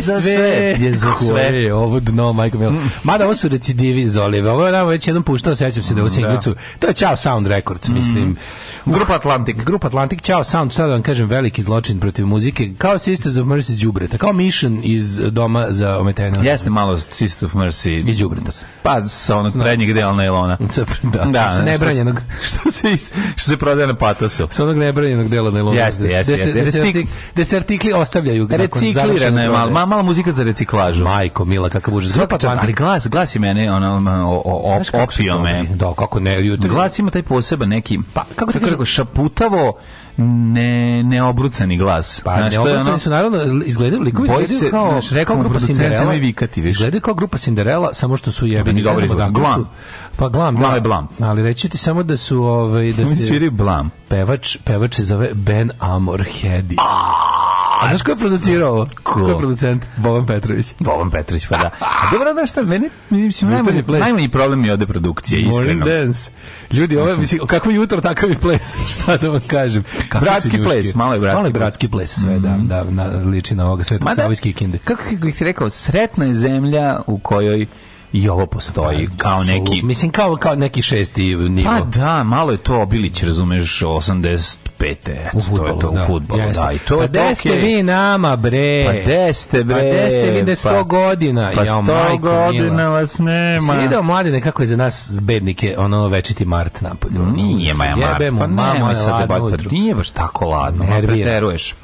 je za sve. Je za sve. Je ovo dno, majko milo. Mada ovo su recidivi iz Olive. Ovo je nam već jednom puštao, sećam se da u da. singlicu. To je Ćao Sound Records, mm. mislim. Mm. Grupa Atlantik. Grupa Atlantik, Ćao Sound, sad da vam kažem, veliki zločin protiv muzike. Kao Sisters of Mercy iz Kao Mission iz doma za ometeno. Jeste malo Sisters of Mercy iz Đubreta. Pa sa onog Zna. prednjeg dela nailona. da, da, sa da, nebranjenog. Što se, što se prodaje na patosu. Sa onog nebranjenog dela nailona. Jeste, jeste, jeste. Recik... Gde se artikli ostavljaju. Reciklirana je malo, mala muzika za reciklažu. Majko, mila, kakav užas. Zvuk čast, ali glas, glas mene, ono, o, o, opio me. Da, kako ne, jutro. Glas ima taj poseban neki, pa, kako ti kažem, šaputavo, ne neobrucani glas. Pa znači, neobrucani ono, su naravno izgledali, likovi izgledaju se, kao, znaš, rekao kao grupa Cinderella. Vikati, viš. Izgledaju kao grupa Cinderella, samo što su jebeni. Dobro izgleda. Glam. Pa glam, da. glam da, je blam. Ali reći ti samo da su ovaj da se blam. Pevač, pevač se zove Ben Amor Hedi. A znaš ko je producirao ovo? Ko? je producent? Boban Petrović. Boban Petrović, pa da. A dobro, znaš šta, meni, mislim, najmanji, najmanji problem je ovde produkcija, iskreno. Dance. Ljudi, ovo, mislim, kakvo jutro, takav je ples, šta da vam kažem. Kako bratski ples, malo je bratski, malo bratski ples. sve, da, mhm. da, na, liči na ovoga svetog savojski kinde. Kako bih ti rekao, sretna je zemlja u kojoj i ovo postoji pa, kao absolut. neki mislim kao kao neki šesti nivo pa da malo je to Obilić razumeš 85 eto futbolu, to je to da. u fudbalu da i to pa je to okay. vi nama bre pa deste pa bre pa deste vi da 100 pa, godina pa 100 ja, godina mila. vas nema si video mladine kako je za nas bednike ono večiti mart napolju nije maja mart pa mamo sad pa nije baš tako ladno ne preteruješ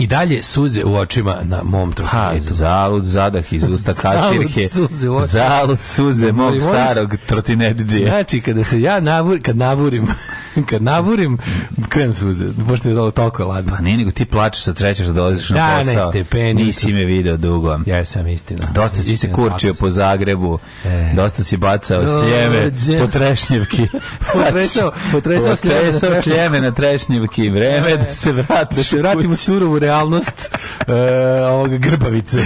I dalje suze u očima na mom trotinetu. Ha, zalud zadah iz usta kasirke. Suze zalud suze mog Moj starog trotinetđija. Znači, kada se ja navur, kad navurim, kad navurim, krenu suze. Pošto je dolo toliko ladno. Pa nije nego ti plačeš sa da trećeš da dolaziš na da, posao. Stepeni. Nisi me video dugo. Ja sam istina. Dosta si se kurčio po Zagrebu. E. Dosta si bacao no, sljeme dje. po trešnjevki. potresao, potresao, znači, potresao sljeme na trešnjevki. Vreme e. da se vratiš. Da se vratim u surovu realnost E, ovog grbavice.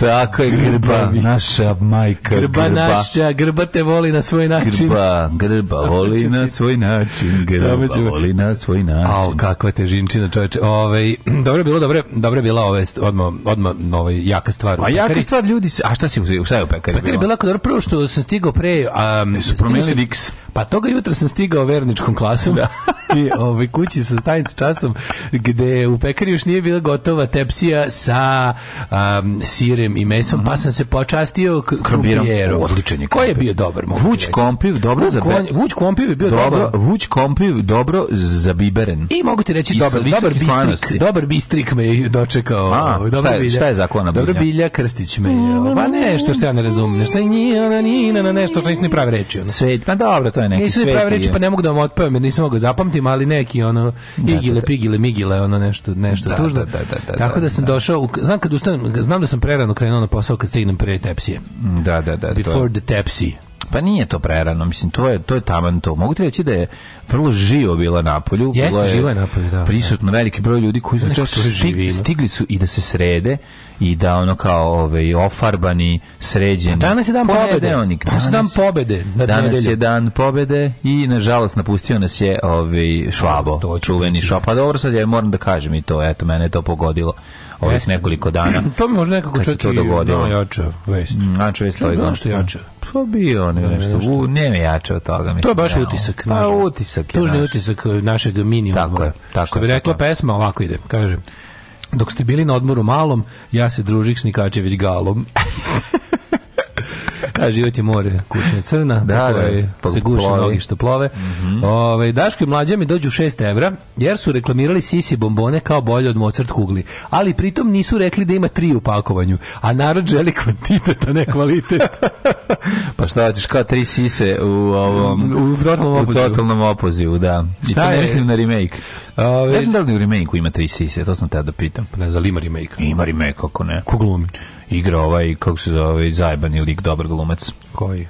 Tako je grba, grba naša majka. Grba, grba, naša, grba te voli na svoj način. Grba, grba Samo voli ti... na svoj način. Grba voli na svoj način. Au, kakva te žinčina, čoveče. Ovaj dobro je bilo, dobro, dobro je bila ove odma odma ovaj jaka stvar. A jaka stvar ljudi, a šta si uzeo, šta je u pekari? Pekari bila kad dobro prvo što sam stigao pre, a um, su promenili Vix. Pa toga jutra sam stigao verničkom klasom. Da. I ovaj kući sa stanice časom gde u pekari još nije bila gotova tepsija porcija sa um, sirem i mesom, pa sam se počastio krompirom. Odličan je Koji je bio dobar? Vuć kompir, dobro za Vuć Vuč kompir je bio dobro. Vuć Vuč kompir dobro za biberen. I mogu ti reći I dobar, dobar bistrik. Dobar bistrik me je dočekao. A, dobar šta, je, bilja. šta je zakona Dobro bilja Krstić me je. Pa nešto što ja ne razumijem. Nešto nije, na nešto što nisu ni prave reči. Ono. Svet, pa dobro, to je neki svet. Nisu ni prave reči, pa ne mogu da vam otpavam jer nisam mogu da zapamtim, ali neki ono da, da, igile, pigile, migile, ono nešto, nešto da, tužno. Da, da, da, Tako da sam da. došao, u, znam kad ustanem, znam da sam prerano krenuo na posao kad stignem pre tepsije. Mm, da, da, da. Before the tepsije. Pa nije to prerano, mislim, to je, to je taman to. Mogu ti reći da je vrlo živo bila Napolju. Jeste, je živo je Napolju, da. Prisutno veliki broj ljudi koji su čak znači, stig, stigli su i da se srede i da ono kao ove, ovaj, ofarbani, sređeni. A danas je dan pobede. Danas, danas je dan pobede. Na danas nedelju. je dan pobede i nažalost napustio nas je ove, ovaj, Švabo, čuveni Švabo. Pa dobro, sad ja moram da kažem i to, eto, mene je to pogodilo ovih nekoliko dana. To mi možda nekako čak to dogodilo. No, jača vest. Mm, jača vest ovaj dan. Što jača? To da. pa bio da, ne, nešto. U, ne jače od toga. Mislim, to je baš ne, utisak. Pa utisak je Tužni naš. utisak našeg mini Tako je. Tako što bi rekla tako. pesma, ovako ide. Kažem, dok ste bili na odmoru malom, ja se družih s Nikačević Galom. Da, život je more, kućna crna, da, da, da, se pa guše nogi što plove. Mm -hmm. Ove, Daško i mlađa mi dođu 6 evra, jer su reklamirali sisi bombone kao bolje od Mozart kugli. Ali pritom nisu rekli da ima tri u pakovanju, a narod želi kvantitet, a ne kvalitet. pa šta hoćeš, kao tri sise u ovom... U, u totalnom U totalnom opozivu, da. I to ne mislim na remake. Ove... Ne znam da li u remake ima tri sise, to sam da pitam. Ne znam, ima remake? Ima remake, ako ne. Ko glumi? igra ovaj, kako se zove, zajebani lik, dobar glumac. Koji?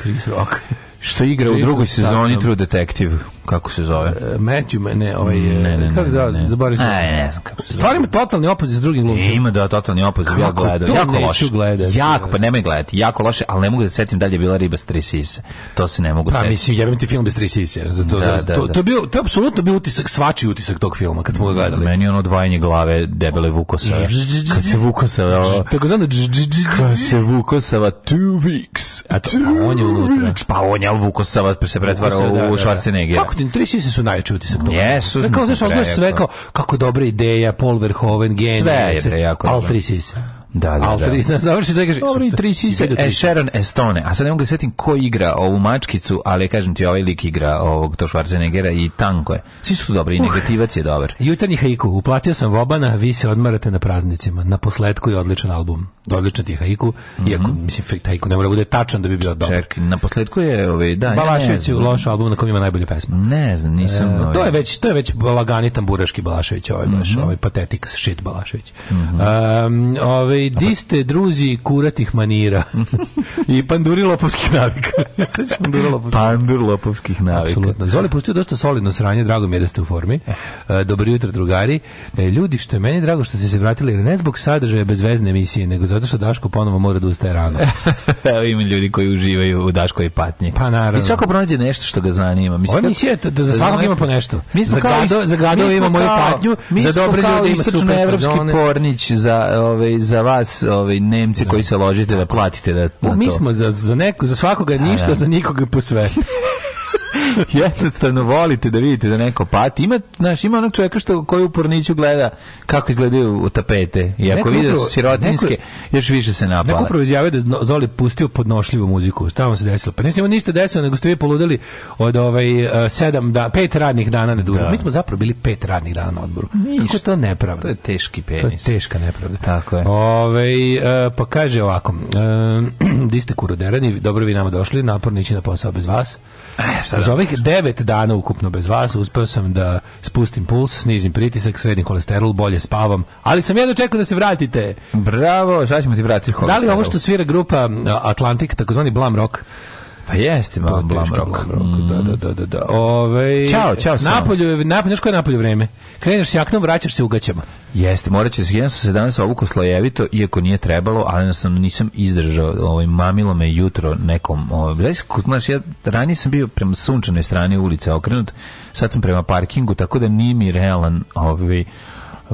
Chris Rock. Što igra Chris u drugoj sezoni da. True Detective kako se zove? E, Matthew, ne, ovaj, ne, ne, e, ne kako zove, zaboravim se. Ne, e, ne znam kako se Stvari ima totalni opozit s drugim glumcima. Ima da totalni opozit, ja gledam, jako loše. Gledati. Jako, pa nemoj gledati, jako loše, ali ne mogu da se setim da li je bila riba s tri sise. To se ne mogu pa, setiti. Pa mislim, jebem ti film bez tri sise. Zato, da, zato, da, to, da. to, je bio, to je apsolutno bio utisak, svačiji utisak tog filma, kad smo ga gledali. Meni je ono odvajanje glave debele Vukosave. Kad se Vukosava... Ovo, tako znam da... Kad se Vukosava two weeks. A to, on je unutra. Pa on je Vukosava se pretvara u Schwarzenegger. Da, da, da. Kako kako ti, tri sise su najjači utisak toga. Jesu. Sve kao, znaš, odgledaš sve kao, kako dobra ideja, Paul Verhoeven, genij. Sve je, bre, jako. Al da. tri sise. Da, da, altruizam, da. završi sve kaže. E, Sharon Estone, a sad ne mogu da setim ko igra ovu mačkicu, ali kažem ti, ovaj lik igra ovog to Schwarzeneggera i tanko je. Svi su dobri, i uh. negativac je dobar. Jutarnji haiku, uplatio sam Vobana, vi se odmarate na praznicima. Na posledku je odličan album. Odličan ti haiku, mm -hmm. iako, mislim, haiku ne mora da bude tačan da bi bio dobar. Ček, na posledku je, ovaj, da, Balašević ja loš album na kom ima najbolje pesme. Ne znam, nisam... E, to, je ovaj- već, to je već lagani tamburaški Balašević, ovaj, mm -hmm. ovaj patetik shit Balašević. Mm -hmm. um, ovaj, Ove, diste, druzi, kuratih manira. I panduri lopovskih navika. Sve pandur lopovskih. Pandur lopovskih navika. Apsolutno. Zoli pustio dosta solidno sranje, drago mi je da ste u formi. E, eh. eh, dobro jutro, drugari. Eh, ljudi, što je meni drago što ste se vratili, ne zbog sadržaja bezvezne emisije, nego zato što Daško ponovo mora da ustaje rano. Evo ima ljudi koji uživaju u Daškoj patnji. Pa naravno. I svako pronađe nešto što ga zanima. Mislim, Ova emisija da, da za svakog ima po nešto. Mi smo za gado, za gado ima moju patnju, za dobre ljude ima super. Mi smo kao istočno pornić za, ovaj, za vas, ovaj Nemci da. koji se ložite da platite da. Mi smo za za neko za svakoga ništa, da. za nikoga po sve. jednostavno volite da vidite da neko pati. Ima, znaš, ima onog čovjeka što, koji u porniću gleda kako izgledaju u tapete. I ako vide su sirotinske, neko, još više se napale. Neko proizjavio da Zoli pustio podnošljivu muziku. Šta vam se desilo? Pa nisi nisam ništa desilo, nego ste vi poludeli od ovaj, e, sedam da, pet radnih dana ne dužno. Da. Mi smo zapravo bili pet radnih dana na odboru. Kako to nepravda? To je teški penis. To je teška nepravda. Tako je. Ove, ovaj, pa kaže ovako, e, di ste kuroderani, dobro vi nama došli, naporno ići na posao bez vas. E, sada ovih devet dana ukupno bez vas uspeo sam da spustim puls, snizim pritisak, srednji kolesterol, bolje spavam, ali sam jedno čekao da se vratite. Bravo, sad ćemo ti vratiti kolesterol. Da li ovo što svira grupa Atlantik, takozvani Blam Rock, Pa jeste, malo blamrok. Da, da, da, da. da. Mm. Ove, ćao, ćao. Napolju, napolju, znaš je napolju vreme? Kreneš s jaknom, vraćaš se u gaćama. Jeste, morat će se, jedan sam se danas obuko slojevito, iako nije trebalo, ali jednostavno nisam izdržao, ovaj, mamilo me jutro nekom, ovaj, znaš, ja ranije sam bio prema sunčanoj strani ulice okrenut, sad sam prema parkingu, tako da nije mi realan, ovaj,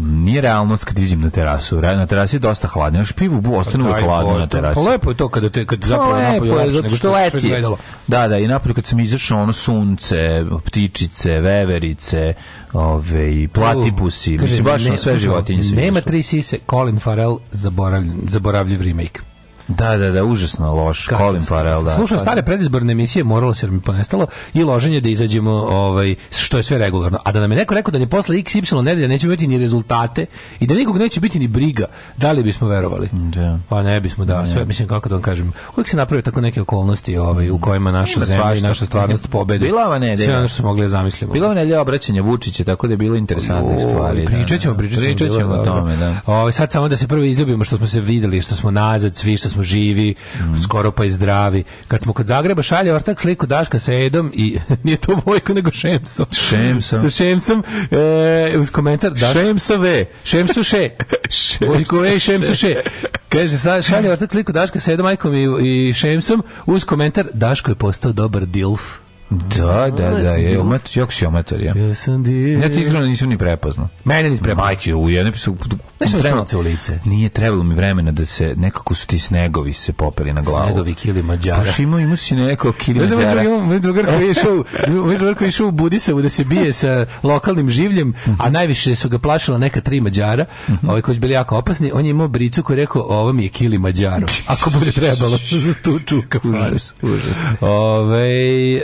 Ehm, nije realnost kad izim na terasu. Na terasi je dosta hladno. Još pivu ostane pa hladno na terasi. Pa lepo je to kada, te, kad pa zapravo pa napolju lepše nego što, što izgledalo. Da, da, i napolju kad sam izašao ono sunce, ptičice, veverice, ove, i platipusi, mislim baš ne, na sve životinje. Nema tri sise, Colin Farrell, zaboravljen, zaboravljiv remake. Da, da, da, užasno loš. Kako Colin Farrell, da. Slušam stare predizborne emisije, moralo se da mi ponestalo i loženje da izađemo, ovaj, što je sve regularno. A da nam je neko rekao da ne posle XY nedelja neće imati ni rezultate i da nikog neće biti ni briga, da li bismo verovali? Da. Pa ne bismo, da, sve, mislim, kako da vam kažem, uvijek se naprave tako neke okolnosti ovaj, u kojima naša zemlja i naša stvarnost pobedi. Bila ova nedelja. Sve ono što smo mogli da zamislimo. Bila ova nedelja obraćanja Vučića, tako da je bilo interesantne stvari. Da, pričat ćemo, pričat ćemo o tome, da. Ovaj, sad samo da se prvo izljubimo što smo se videli, što smo nazad, svi što smo smo živi, mm. skoro pa i zdravi. Kad smo kod Zagreba šalje ortak sliku Daška sa Edom i nije to Vojko nego Šemso. Šemso. Sa Šemsom e, uz komentar Daška. Šemsove. Šemsu še. Vojko ve Šemsu še. Kaže, šalje ortak sliku Daška sa Edom, Majkom i, i Šemsom uz komentar Daško je postao dobar dilf. Da, da, da, je omat, jok si omatar, ja. Ja sam di. Ja ti izgledno nisam ni prepoznao. Mene nisi prepoznao. Majke, u jednoj su Znaš mi trebalo, u lice. Nije trebalo mi vremena da se nekako su ti snegovi se popeli na glavu. Snegovi kili mađara. Baš imao ima si neko kili da ovaj mađara. Moj ovaj drugar koji je išao, moj ovaj drugar koji je išao u Budisavu da se bije sa lokalnim življem, a najviše su ga plašila neka tri mađara, ovaj koji su bili jako opasni, on je imao bricu koji je rekao ovo mi je kili mađaro. Ako bude trebalo za tu čuka. Užas, užas. Ove, e,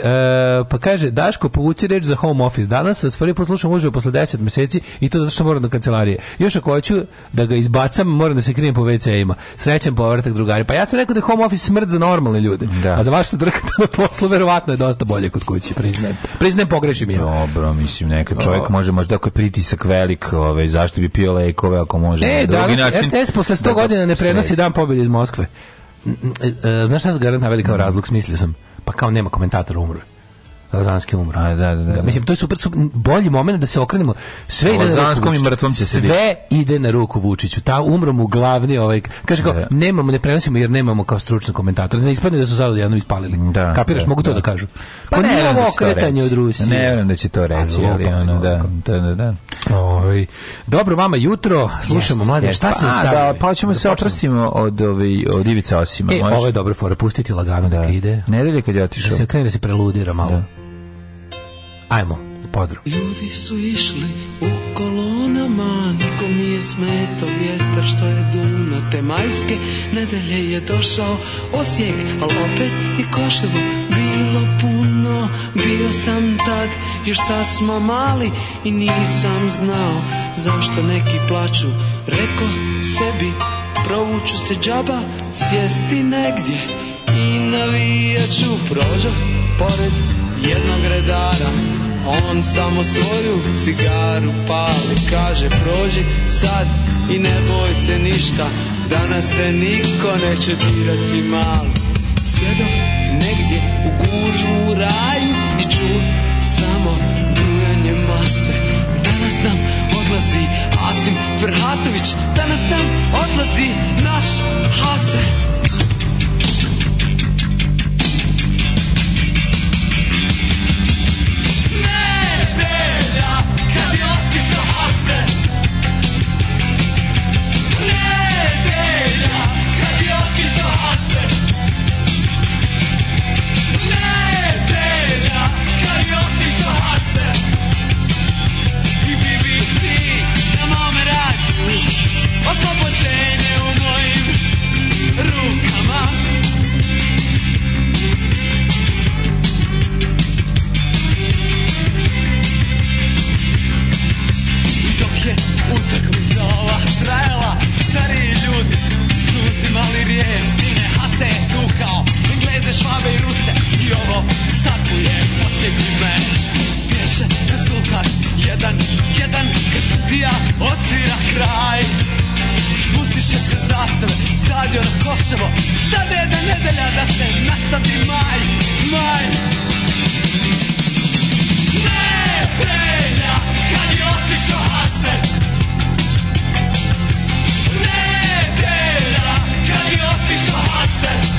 pa kaže, Daško, povuci reč za home office. Danas vas prvi poslušam uživo posle 10 meseci i to zato što moram do kancelarije. Još ako hoću da ga izbacam, moram da se krijem po WC-ima. Srećan povratak drugari. Pa ja sam rekao da home office smrt za normalne ljude. Da. A za vaš se drkate na poslu, verovatno je dosta bolje kod kuće, priznajem. Priznajem, pogrešim je. Dobro, mislim, neka čovjek o... može, možda ako je pritisak velik, ove, zašto bi pio lekove ako može. E, na drugi danas način, RTS posle 100 da, da godina ne prenosi dan pobjede iz Moskve. E, e, znaš šta se garantna velika razlog, smislio sam? Pa kao nema komentatora, umruje. Lazanski umro. da, da, da, da, Mislim, to je super, super bolji moment da se okrenemo. Sve ide na ruku i mrtvom će se Sve sediti. ide na ruku Vučiću. Ta umro mu glavni ovaj... Kaže kao, da, da. nemamo, ne prenosimo jer nemamo kao stručni komentator. Ne ispadne da su sad jednom ispalili. Da, Kapiraš, da, mogu to da, da kažu. Pa, pa nije ovo da okretanje od Rusije. Ne vjerujem da će to reći, ali ono, da, Oj. Dobro, mama, jutro, slušamo yes, mlade, yes, šta pa, se nastavio? Da, pa ćemo da se oprostimo od, ovi, od Ivica Osima. E, ovo je dobro fora, pustiti lagano da, da ide. Nedelje kad je otišao. Da se krene da se preludira malo. Da. Ajmo, pozdrav. Ljudi su išli u kolonama, nikom nije smeto vjetar što je duno te majske. Nedelje je došao Osijek, al opet i Koševo bilo puno. Bio sam tad, još sad smo mali i nisam znao zašto neki plaću. Reko sebi, provuću se džaba, sjesti negdje i navijaću. Prođo pored jednog redara On samo svoju cigaru pali Kaže prođi sad i ne boj se ništa Danas te niko neće dirati malo Sjedom negdje u gužu u raju I čuj samo brujanje mase Danas nam odlazi Asim Ferhatović Danas nam odlazi naš Hase riječ Sine Hase je tu Engleze, Švabe i Ruse I ovo sad mu je posljednji meč Pješe rezultat Jedan, jedan Kad sudija otvira kraj Spustiše se zastave Stadion Koševo Stade jedna nedelja da se nastavi maj Maj Ne prelja Kad je otišao Hase Jackson.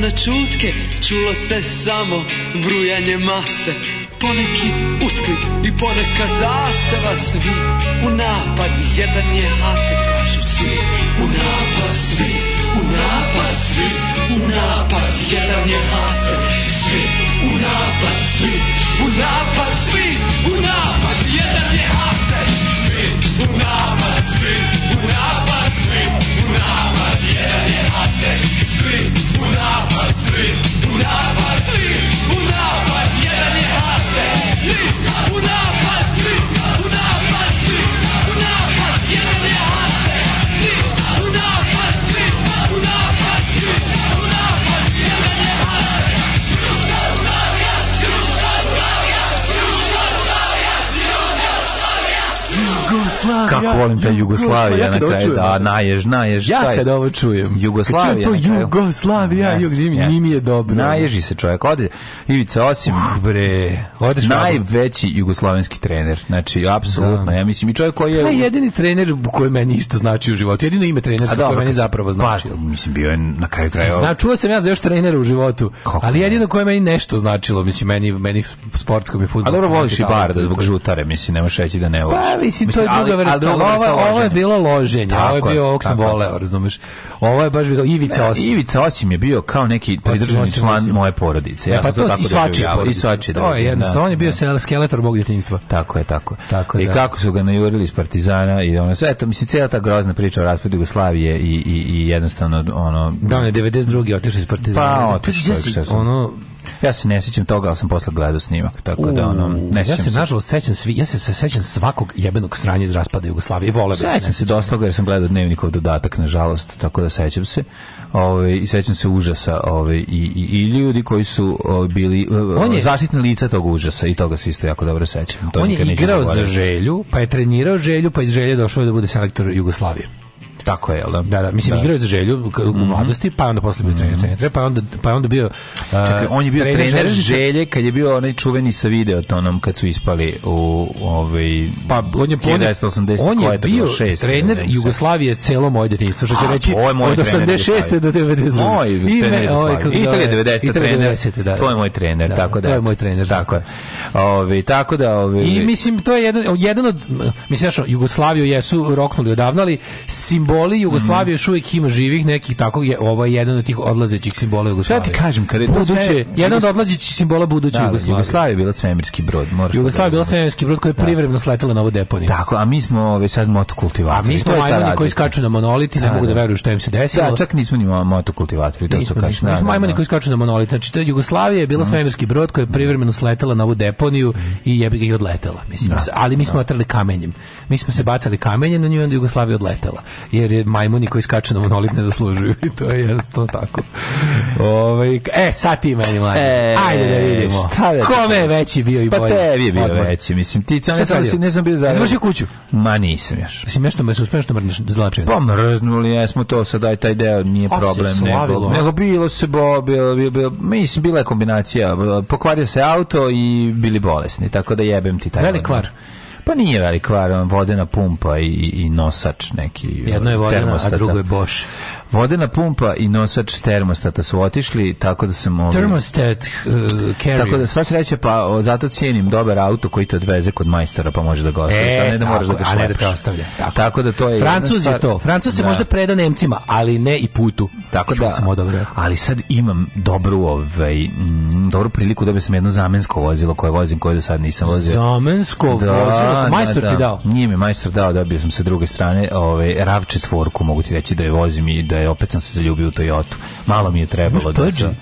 na čutke čulo se samo vrujanje mase poneki usklik i poneka zastava svi u napad jedan je Hase kažu svi u napad svi u napad svi u napad jedan je Hase svi u napad svi u napad svi u napad jedan je Hase svi u napad svi u napad svi u napad jedan je Hase big Jugoslavija. Kako volim ta Jugoslavija ja na kraju, da, najež, najež. Ja kad ovo čujem. Jugoslavija. Kad čujem to Jugoslavija, Jugoslavija, je dobro. Naježi se čovjek, ode Ivica Osim. Uh, bre, odeš najveći jugoslovenski trener. Znači, apsolutno, da. ja mislim i čovjek koji je... Taj jedini trener koji meni isto znači u životu. Jedino ime trenersko koje meni zapravo pa, znači. Pa, mislim, bio je na kraju kraja. Zna, čuo sam ja za još trenera u životu, Kako ali jedino koje meni nešto značilo, mislim, meni, meni sportskom i futbolsko. A dobro voliš i bar da zbog žutare, mislim, ne možeš reći da ne voliš. Pa, mislim, to je druga vrsta, ali druga vrsta ovo, ovo je bilo loženje, tako, ovo je bio, ovog sam voleo, razumeš. Ovo je baš bilo Ivica Osim. Ivica Osim je bio kao neki pa pridržani član moje porodice. Ja ne, pa to, to tako i svačije porodice. I svačije, da. To je jednostavno, da, on je bio da. skeletor mog djetinjstva. Tako je, tako. tako I da. kako su ga najurili iz Partizana i ono sve, to mislim, cijela ta grozna priča o raspadu Jugoslavije i, i, i jednostavno ono... Da, on je 92. otišao iz Partizana. Pa, otišao. Pa, ono, Ja se ne sećam toga, ali sam posle gledao snimak, tako da ono, ne Ja se nažalost sećam svi, ja se se sećam svakog jebenog sranja iz raspada Jugoslavije i vole da Sećam se, se dosta jer sam gledao dnevnikov dodatak nažalost, tako da sećam se. Ovaj i sećam se užasa, ovaj i, i, i ljudi koji su ove, ovaj, bili eh, On je, zaštitni lica tog užasa i toga se isto jako dobro sećam. To on je igrao za želju, pa je trenirao želju, pa iz želje došao da bude selektor Jugoslavije. Tako je, da. Da, da, mislim da. igrao je za želju u mhm. mladosti, pa onda posle bio mm -hmm. trener, pa onda pa onda bio uh, Čekaj, on je uh, bio trener, trener želje kad je bio onaj čuveni sa video tonom kad su ispali u ovaj pa on je po 1980 on je bio 6, trener 96. Jugoslavije celo moje detinjstvo, što će A, reći od 86. do 90. Moj I trener ovaj, 90. trener. 90, da, to je moj trener, da, tako da. To je moj trener, da. tako je. Ovaj tako da ovaj I mislim to je jedan jedan od mislim našo Jugoslaviju jesu roknuli odavnali ali simbol simboli Jugoslavije mhm. još uvijek ima živih nekih tako je ovo je jedan od tih odlazećih simbola Jugoslavije. Šta ti kažem kad je to buduće, sve, jedan od odlazećih simbola buduće da, da Jugoslavije. Jugoslavija je bila svemirski brod, moraš. Da Jugoslavija bila svemirski brod koji je da. privremeno sletela na ovu deponiju. Tako, a mi smo već sad motokultivatori. A mi smo majmuni koji skaču na monoliti, ne mogu da veruju šta im se desilo. Da, čak nismo ni motokultivatori, to su kaš. Mi smo majmuni koji skaču na monoliti. Znači da Jugoslavija je bila mhm. svemirski brod koji je mhm. privremeno sletela na ovu deponiju i jebi ga i odletela, mislim. Ali mi smo otrali kamenjem. Mi smo se bacali kamenjem na nju i onda Jugoslavija odletela jer je majmuni koji skaču na monolit ne zaslužuju i to je jednostavno tako. Ove, ovaj, e, sad ti meni mlađe. E, Ajde da vidimo. Šta da Kome je veći bio i pa bolji? Pa tebi je bio Odmah. veći, mislim. Ti sam, sam, si, ne sam bio zajedno. Završi kuću? Ma nisam još. Mislim, nešto me suspeš, što mrneš zlačenje? Pa mrznuli, jesmo to sad, aj taj deo nije A problem. Se nego, nego bilo se bo, bilo, bilo, bilo, mislim, bila je kombinacija. Pokvario se auto i bili bolesni, tako da jebem ti taj. Velik kvar. Odmah. Pa nije velika vodena pumpa i, i nosač neki. Jedno je vodena, a drugo da. je Bosch. Vodena pumpa i nosač termostata su otišli, tako da sam... Ovaj, Termostat uh, carrier. Tako da sva sreća, pa o, zato cijenim dobar auto koji te odveze kod majstora, pa može da ga ostaviš, e, a ne da e, moraš da ga šlepaš. da ostavlja. Tako. tako da to je... Francuz je to. Francuz se da. možda preda Nemcima, ali ne i putu. Tako da, sam odobrio. ali sad imam dobru, ovaj, m, dobru priliku da bi sam jedno zamensko vozilo koje vozim, koje do sad nisam vozio. Zamensko da, vozilo? Pa da, majstor da, ti dao? Nije mi majstor dao, dobio sam sa druge strane ovaj, Ravče četvorku, mogu ti reći da je vozim i da je, opet sam se zaljubio u Toyota. Malo mi je trebalo da sam...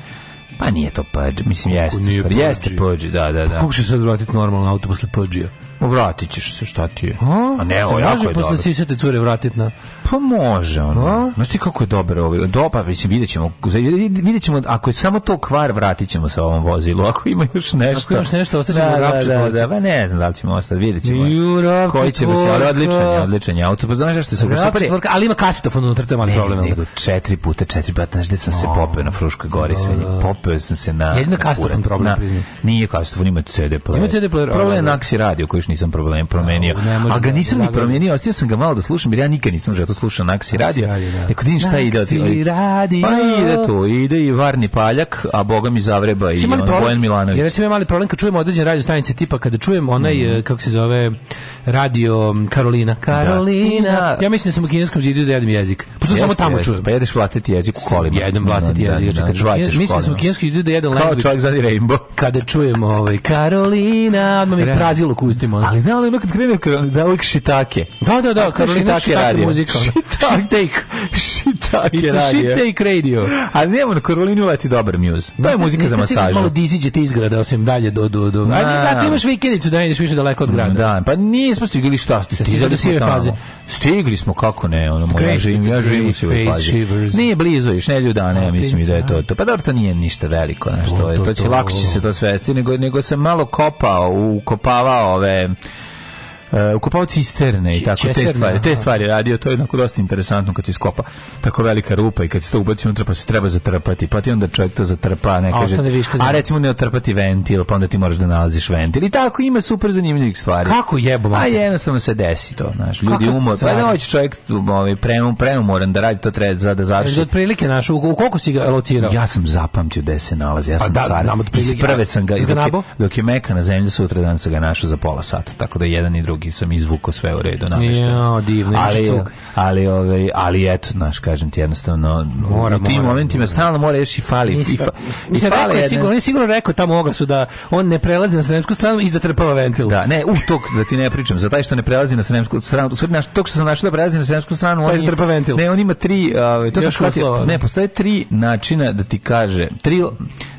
Pa nije to Pudge, mislim Kako jeste, nije Pudge. jeste Pudge, da, da, da. Kako ću sad vratiti normalno auto posle Pudge-a? Vratit ćeš se, šta ti je? A, ne, ovo jako je dobro. Se može posle sisate cure vratiti na... Pa može ono. Znaš ti kako je dobro ovo? Ovaj, Dopa, mislim, vidjet ćemo, vidjet ćemo, ako je samo to kvar, vratit ćemo se ovom vozilu. Ako ima još nešto. Ako ima još nešto, ostaćemo da, u da, Ravču da, da, da, ba, ne znam da li ćemo ostati, vidjet ćemo. I Ravču Koji će biti, ali odličan je, odličan je auto. Pa znaš zašto se Ravču tvorka, ali ima kasetofon unutra, to je mali ne, problem. Nego četiri puta, četiri puta, znaš gde sam se popeo na Fruškoj gori, no, da, da, popeo sam se na... Jedino kasetofon problem, priznam. Nije kasetofon, ima CD player. Ima CD player. Problem je Naxi radio, koji još nisam problem promenio. A ga nisam ni promenio, ostio sam ga malo da slušam, jer ja nikad nisam želeo slušao Naksi radio. Rekao, din da. e, šta ide od radi. Pa ide to, ide i Varni Paljak, a Boga mi zavreba i on, Bojan Milanović. Jer recimo mali problem kad čujemo određene radio stanice, tipa kada čujem onaj, mm. Eh, kako se zove, radio mm, Karolina. Da. Karolina. Da. Ja mislim da sam u kineskom zidu da jedem jezik. Pošto samo tamo jezik, čujem. Pa jedeš vlastiti jezik u kolima. Jedem da, vlastiti jezik. Da, znači, da, mislim da sam u kineskom zidu da jedem Kao čovjek zadi Rainbow. Kada čujem ovaj Karolina, odmah mi prazilo kustima. Ali da, ali ono kad krene da uvijek šitake. Da, da, da, Karolina šitake, radio. Shitake. Shitake radio. Shitake radio. A nema na Karolini uleti dobar muse. To je muzika za masažu. Malo diziđete iz grada, osim dalje do... do, do. A, da, ti imaš vikendicu da ne ideš više daleko od grada. Da, pa nismo stigli šta. ti Stizali smo faze. Stigli smo, kako ne, ono, moj, ja živim, ja živim u sivoj fazi. Nije blizu, još ne ljuda, ne, mislim da je to to. Pa dobro, to nije ništa veliko, nešto. To, to, to, to će, lako će se to svesti, nego, nego sam malo kopao, ukopavao ove uh, eh, kupao cisterne i tako te stvari. Te stvari radio, to je jednako dosta interesantno kad se iskopa tako velika rupa i kad se to ubaci unutra pa se treba zatrpati, pa ti onda čovjek to zatrpa, ne kaže. A recimo ne otrpati ventil, pa onda ti moraš da nalaziš ventil. I tako ima super zanimljivih stvari. Kako jebom? A jednostavno se desi to, znaš. Ljudi umor, pa ne da, hoće čovjek ovaj premo moram da radi to treba za da završi. otprilike naš u, u koliko si ga locirao? Ja sam zapamtio gde se nalazi. Ja pa sam da, car. Iz prve sam ga dok je, dok je meka na zemlji sutra dan se ga našao za pola sata, tako da jedan i drugi cug sam izvukao sve u redu nameštaj. divno, ali, Ali, ali, ovaj, ali eto, znaš, kažem ti jednostavno, mora, u tim mora, momentima mora. stalno mora još fali. Mi fa, mislim, fali rekao, sigurno, on je sigurno rekao tamo oglasu da on ne prelazi na sremsku stranu i zatrpava ventil. Da, ne, u tog da ti ne pričam, za taj što ne prelazi na sremsku stranu, to što sam našao da prelazi na sremsku stranu, pa on, zatrpa ventil. Ne, on ima tri, uh, to su ne, postoje tri načina da ti kaže, tri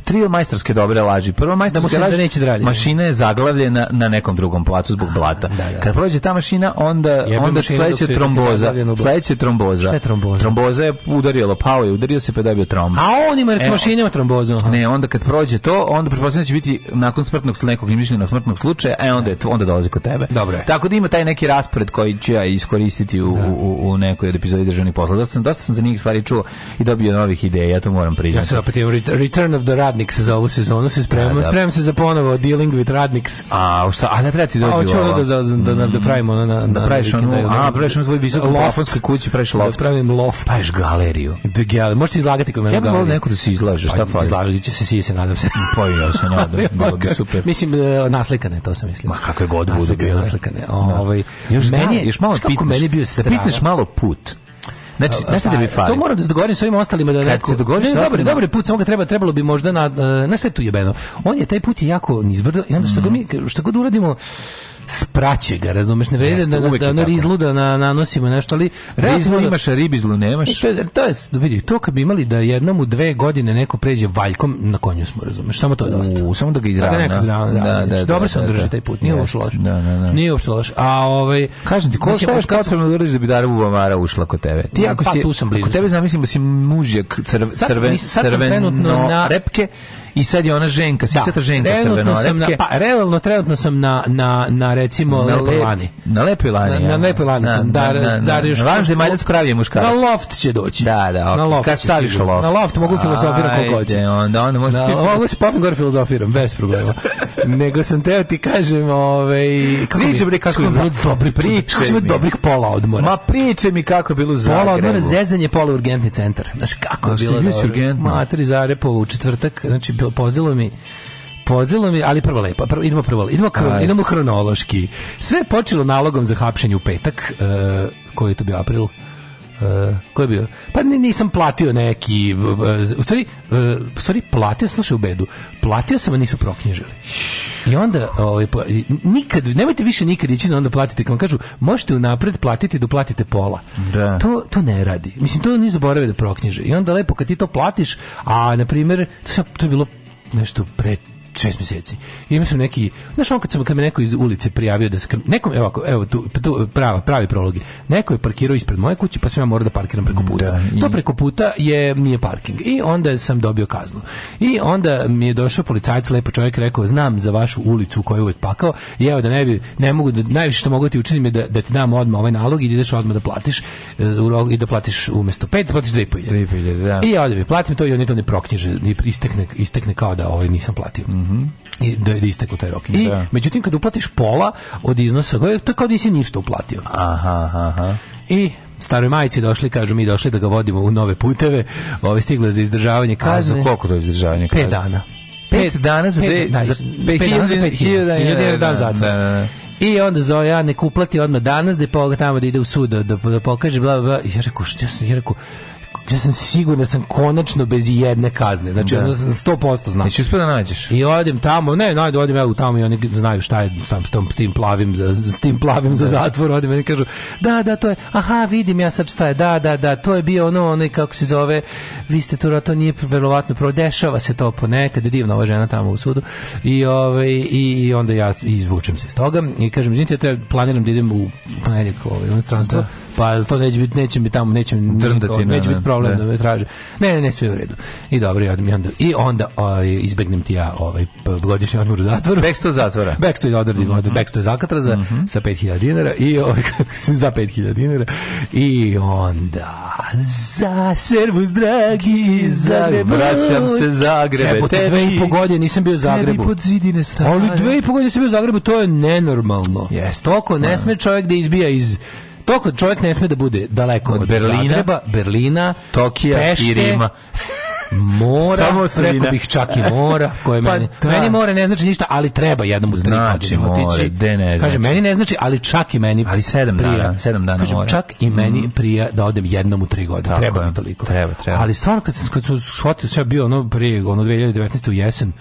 tri majstorske dobre laži. Prvo majstorske da mu se, laži, neće da mašina je zaglavljena na nekom drugom placu zbog blata. Da, da. Kad prođe ta mašina, onda, Jebim onda sledeće tromboza. Sledeće tromboza. Šta je tromboza? Tromboza je udarilo, pao je, udario se pa je dobio trombu. A on ima e, mašinama trombozu. Aha. Ne, onda kad prođe to, onda pretpostavljam da će biti nakon smrtnog nekog izmišljenog smrtnog slučaja, e onda je, onda dolazi kod tebe. Dobro. Tako da ima taj neki raspored koji ću ja iskoristiti u, u, da. u u nekoj od epizodi državnih posla. Dosta sam, dosta sam za njih stvari čuo i dobio novih ideja, ja to moram priznati. Ja se opet imam Return of the Rad Radniks za ovu sezonu se spremam. Da, da. Spremam se za ponovo Dealing with Radniks. A šta? A da treći dođi dođe. A hoću da za, da, da, da pravimo na, na, da praviš onu, a praviš onu tvoju visoku plafonskoj kući, praviš da loft. Da pravim loft. Praviš galeriju. The da, gal možeš izlagati kod mene ja galeriju. Ja bih neko da se izlaže, šta pa, fali? Izlaže će se sise, nadam se. Pa ja se nadam, bilo bi super. Mislim, e, naslikane, to sam mislio. Ma kakve god bude. Naslikane, naslikane. Ovaj, da. još, meni, još malo pitneš, meni bio da pitneš malo put Znači, znaš šta da bi pa, fali? To moram da se dogovorim sa ovim ostalima da Kad se dogovoriš ne, sa dobro, dobro put, samo ga treba, trebalo bi možda na, na sve tu jebeno. On je, taj put je jako nizbrdo i onda šta, mm -hmm. god, mi, šta god uradimo, spraće ga, razumeš, ne vredi da, da, da ono rizluda na, nanosimo nešto, ali... Rizlu imaš, a ribizlu nemaš. E, to, to, je, vidi, to kad bi imali da jednom u dve godine neko pređe valjkom, na konju smo, razumeš, samo to je dosta. U, samo da ga da izravna. Da, neko izravna, da, da, da, da, znači, da dobro se on drži taj put, nije uopšte loš. Da, da, da. Nije uopšte loš. A ovaj... Kažem ti, ko šta još potrebno da uradiš da bi Dara Bamara ušla kod tebe? Ti pa, ako si, ako tebe zamislim da si mužjak crven, crven, crven, crven, crven, i sad je ona ženka, sisata da. ženka crvenolepke. Pa, realno, trenutno sam na, na, na recimo, na lepoj lani. Na lepoj lani. Na, na lepoj lani da, sam. Da, dar, na, na, dar još... Van zemaljac kravije muškarac. Na loft će doći. Da, da, okay. Na loft. Kad staviš u loft? Na loft mogu filozofiram koliko hoće. onda, onda možeš... Mogu se popim gore filozofiram, bez problema. Nego sam teo ti kažem, ovaj... priče bre kako je bilo dobri priče. Kako smo dobrih pola odmora. Ma priče mi kako je bilo za Pola odmora zezanje, pola urgentni centar. Znaš kako je bilo dobro. Matori Zarepovo u četvrtak, znači pozelo mi pozelo mi, ali prvo lepo, prvo, idemo prvo, idemo, kron, idemo hronološki. Sve je počelo nalogom za hapšenje u petak, uh, koji je to bio april, Uh, ko je bio? Pa nisam platio neki, uh, u stvari, uh, u stvari platio, slušaj u bedu, platio sam, a nisu proknjižili. I onda, ovaj, nikad, nemojte više nikad ići onda platite, kad vam kažu, možete unapred platiti da platite pola. Da. To, to ne radi. Mislim, to ni zaborave da proknjiže. I onda lepo kad ti to platiš, a, na primjer, to, to je bilo nešto pre 6 meseci. I imao sam neki, znaš on kad sam kad me neko iz ulice prijavio da se nekom evo evo tu, pa tu prava, pravi prologi. Neko je parkirao ispred moje kuće, pa sam ja morao da parkiram preko da, puta. Da, to preko puta je nije parking. I onda sam dobio kaznu. I onda mi je došao policajac, lepo čovjek rekao: "Znam za vašu ulicu koju je uvijek pakao i evo da ne bi ne mogu da najviše što mogu da ti učinim je da, da ti dam odmah ovaj nalog i da ideš odmah da platiš uh, i da platiš umesto 5 da platiš Da. I ja odem, platim to i oni to ne proknjiže, istekne, istekne kao da ovaj nisam platio. Mm I da, da isteklo taj rok. I, da. Međutim, kad uplatiš pola od iznosa, to kao da nisi ništa uplatio. Aha, aha. I staroj majici došli, kažu mi došli da ga vodimo u nove puteve, ove stigle za izdržavanje kazne. A za koliko to izdržavanje kazne? Pet dana. Pet, pet dana za 5 dana za pet da, da, dana da, zatvora. I onda zove, ja nek uplati odmah danas, da je tamo da ide u sud, da, da pokaže, bla, bla, bla. I ja rekao, što ja sam, ja rekao, ja sam sigurno da sam konačno bez jedne kazne. Znači, da. ono sam 100% znam. Neću uspio da nađeš. I odem tamo, ne, najde, odim ja u tamo i oni znaju šta je sam s, tom, s tim plavim, za, s tim plavim da. za zatvor, odem i kažu, da, da, to je, aha, vidim ja sad šta je, da, da, da, to je bio ono, onaj, kako se zove, vi ste tu, to nije verovatno, dešava se to ponekad, divna ova žena tamo u sudu, i, ovaj, i i onda ja izvučem se iz toga i kažem, znite, ja planiram da idem u ponedjeljak ovaj, u inostranstvo, da pa to neće biti neće biti tamo neće Drndati, neće biti problem da. da me traže. Ne, ne, ne, sve u redu. I dobro, ja onda i onda o, ovaj, izbegnem ti ja ovaj godišnji odmor u zatvoru. Beksto zatvora. Beksto je da odradim, mm -hmm. beksto je zakatraza mm -hmm. sa 5000 dinara i ovaj, za 5000 dinara i onda za servus dragi za da, Vraćam se Zagrebe. Evo, te dve i po godine nisam bio u Zagrebu. pod zidine stavljaju. Ali dve i po godine sam bio u Zagrebu, to je nenormalno. Yes. Toko ne sme čovjek da izbija iz Toliko čovjek ne sme da bude daleko od, od Berlina, Zagreba, Berlina, Tokija Pešte, i Rima. mora, Samo rekao bih čak i mora, koje pa, meni, da. meni more ne znači ništa, ali treba jednom u tri znači, godine otići. ne znači. Kaže, meni znači? ne znači, ali čak i meni ali sedam prija. Dana, sedam dana Kaže, more. čak i meni mm. prija da odem jednom u tri godine. Tako treba je. mi toliko. Treba, treba. Ali stvarno, kad, kad sam shvatio, da sve bio ono prije, ono 2019. u jesen,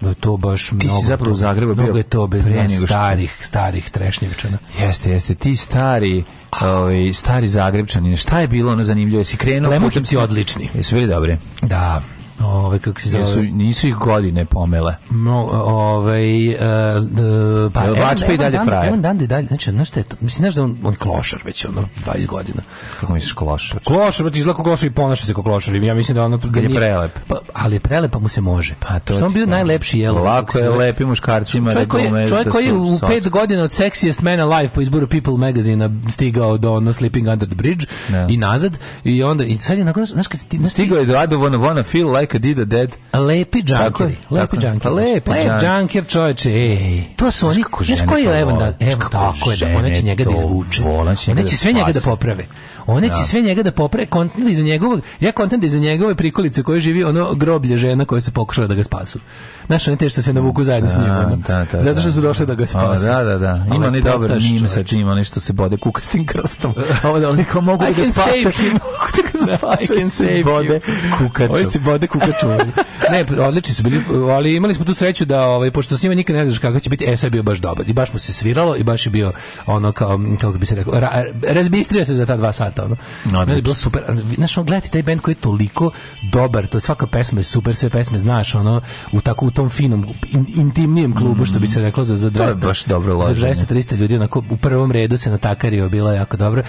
no to baš mnogo. Ti si zapravo u Zagrebu mnogo je to bez što... starih, starih trešnjevčana. Jeste, jeste. Ti stari, ah. ovaj, stari Zagrebčani, šta je bilo ono zanimljivo? Jesi krenuo? Lemuhi si odlični. Jesi bili dobri? Da. Ove kako se zove? Nisu, ih godine pomele. No, ovaj e, pa, e, pa Evan, Vačpa i dalje fraje. Evan Dande dalje, znači, znaš šta je to? Mislim, da on, on klošar već ono 20 godina. Kako misliš klošar? Pa, klošar, ba ti izlako klošar i ponaša se kao klošar. Ja mislim da ono... Da je prelep. Pa, ali prelep pa mu se može. Pa to što on bio najlepši jelo. Lako je lepi muškarcima. Čovjek da koji, čovjek da koji u 5 godina od Sexiest Man Alive po izboru People magazine stigao do ono Sleeping Under the Bridge da. i nazad i onda i sad je nakon znaš kad stigao je do I don't feel like kad dead. Pa lepi džankeri, lepi džankeri. Lepi džanker, čoveče, To su oni, znaš koji je Evan da, evo tako je, da ona će njega da izvuče. Ona će da da da. sve njega da poprave. Ona će sve njega da poprave, kontent iza njegovog, ja kontent iza njegove prikolice koje živi ono groblje žena koje se pokušala da ga spasu. Znaš, one te što se navuku zajedno s njim. Zato što su došle da ga spasu. Da, da, da. Ima oni dobro ime sa čim, oni što se bode kukastim krstom. Ovo da oni kao mogu da ga spase. I can save him. Mogu da ga spase. I can save him. Bode kukačom. Ovi se bode kukačom ga Ne, odlični su bili, ali imali smo tu sreću da, ovaj, pošto s njima nikad ne znaš kako će biti, e, bio baš dobar. I baš mu se sviralo i baš je bio, ono, kao, kako bi se rekao, razbistrio se za ta dva sata, ono. No, ne, bilo super. Našao gledati taj bend koji je toliko dobar, to je svaka pesma je super, sve pesme, znaš, ono, u tako u tom finom, in, intimnijem klubu, što bi se reklo, za, za 200, baš dobro za 200, 300 ljudi, onako, u prvom redu se natakario, bilo je jako dobro.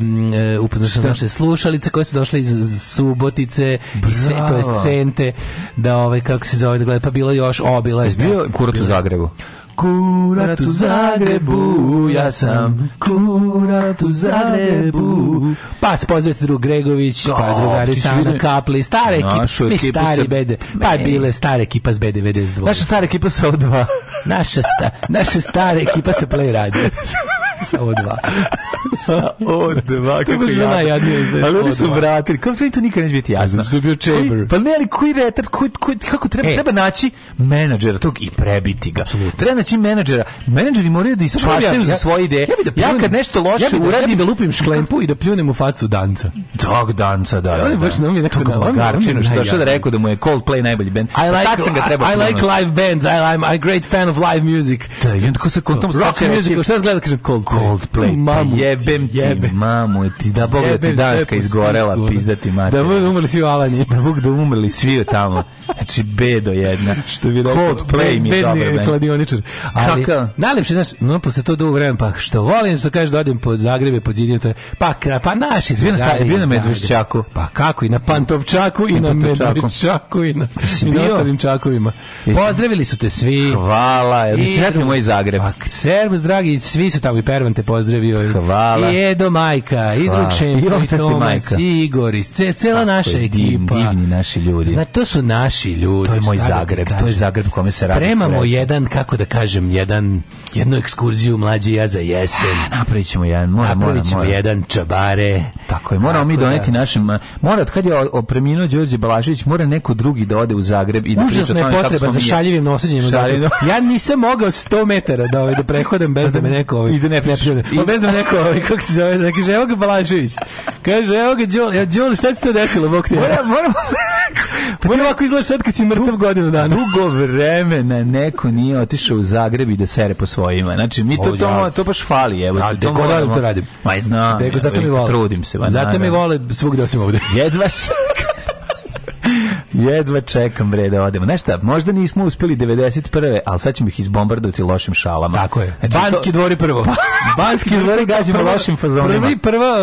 Um, e, upoznaš naše slušalice koje su došle iz Subotice, i se, to jest Cente, da ovaj, kako se zove, da gleda, pa bilo još, o, bilo je... Bio Kurat u Zagrebu? Kurat u Zagrebu, ja sam kurat u Zagrebu. Pa se pozdravite drug Gregović, oh, pa drugarica Ana Kapli, stara ekipa, mi stari se... bede, pa je bile stara ekipa s bede 92. Naša stara ekipa sa O2. naša, sta, naša stara ekipa sa Play Radio. sa O2. sa O2, kako je najjadnije izveš Ali oni su vratili, kako to nikad neće biti jasno. Znači, bio chamber. Pa ne, ali koji retard, koji, koji, kako treba, e. treba naći menadžera tog i prebiti ga. Absolutno. Treba naći menadžera. Menadžeri moraju da ispaštaju ja, za svoje ideje. Ja, bi da ja kad nešto loše ja bi da, uradim, ja da lupim šklempu i da pljunem u facu danca. Tog danca, da. da, da. baš nam je neko na vagarčinu, što što da rekao da mu je Coldplay najbolji band. I pa like, I like live bands, I, I'm a great fan of live music. Da, i onda ko se kontom... Rock music, šta se gleda, kažem Coldplay. Coldplay. Pa mamu jebem ti, jebe. mamu ti, da Bog da ti Danska izgorela, pizdati mater. Da Bog da umrli svi u Alanji. Da Bog da umrli svi tamo. Znači, bedo jedna. Što bi rekao, Coldplay mi je dobro. Bedni kladioničar. Ali, Kako? Najlepše, znaš, no, posle to dugo vremena, pa što volim, što kažeš da odem pod Zagrebe, pod Zidjem, to je, pa, pa naši. Bio na, stari, bio na Medvešćaku. Pa kako, i na Pantovčaku, i na Medvešćaku, i na, i na ostalim čakovima. Pozdravili su te svi. Hvala, mi se vratimo moj Zagreb. Pa, servus, dragi, svi su tamo i Vervante pozdravio. Hvala. I Edo Majka, i Drug Šemsa, i Tomac, i Igor, i cela naša ekipa. Divni naši ljudi. Znači, to su naši ljudi. To je moj da Zagreb, to je Zagreb kome se radi Spremamo jedan, kako da kažem, jedan jednu ekskurziju mlađi ja za jesen. Napravit ćemo jedan, mora, Napravit mora, jedan čabare. Tako je, moramo mi da- doneti našim, mora od kad je preminuo Đorđe Balašević, mora neko drugi da ode u Zagreb i da Užasno priča o tome je potreba za šaljivim nosađenjem u Zagrebu. Ja nisam mogao 100 metara da, ovaj, da prehodem bez da me neko ovaj, I da ne priča. Pa bez da me neko ovaj, kako se zove, da kaže, evo ga Balašević. Kaže, evo ga Đole, ja Đole, šta ti se desilo, Bog ti? Moramo, moramo, pa ti ovako izgledaš sad kad si mrtav godinu dana. Dugo vremena neko nije otišao u Zagreb i da sere po svojima. Znači, mi to, to, to baš fali. Evo, ja, to, da moramo, to radim. Ma, znam. Deko, zato mi volim. Trudim se. Ba, zato mi vole svugde osim ovde. Jedva Jedva čekam bre da odemo. Znaš šta, možda nismo uspeli 91. ali sad ćemo ih izbombardovati lošim šalama. Tako je. Znači, Banski to... dvori prvo. Banski dvori gađamo prva, lošim fazonima. Prvi prva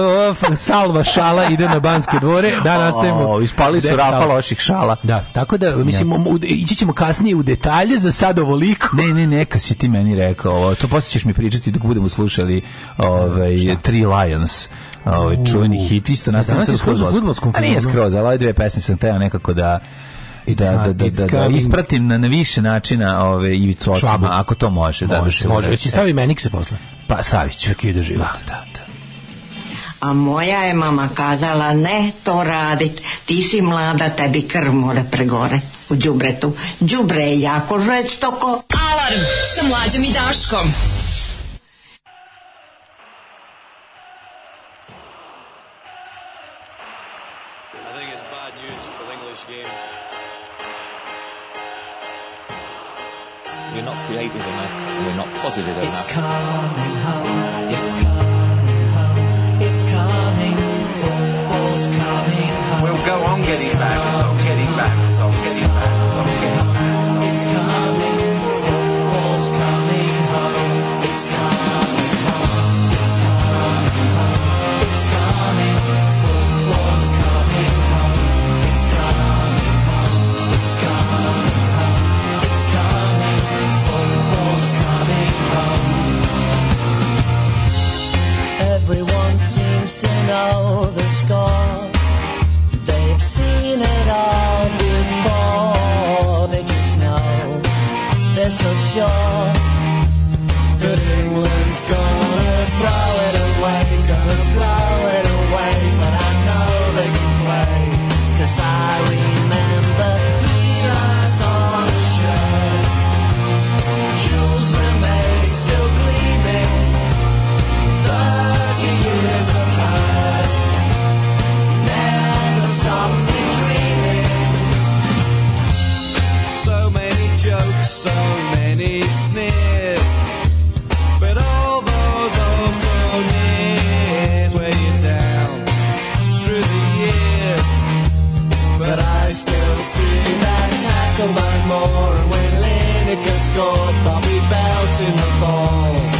salva šala ide na Banske dvore, da nastavimo. O, ispali su rafa šala. loših šala. Da, tako da mislim u, ići ćemo kasnije u detalje za sad ovoliko. Ne, ne, neka si ti meni rekao. To poslije ćeš mi pričati dok budemo slušali ovaj Šta? Three Lions ovaj čuveni hit isto nastao na fudbalskom. Ali je skroz, ali dve pesme sam teo nekako da It's da, da, da, da, da, ispratim na, na više načina ove Ivicu Osima, ako to može. Može, da, da da, može. Hoće stavi Menikse posle? Pa stavit ću. Kako da život. Da, da, da. A moja je mama kazala, ne to radit, ti si mlada, tebi krv mora pregore u džubretu. Džubre je jako žveć toko. Alarm sa mlađom i Daškom. We're not creative enough. We're not positive enough. It's coming home. It's coming home. It's coming. Football's coming home. We'll go on getting back. getting back. getting back. getting back. It's coming. they're so sure that England's gonna thrive. Wenger scored, we Belt in the ball.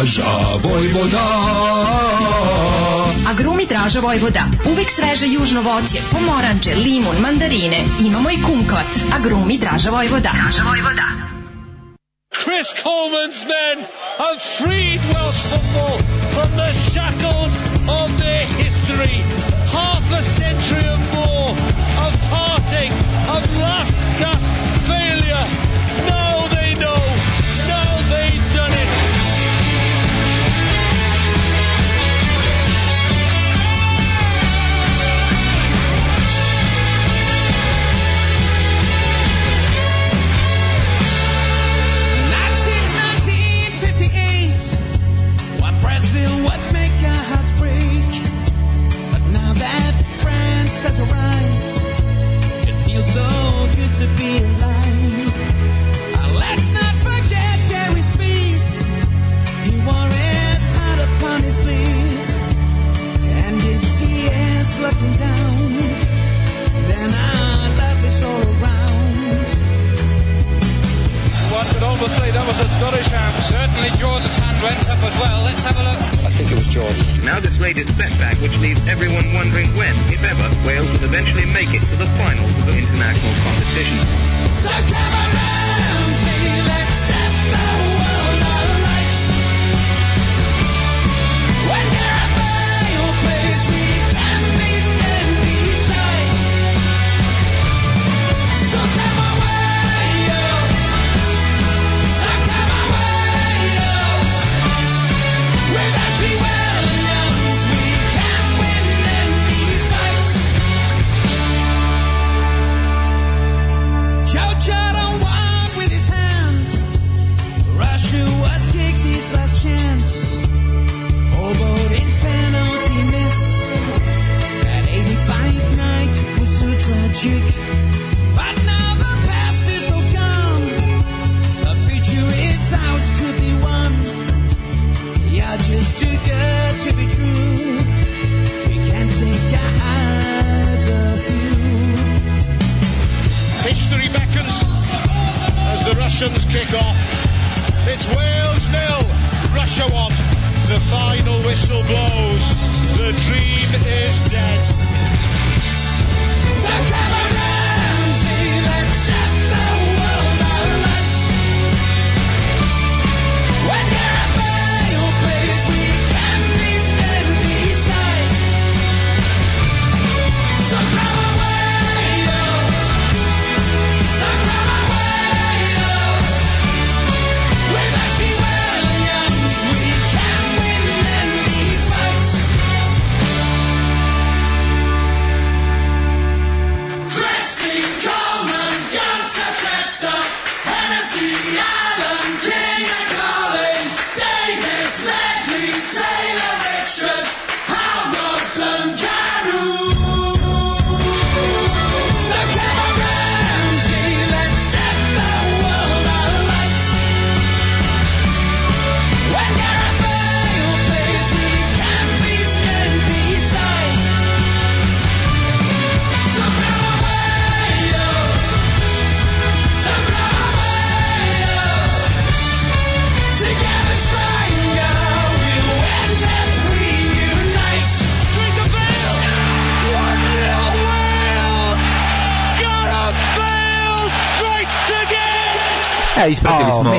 Draža Vojvoda Agrumi Draža Vojvoda Uvek sveže južno voće, pomoranče, limun, mandarine Imamo i kumkvat Agrumi Draža Vojvoda Draža Vojvoda Chris Coleman's men have freed Welsh football Christmas has arrived. It feels so good to be alive. Uh, let's not forget Gary's peace. He wore his heart upon his sleeve. And if he is looking down, then our love is all around. One could almost say that was a Scottish hand. Certainly Jordan's hand went up as well. Let's have a look think it was Jordan. Now this latest setback, which leaves everyone wondering when, if ever, Wales will eventually make it to the finals of the international competition.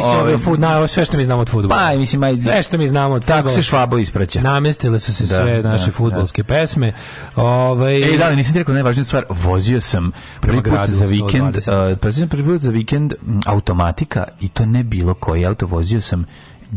mislim, ovaj, food, na, sve što mi znamo od fudbala. Pa, mislim, aj, sve što mi znamo od Tako se Švabo ispraća. Namestile su se da, sve da, naše da, fudbalske da. pesme. Ovaj, Ej, da, nisam ti rekao najvažniju stvar, vozio sam prema gradu za vikend, uh, prvi put za vikend automatika i to ne bilo koji auto, vozio sam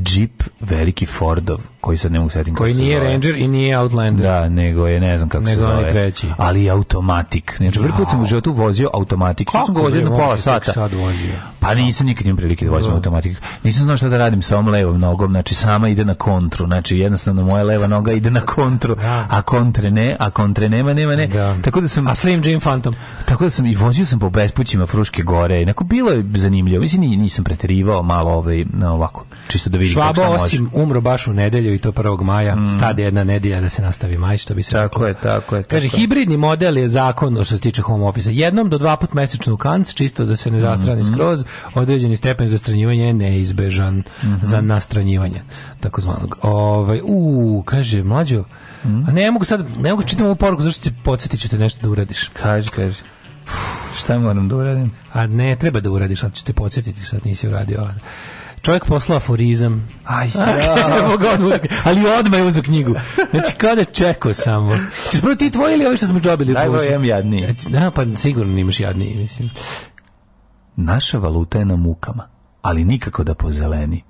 džip veliki Fordov koji sad ne mogu setim koji nije Ranger i nije Outlander da nego je ne znam kako nego se zove treći. ali je automatik znači prvi put sam u životu vozio automatik kako sam ga vozio na pola sata sad vozio pa nisam nikad imao prilike da vozim no. Da. automatik nisam znao šta da radim sa ovom levom nogom znači sama ide na kontru znači jednostavno moja leva noga ide na kontru da. a kontre ne a kontre nema nema ne da. tako da sam a Slim Jim Phantom tako da sam i vozio sam po bespućima Fruške gore i neko bilo je zanimljivo mislim nisam preterivao malo ovaj ovako čisto da vidim Švabo osim umro baš u nedelju i to 1. maja, mm. stade jedna nedjelja da se nastavi maj, što bi se Tako je, tako je. Tako Kaže, tako. hibridni model je zakon što se tiče home office Jednom do dva put mesečno kanc, čisto da se ne mhm. zastrani mm -hmm. skroz, određeni stepen zastranjivanja je neizbežan mm -hmm. za nastranjivanje, takozvanog. Ovaj, u, kaže, mlađo, mm. a ne mogu sad, ne mogu čitam ovu poruku, zašto ti podsjetit ću te nešto da uradiš. Kaže, kaže. Uf, šta moram da uradim? A ne, treba da uradiš, ali ću te podsjetiti, sad nisi uradio čovjek poslao aforizam. Aj, ja. ali odmah je uzeo knjigu. Znači, kada da čekao samo. Češ znači, prvo ti tvoji ili ovi što smo džobili? Najbolje plus? jem jadniji. Znači, da, pa sigurno nimaš da jadniji, mislim. Naša valuta je na mukama, ali nikako da pozeleni.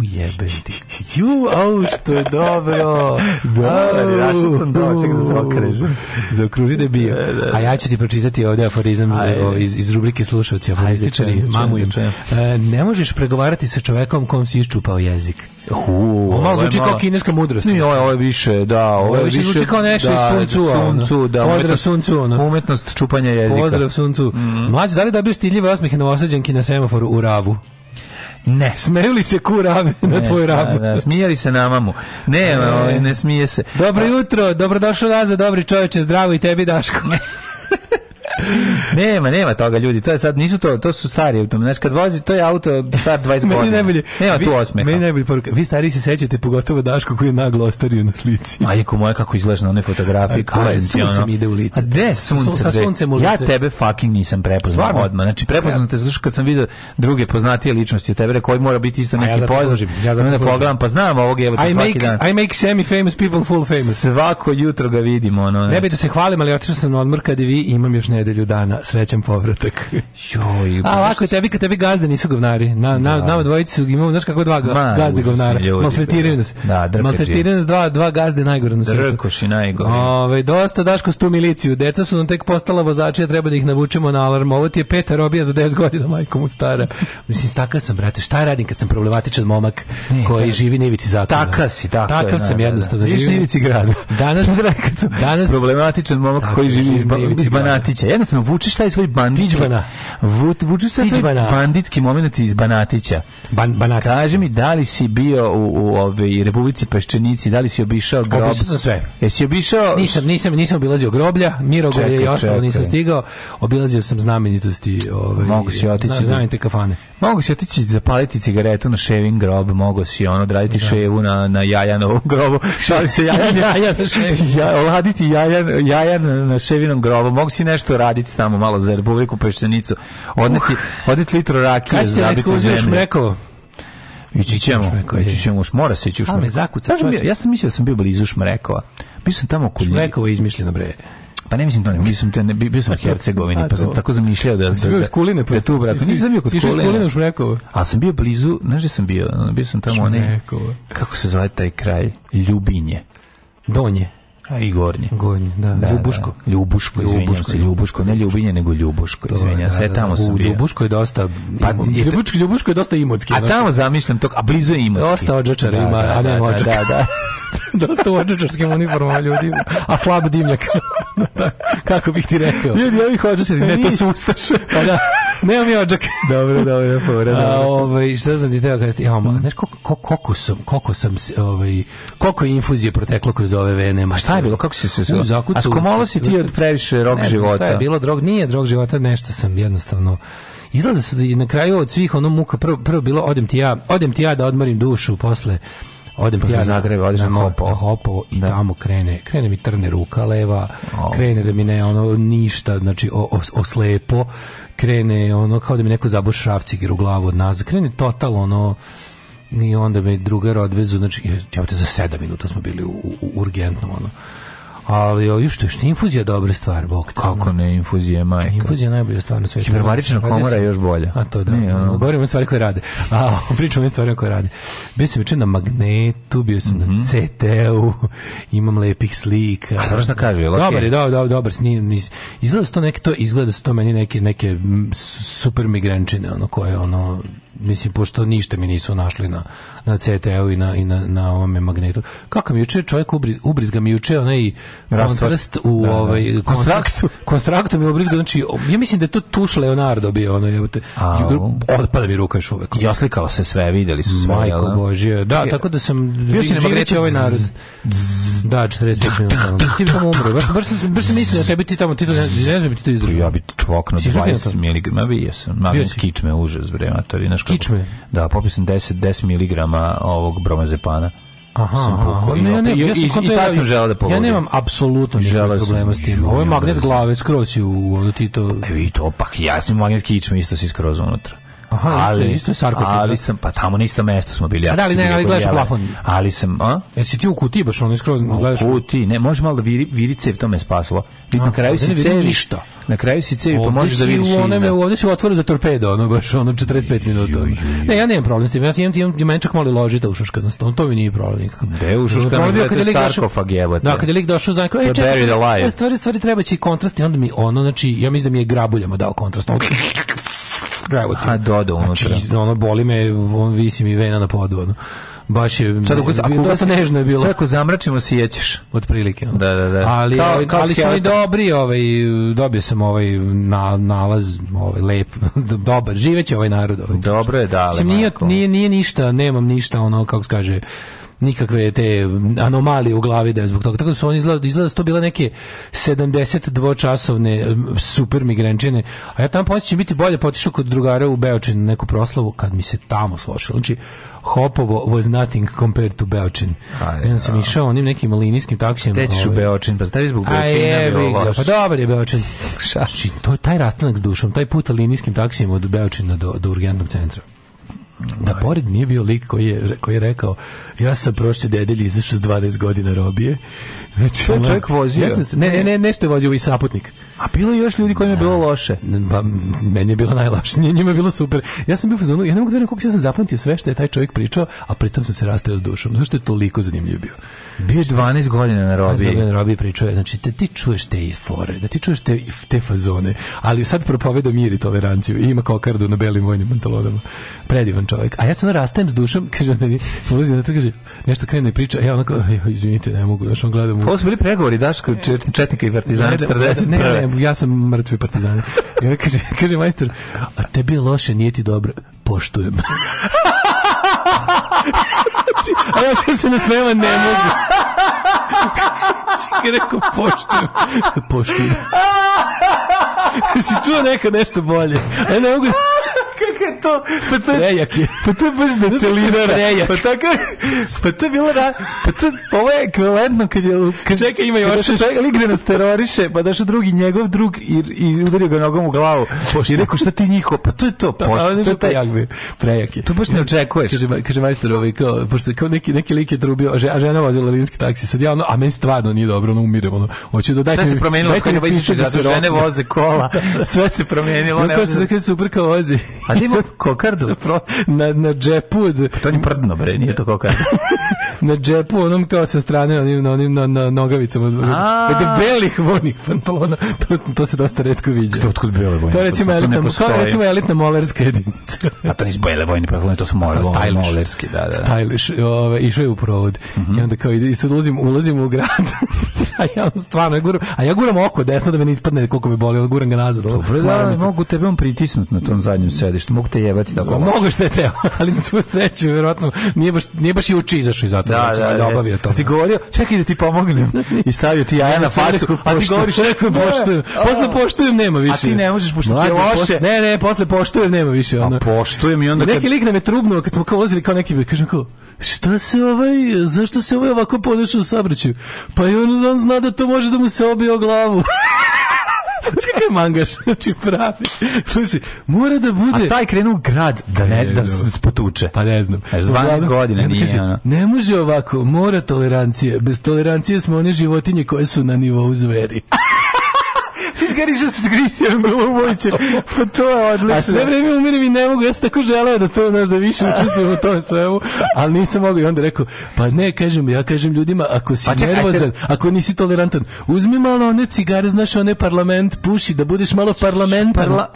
Ujebem ti. Ju, au, što je dobro. Da, Dobar, da, našao sam doček da, da se okrežem. Zaokruži da je bio. Da, A ja ću ti pročitati ovdje aforizam iz, iz rubrike slušalci, aforističari, mamu im. E, ne možeš pregovarati sa čovekom kom si iščupao jezik. Hu, malo zvuči kao kineska mudrost. Ne, ovo je više, da, ovo je više. više zvuči kao nešto da, iz Suncu, suncu da, pozdrav Suncu, ono. umetnost čupanja jezika. Pozdrav Suncu. Mm -hmm. Mlađi, da li dobio stiljive osmehe novosađanki na semaforu u Ravu? Ne. Smeju se ku rame na tvoj rabu? Da, da, smijeli se na mamu. Ne, ne, ovaj, ne smije se. Dobro jutro, dobrodošao nazad, dobri čoveče, zdravo i tebi Daško. nema, nema toga ljudi. To je sad nisu to, to su stari automobili. Znači kad vozi to je auto star 20 godina. meni najbolje. Nema vi, tu osmeha. Meni najbolje poruka. Vi stari se sećate pogotovo Daško koji je naglo ostario na slici. Majko moja kako izlaže na one fotografije. Kako je sunce mi ide u lice. A gde sunce? Sa suncem u lice. Ja tebe fucking nisam prepoznao Stvarno? odmah. Znači prepoznao te zato kad sam video druge poznatije ličnosti od tebe koji mora biti isto neki ja poznat. Ja zato pogledam, pa znam ovog jebote svaki make, dan. I make semi famous people full famous. Svako jutro ga vidimo ono. Ne, ne bih da se hvalim, ali otišao sam na odmor kad vi imam još nedelju nedelju dana. Srećan povratak. Joj, A lako je tebi kad tebi gazde nisu govnari. Na, na, da. nama dvojici su, imamo, znaš kako dva Ma, gazde govnara. Maltretiraju da. nas. Da, Maltretiraju nas dva, dva gazde najgore na svijetu. Drkoši najgore. Ove, dosta daško s tu miliciju. Deca su nam tek postala vozači, a treba da ih navučemo na alarm. Ovo ti je peta robija za 10 godina, majko mu stara. Mislim, takav sam, brate. Šta radim kad sam problematičan momak ne, koji ne, da. živi na ivici zakona? Takav si, tako Takav sam da, jednostavno. Živiš na ivici grada. Danas, danas, problematičan momak koji živi iz Banatića jednostavno vučeš taj svoj banditski Tiđbana. vučeš taj svoj banditski moment iz Banatića. Ban, Banatića. Kaži mi, da li si bio u, u ovaj, Republici Peščenici, da li si obišao grob? Obišao sam sve. Jesi obišao? Nisam, nisam, nisam obilazio groblja, Mirogoje i ostalo nisam stigao. Obilazio sam znamenitosti. Ove, ovaj, Mogu si otići. Znamenite kafane. Mogu si otići zapaliti cigaretu na ševin grob, mogu si ono raditi da. ševu na, na jajanovom grobu. Šali se jajan, jajan, jajan, jajan, jajan na ševinom grobu. Mogu si nešto raditi raditi tamo malo za Republiku Peščanicu. Odneti, uh, odneti litru rakije, zabiti u zemlju. Ići ćemo, ići ćemo, još mora se ići u Šmrekova. Ja sam, ja sam mislio da sam bio blizu Šmrekova. Bio sam tamo kod... Šmrekova je izmišljeno, bre. Pa ne mislim to, ne, mislim te, ne, bio sam u Hercegovini, pa sam tako zamišljao da... Sam bio da- iz Kuline, da pa tu, brate, nisam bio kod Kuline. Kuline u Šmrekovo. A sam bio blizu, znaš gde sam bio? Bio sam tamo, ne, kako se zove taj kraj? Ljubinje. Donje. A i gornje. Gornje, da. da Ljubuško. Da. Ljubuško, Ljubuško, se, Ljubuško, ne Ljubinje, nego Ljubuško, izvinjam da, se, e, da, tamo da. sam bio. Ljubuško je dosta, pa, Ljubuško, Ljubuško je dosta imotski. A ono tamo zamišljam to, a blizu je imotski. Dosta odžačara ima, a ne Da, da, da. dosta u odžačarskim uniformama ljudi, a slab dimljak. Kako bih ti rekao? Ljudi, ovi hođačari, ne, to su ustaše. Pa da. Nemam ja odžak. Dobro, dobro, fora. A ovaj šta sam ti teo kažete? Ja, ma, mhm. znaš kako kako sam, kako sam ovaj koliko infuzije proteklo kroz ove vene. Ma šta je bilo? Kako si se u zakucu? A skomalo si ti od previše rok ne, života. Šta je bilo? Drog nije drog života, nešto sam jednostavno Izgleda se da na kraju od svih ono muka prvo, prvo bilo odem ti ja, odem ti ja da odmorim dušu posle odem pa ja Zagreba, odeš na, na hopo. hopo i da. tamo krene, krene mi trne ruka leva, oh. krene da mi ne ono ništa, znači o, o, oslepo, krene ono kao da mi neko zabuš šrafciger u glavu od nas, krene total ono i onda me drugar odvezu, znači, ja te za 7 minuta smo bili u, u, u urgentnom ono Ali o što što infuzija dobra stvar, bok. te. Kako ne, infuzija je majka. Infuzija je najbolja stvar na svetu. Hiperbarična komora je još bolja. A to da. Ne, Govorimo o stvari koje rade. A pričamo o stvari koje rade. Bio sam na magnetu, bio sam mm -hmm. na mhm. CT-u, imam lepih slika. A dobro što kaže, okay. Dobar je, dobar, dobar, dobar snim. Izgleda da to neke to izgleda da to meni neke neke super migrenčine ono koje ono mislim, pošto ništa mi nisu našli na, na CTL i na, i na, na ovome magnetu. Kako mi juče čovjek ubriz, ubrizga mi juče onaj kontrast u da, da. ovaj, da, da. konstraktu. Konstraktu mi ubrizga, znači, ja mislim da je to tuš Leonardo bio, ono, je te, odpada mi ruka još uvek. I oslikalo se sve, videli su sve. Majko jel, da? Božje, da, tako da sam bio si na ovaj narod. Da, 45 da, minuta. Ti bi umro, baš, baš, baš sam mislio da tebi ti tamo, ti to ne, ne znam, ti to pa izdržao. Ja bi čvokno 20 miligrama, bio sam, malo kičme, užas, bre, matori, naš znaš kako. Kičme. Da, popio sam 10 10 mg ovog bromazepana. Aha, sam pukao. Ne, ja ne, ja sam želeo da pogodim. Ja nemam apsolutno nikakve problema s tim. Ovo je magnet da- glave, skroz si u, ono ti to... Evo i to, pa ja sam magnet kičme, isto si skroz unutra. Aha, ali, isto, isto je sarkofag. Ali da. sam, pa tamo na isto mesto smo bili. ja da, ali ne, ali gledaš plafon. Ali sam, a? Jesi ti u kutiji baš on iskroz gledaš? U kutiji, ne, može malo da viri, virice, to me spasilo. Vi na kraju da se cevi. Ništa. Na kraju si cevi, pa možeš da vidiš iza. Onome, ovdje si u otvoru za torpedo, ono baš ono 45 minuta. Ne, ja nemam problem s tim. Ja imam, imam, imam čak mali ložita u šuškanost. On to mi nije problem nikako. Da, u šuškanost je sarkofag jebote. Da, kad je lik došao za neko, e, čekaj, stvari, stvari treba će i kontrast i onda mi ono, znači, ja mislim da mi je grabuljama dao kontrast. krevetim. A do, unutra. Znači, ono, boli me, on visi mi vena na podu, ono. Baš je sad ako, ako dosta nežno je bilo. Sad ako zamračimo se jećeš otprilike. Ono. Da, da, da. Ali kao, ali, ovaj, kao ali su oni dobri, ovaj dobio sam ovaj na, nalaz, ovaj lep, dobar. Živeće ovaj narod ovaj. Dobro je da. Mislim nije, nije nije ništa, nemam ništa ono kako se kaže nikakve te anomalije u glavi da je zbog toga. Tako da su oni izgleda, izgleda da su to bile neke 72 časovne super migrenčine, a ja tamo poslije biti bolje potišao kod drugara u Beočin na neku proslavu kad mi se tamo slošilo. Znači, Hopovo was nothing compared to Beočin. Ajde, ja sam da. išao onim nekim linijskim taksijem. Te ćeš u ovaj. Beočin, pa tebi zbog Beočina bio loš. Pa dobar je Beočin. Znači, to je taj rastanak s dušom, taj put linijskim taksijem od Beočina do, do urgentnog centra da ovaj. pored nije bio lik koji je, koji je rekao ja sam prošli nedelje izašao s 12 godina robije Znači, to je čovjek vozio. Ja se, ne, ne, ne, nešto je vozio i ovaj saputnik. A bilo je još ljudi kojima je bilo da. loše. Ba, meni je bilo najloše, njima je bilo super. Ja sam bio u fazonu, ja ne mogu da koliko sam zapamtio sve što je taj čovjek pričao, a pritom sam se rastao s dušom. Zašto je toliko zanimljiv bio? Bio je 12 godina na robiji. 12 godina na robiji pričao je, znači te, ti čuješ te fore, da ti čuješ te, te fazone, ali sad propoveda mir i toleranciju i ima kokardu na belim vojnim pantalonama. Predivan čovjek. A ja se ono rastajem s dušom, kaže, ulazim na to, kaže, nešto krene i priča, ja e, onako, izvinite, ne mogu, znači on gleda Ovo su bili pregovori Daško Četnika i Partizana 40. Ne, ne, ja sam mrtvi Partizan. Ja kaže, kaže majstor, a tebi je loše, nije ti dobro. Poštujem. Znači, a ja što se nasmeva ne mogu. Čekaj, znači, rekao, poštujem. Poštujem. si znači, čuo nekad nešto bolje. A ne mogu to, pa to, prejak je. Pa to je baš detalinara. Prejak. Pa tako, pa to je bilo, da, pa to, ovo je ekvivalentno kad je... Kad, Čekaj, ima još... Kad došao lik da nas teroriše, pa došao drugi, njegov drug i, i udario ga nogom u glavu. Pošto. I rekao, šta ti njiho? Pa to je to, da, pošto. Pa, pa, pa, pa, pa, pa, pa, pa, pa, pa, pa, Kaže, kaže majstor, ovaj, kao, pošto kao neki, neki lik je trubio, a žena vozila linski taksi, sad ja ono, a meni stvarno nije dobro, ono umirem, ono, hoću da dajte... Sve se promenilo, kada ba ističe, zato žene voze kola, sve se promenilo, ne voze. Kako se super kao vozi? A ti da kokardu? Pro, na, na džepu. Pa to nije prdno, bre, nije to kokardu. na džepu, onom kao sa strane, onim, na, onim, na, na nogavicama. Od belih vojnih pantalona. To, to se dosta redko viđa. To otkud bele vojne? To recimo elitna, to recimo elitna molerska jedinica. A to nisu bele vojne pantalone, to su molerske. Pa stylish. Molerski, da, da. Stylish. Ove, išao je u provod. Mm -hmm. I onda kao, i sad ulazim, ulazim u grad. a ja stvarno, ja guram, a ja guram oko desno da me ne ispadne koliko me boli, ali guram ga nazad. Dobro, da, mogu tebe on pritisnuti na tom zadnjem sedištu. Mogu te zajebati tako. Mogu što je teo, ali na svu sreću verovatno nije baš nije baš i uči izašao iz zato, da, da, da, obavio to. Ti govorio, čekaj da ti pomognem i stavio ti jaja da, na da, facu, da, a ti govoriš rekao poštujem. Posle poštujem nema više. A ti ne možeš poštovati loše. Ne, ne, posle poštujem nema više ono. A poštujem i onda neki lik nam je trubnuo kad smo kao vozili kao neki kažem kao Šta se ovaj, zašto se ovaj ovako ponaša u saobraćaju? Pa i on, on zna da to može da mu se obije o glavu. Čekaj mangaš, znači pravi. Slušaj, mora da bude. A taj krenu grad da ne, da ne da se potuče. Pa ne znam. E, 12 godina nije. Kaže, ono. Ne može ovako, mora tolerancije. Bez tolerancije smo one životinje koje su na nivou zveri. Ti zgariša da se s Kristijanom Golubovićem. Pa to je odlično. A sve vreme umirem i ne mogu. Ja sam tako želeo da to, znaš, da više učestvujem u tom svemu. Ali nisam mogao. I onda rekao, pa ne, kažem, ja kažem ljudima, ako si pa nervozan, ako nisi tolerantan, uzmi malo one cigare, znaš, one parlament, puši, da budeš malo parlamentan. Parla...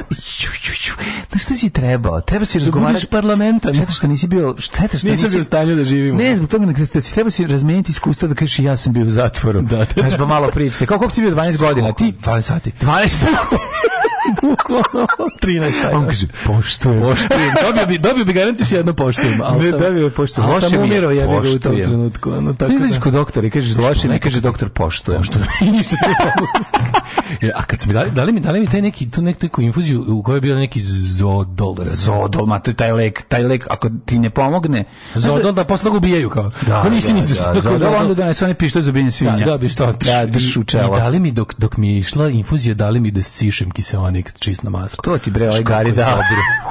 Znaš šta si trebao? Treba si razgovarati. Da budeš parlamentan. Šteta što nisi bio, šteta što nisam nisi... bio u stanju da živimo. Ne, zbog toga, da si trebao si razmeniti iskustva da kažeš ja sam bio u zatvoru. Da, da. Kažeš da. pa malo pričate. Kako, kako ti bio 12 godina? Ti? 12 sati. 他妈的！Bukvalno 13 On kaže, poštujem. Poštujem. Dobio bi, dobio bi garantiš jedno poštujem. Al ne, sam, dobio bi poštujem. Al sam umirao je bi u tom trenutku. Ono, tako ne znaš da- kod doktora i kažeš loše, ne kaže doktor poštujem. Poštujem. Ništa ne A kad su mi dali, dali mi, dali mi taj neki, tu nek, neku infuziju u kojoj je bio neki zodol. Da zodol, ma to je taj lek, taj lek, ako ti ne pomogne. Da- zodol da posle ga ubijaju kao. Da, ko nisi da, nisi. Da, da, zodol, onda da, oni pištolj za da, svinja. Da, da, bi što. Da, da, čelo. Dali mi dok, dok mi je išla infuzija, dali mi da sišem kiseonik tonik čist na masku. To ti bre, aj ovaj gari da.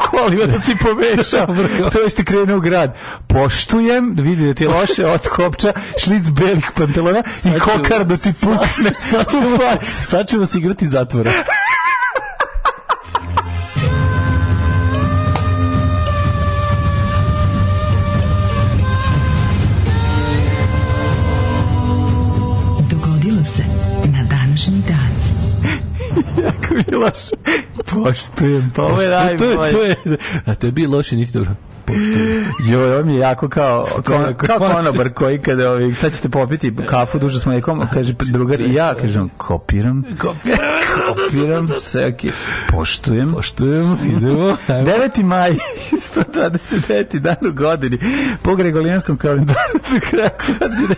Hvala, ja da to ti pomešao. to još ti krene u grad. Poštujem, vidi da ti je loše od kopča, šlic belih pantalona i kokar da ti pukne. Sad ćemo, sad ćemo se igrati zatvora. bi Poštujem, pa ovo je najbolje. To je, to loše niti dobro. Jo, on je jako kao, kao, kao konobar koji kada ovi, šta ćete popiti kafu duže smo mlekom, kaže drugar i ja, kažem, kopiram, kopiram, kopiram, sve ok, poštujem, poštujem, idemo. 9. maj, 129. dan u godini, po Gregolijanskom kalendaru su krakodne.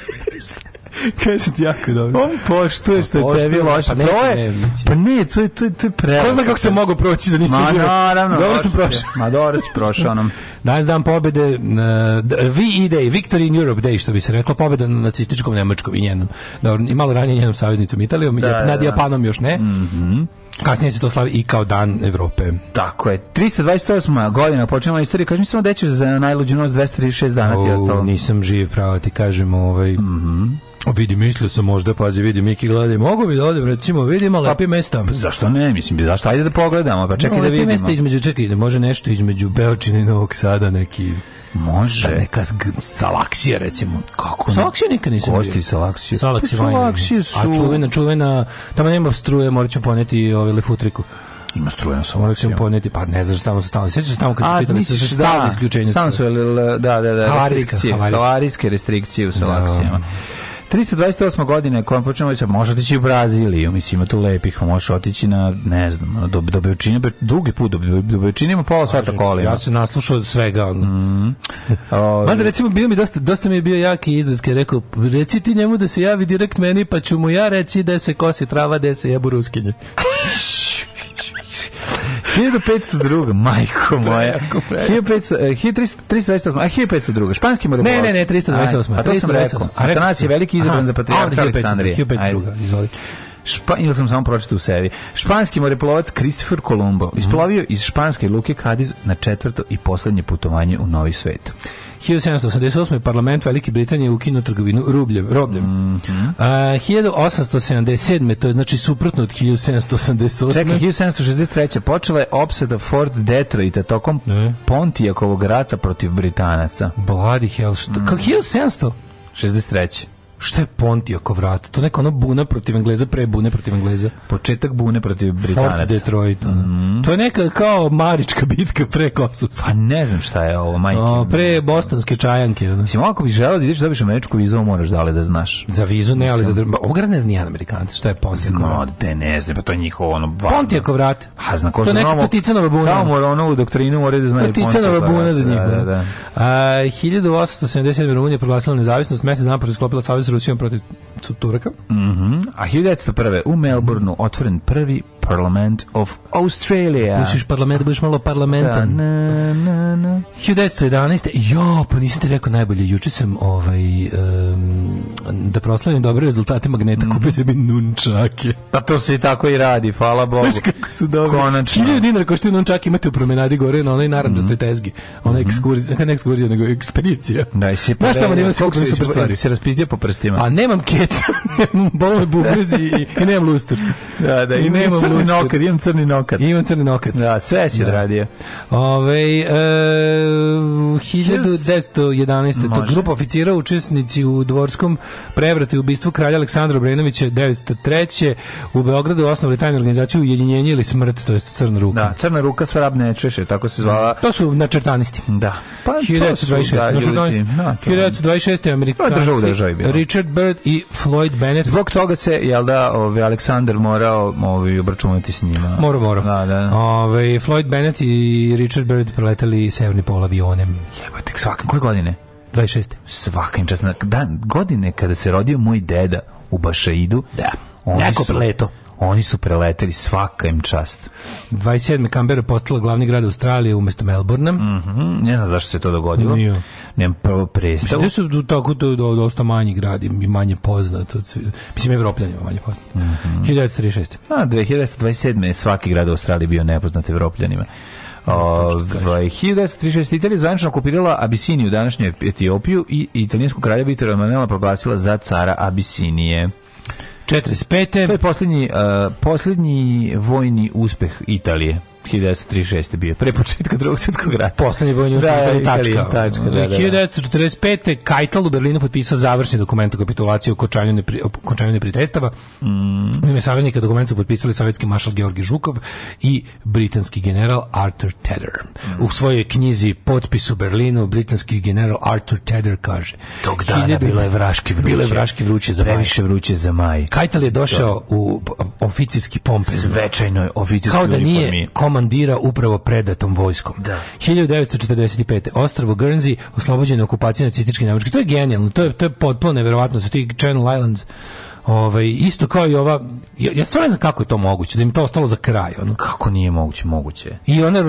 Kaže ti jako dobro. On poštuje što je pa tebi loše. Pa, pa to je, pa ne, to je, to je, to je prelako. Ko zna kako se mogu proći da nisam bio. Ma naravno. Dobro sam prošao. Ma dobro si prošao onom. Danas dan pobede, uh, eh, VE Day, Victory in Europe Day, što bi se reklo, pobeda na nacističkom Nemačkom i njenom. Dobro, i malo ranije njenom saveznicom Italijom, da, da, nad da, Japanom još ne. Mhm. Kasnije se to slavi i kao dan Evrope. Tako je. 328. godina počinjela istorija. Kaži mi samo da ćeš za najluđu noć 236 dana ti je ostalo. Nisam živ, pravo ti kažem. Ovaj. Mm -hmm. Vidi, mislio sam možda, pazi, vidi, Miki gleda, mogu bi da odem, recimo, vidimo pa, lepi pa, mesta. Zašto ne, mislim, zašto, ajde da pogledamo, pa čekaj no, da vidimo. mesta između, čekaj, da može nešto između Beočine i Novog Sada, neki... Može. Neka salaksija, recimo. Kako? Salaksija nikad nisam bio. Kosti pa salaksija. Salaksija, salaksija su... A čuvena, čuvena, tamo nema struje, morat ću poneti ovaj lefutriku. Ima strujeno samo. Morat ćemo poneti, pa ne znaš, tamo su stalno. Sjećaš tamo kad čitali su da. stalno isključenje. Stalno su, da, da, da, havarijske, restrikcije. Havarijske restrikcije u da. salaksijama. 328. godine kojom počnemo se da može otići u Braziliju, mislim ima tu lepih, možeš otići na ne znam, do do Beočine, dugi put do do Beočine ima pola sata kolima. Ja se naslušao svega. Mm. Mada ovaj- recimo bio mi dosta dosta mi je bio jaki izraz kad je rekao reci ti njemu da se javi direkt meni pa ću mu ja reći da se kosi trava, da se jebu ruskinje. 1502. Majko moja. 1328. E, a 1502. Španski mora Ne, ne, ne, 328. A to sam rekao. Atanas je veliki izabran za patrijarha Aleksandrije. 1502. Izvolite. Špa, ili sam samo pročitao u sebi. Španski moreplovac Christopher Colombo mhm. isplovio iz španske luke Cadiz na četvrto i poslednje putovanje u Novi svet. 1788. parlament Velike Britanije ukinuo trgovinu rubljem, robljem. Mm -hmm. A, 1877. to je znači suprotno od 1788. Čekaj, 1763. počela je opsada Fort Detroita tokom ne. Pontijakovog rata protiv Britanaca. Bloody hell, što? Mm. Kako 1700? 63. Šta je Ponti oko vrata? To neka ono buna protiv Engleza, pre bune protiv Engleza. Početak bune protiv Britanaca. Fort Detroit. Mm -hmm. To je neka kao Marička bitka pre Kosovska. Pa ne znam šta je ovo, majke. O, pre Bostonske čajanke. Ono. Mislim, ako bi želeo da ideš da dobiš američku vizu, moraš da li da znaš. Za vizu ne, ali za drba. Ovo ne zna jedan Amerikanac, šta je Ponti oko vrata? te ne zna, pa to je njihovo ono... Vano. Ponti oko vrata. A zna ko to neka to Ticanova buna. Kao mora ono u doktrinu, mora da znaju Ponti oko vrata. buna za njih. Da, da, da. A, 1877. Rumunija proglasila nezavisnost, mesec dana pošto sklopila savez s Rusijom protiv Turaka. Mm a 1901. u Melbourneu otvoren prvi Parliament of Australia. Pušiš parlament, budeš malo parlamentan. Da, na, na, na. 1911. Jo, pa nisam ti rekao najbolje. Juče sam ovaj, um, da proslavim dobre rezultate magneta, mm. kupio sebi nunčake. Pa to se i tako i radi, hvala Bogu. Znaš kako su dobri. Konačno. 1000 dinara ko koštaju nunčak imate u promenadi gore na onoj naranđastoj mhm. mm. tezgi. Ona mm. ekskurzija, ne ekskurzija, nego ekspedicija. Da, i si pa... Znaš tamo da se se kupili super stvari. Se raspizdio po prstima. A nemam keca, bolo me bub ubrzi i, i nemam luster. Da, da, i nemam crni lustur. nokat, imam crni nokat. Imam crni nokat. Da, sve si da. odradio. Ove, e, 1911. To grupa oficira učesnici u dvorskom prevratu i ubistvu kralja Aleksandra Obrenovića 1903. U Beogradu osnovali tajnu organizaciju Ujedinjenje ili smrt, to je Crna ruka. Da, Crna ruka svrab nečeše, tako se zvala. To su načrtanisti. Da. Pa 1926. Da, 1926. Znači, da, pa, Amerikanci. Državu državi. Richard Bird i Floyd Bennett. Zbog toga se jel da, ove, ovaj, Aleksandar morao ove, ovaj, obračunati s njima. Moro, moro. Da, da. Ove, ovaj, Floyd Bennett i Richard Byrd preleteli severni pol avionem. Jebate, svake, koje godine? 26. Svakim čast. Dan, godine kada se rodio moj deda u Bašaidu, da. Oni Neko su, pleto oni su preleteli svaka im čast. 27. Kambera postala glavni grad Australije umesto Melbourna. Mm -hmm. Ne znam zašto se to dogodilo. Nije. Nemam prvo predstavu. Mislim da su tako do, do, dosta manji grad i manje poznat. Od svi. Mislim, Evropljanima manje poznat. Mm -hmm. 1936. A, 2027. je svaki grad Australije bio nepoznat Evropljanima. Da, ovaj 1936 Italija zvanično okupirala Abisiniju, današnju Etiopiju i italijansku kralja Vittoria Emanuela proglasila za cara Abisinije. 45. To je posljednji, uh, posljednji vojni uspeh Italije. 1936. bio, pre početka drugog svjetskog rata. Poslednji vojni ustav da, Italija, tačka. Da, da, da. 1945. Keitel u Berlinu potpisao završni dokument o kapitulaciji o kočanju, nepri, o kočanju neprijateljstava. Mm. U ime saveznika dokument su potpisali sovjetski maršal Georgi Žukov i britanski general Arthur Tedder. Mm. U svojoj knjizi Potpis u Berlinu britanski general Arthur Tedder kaže Tog dana hiljadu, bilo je vraški vruće. Bilo je vraški vruće za previše vruće za maj. Keitel je došao u oficijski pompe. Svečajnoj je oficirski Kao da nije uniformi komandira upravo predatom vojskom. Da. 1945. Ostrvo Guernsey oslobođeno okupacije nacističke Nemačke. To je genijalno, to je, to je potpuno neverovatno. Su ti Channel Islands Ovaj isto kao i ova ja, ja stvarno ne znam kako je to moguće da im to ostalo za kraj ono. Kako nije moguće moguće. I ona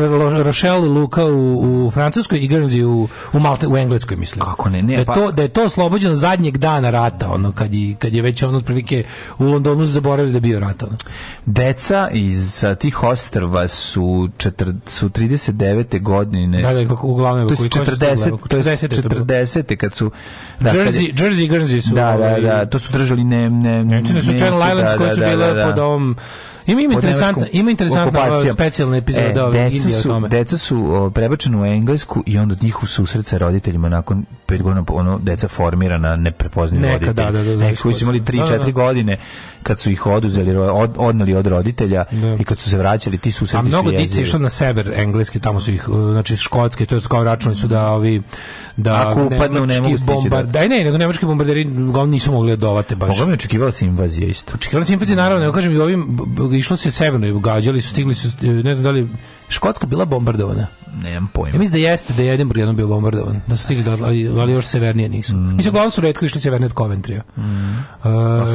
Rochelle Luka u, u Francuskoj i u u Malte u Engleskoj mislim. Kako ne, ne da je pa... to da je to oslobođeno zadnjeg dana rata ono kad je, kad je već ono otprilike u Londonu zaboravili da bio rat ono. Deca iz a, tih ostrva su četiri, su 39. godine. Da, da, uglavnom to su 40 to je 40 kad su da, Jersey, kad je, Jersey Guernsey su. Da, da, ovaj, da, to su držali ne, ne ne, Nemci su Channel Islands koje su bile pod ovom Ima, ima interesantna, ima interesantna ovaj, specijalna epizoda e, ove Indije o tome. Deca su o, prebačena u Englesku i onda od njih u susret sa roditeljima nakon pet godina ono deca formirana neprepoznaju roditelji. Da, da, da, da koji su imali 3-4 da, da, da. godine kad su ih oduzeli, od, odneli od roditelja da. i kad su se vraćali ti susreti su A mnogo dice išlo na sever engleski, tamo su ih, e, znači škotske, to je kao računali su da ovi da Ako upadnu, ne mogu bombard... da. Aj ne, nego nemački bombarderi uglavnom nisu mogli odovate baš. Pogledaj, očekivala se invazija isto. Očekivao sam invazije, naravno, ja kažem i ovim išlo se severno i gađali su, stigli su, ne znam da li Škotska bila bombardovana? Nemam pojma. Ja mislim da jeste da je Edinburgh jednom bio bombardovan. Da su stigli, da, ali, ali još severnije nisu. Mm. Mislim, glavno su redko išli severnije od Coventrya. Mm. Uh,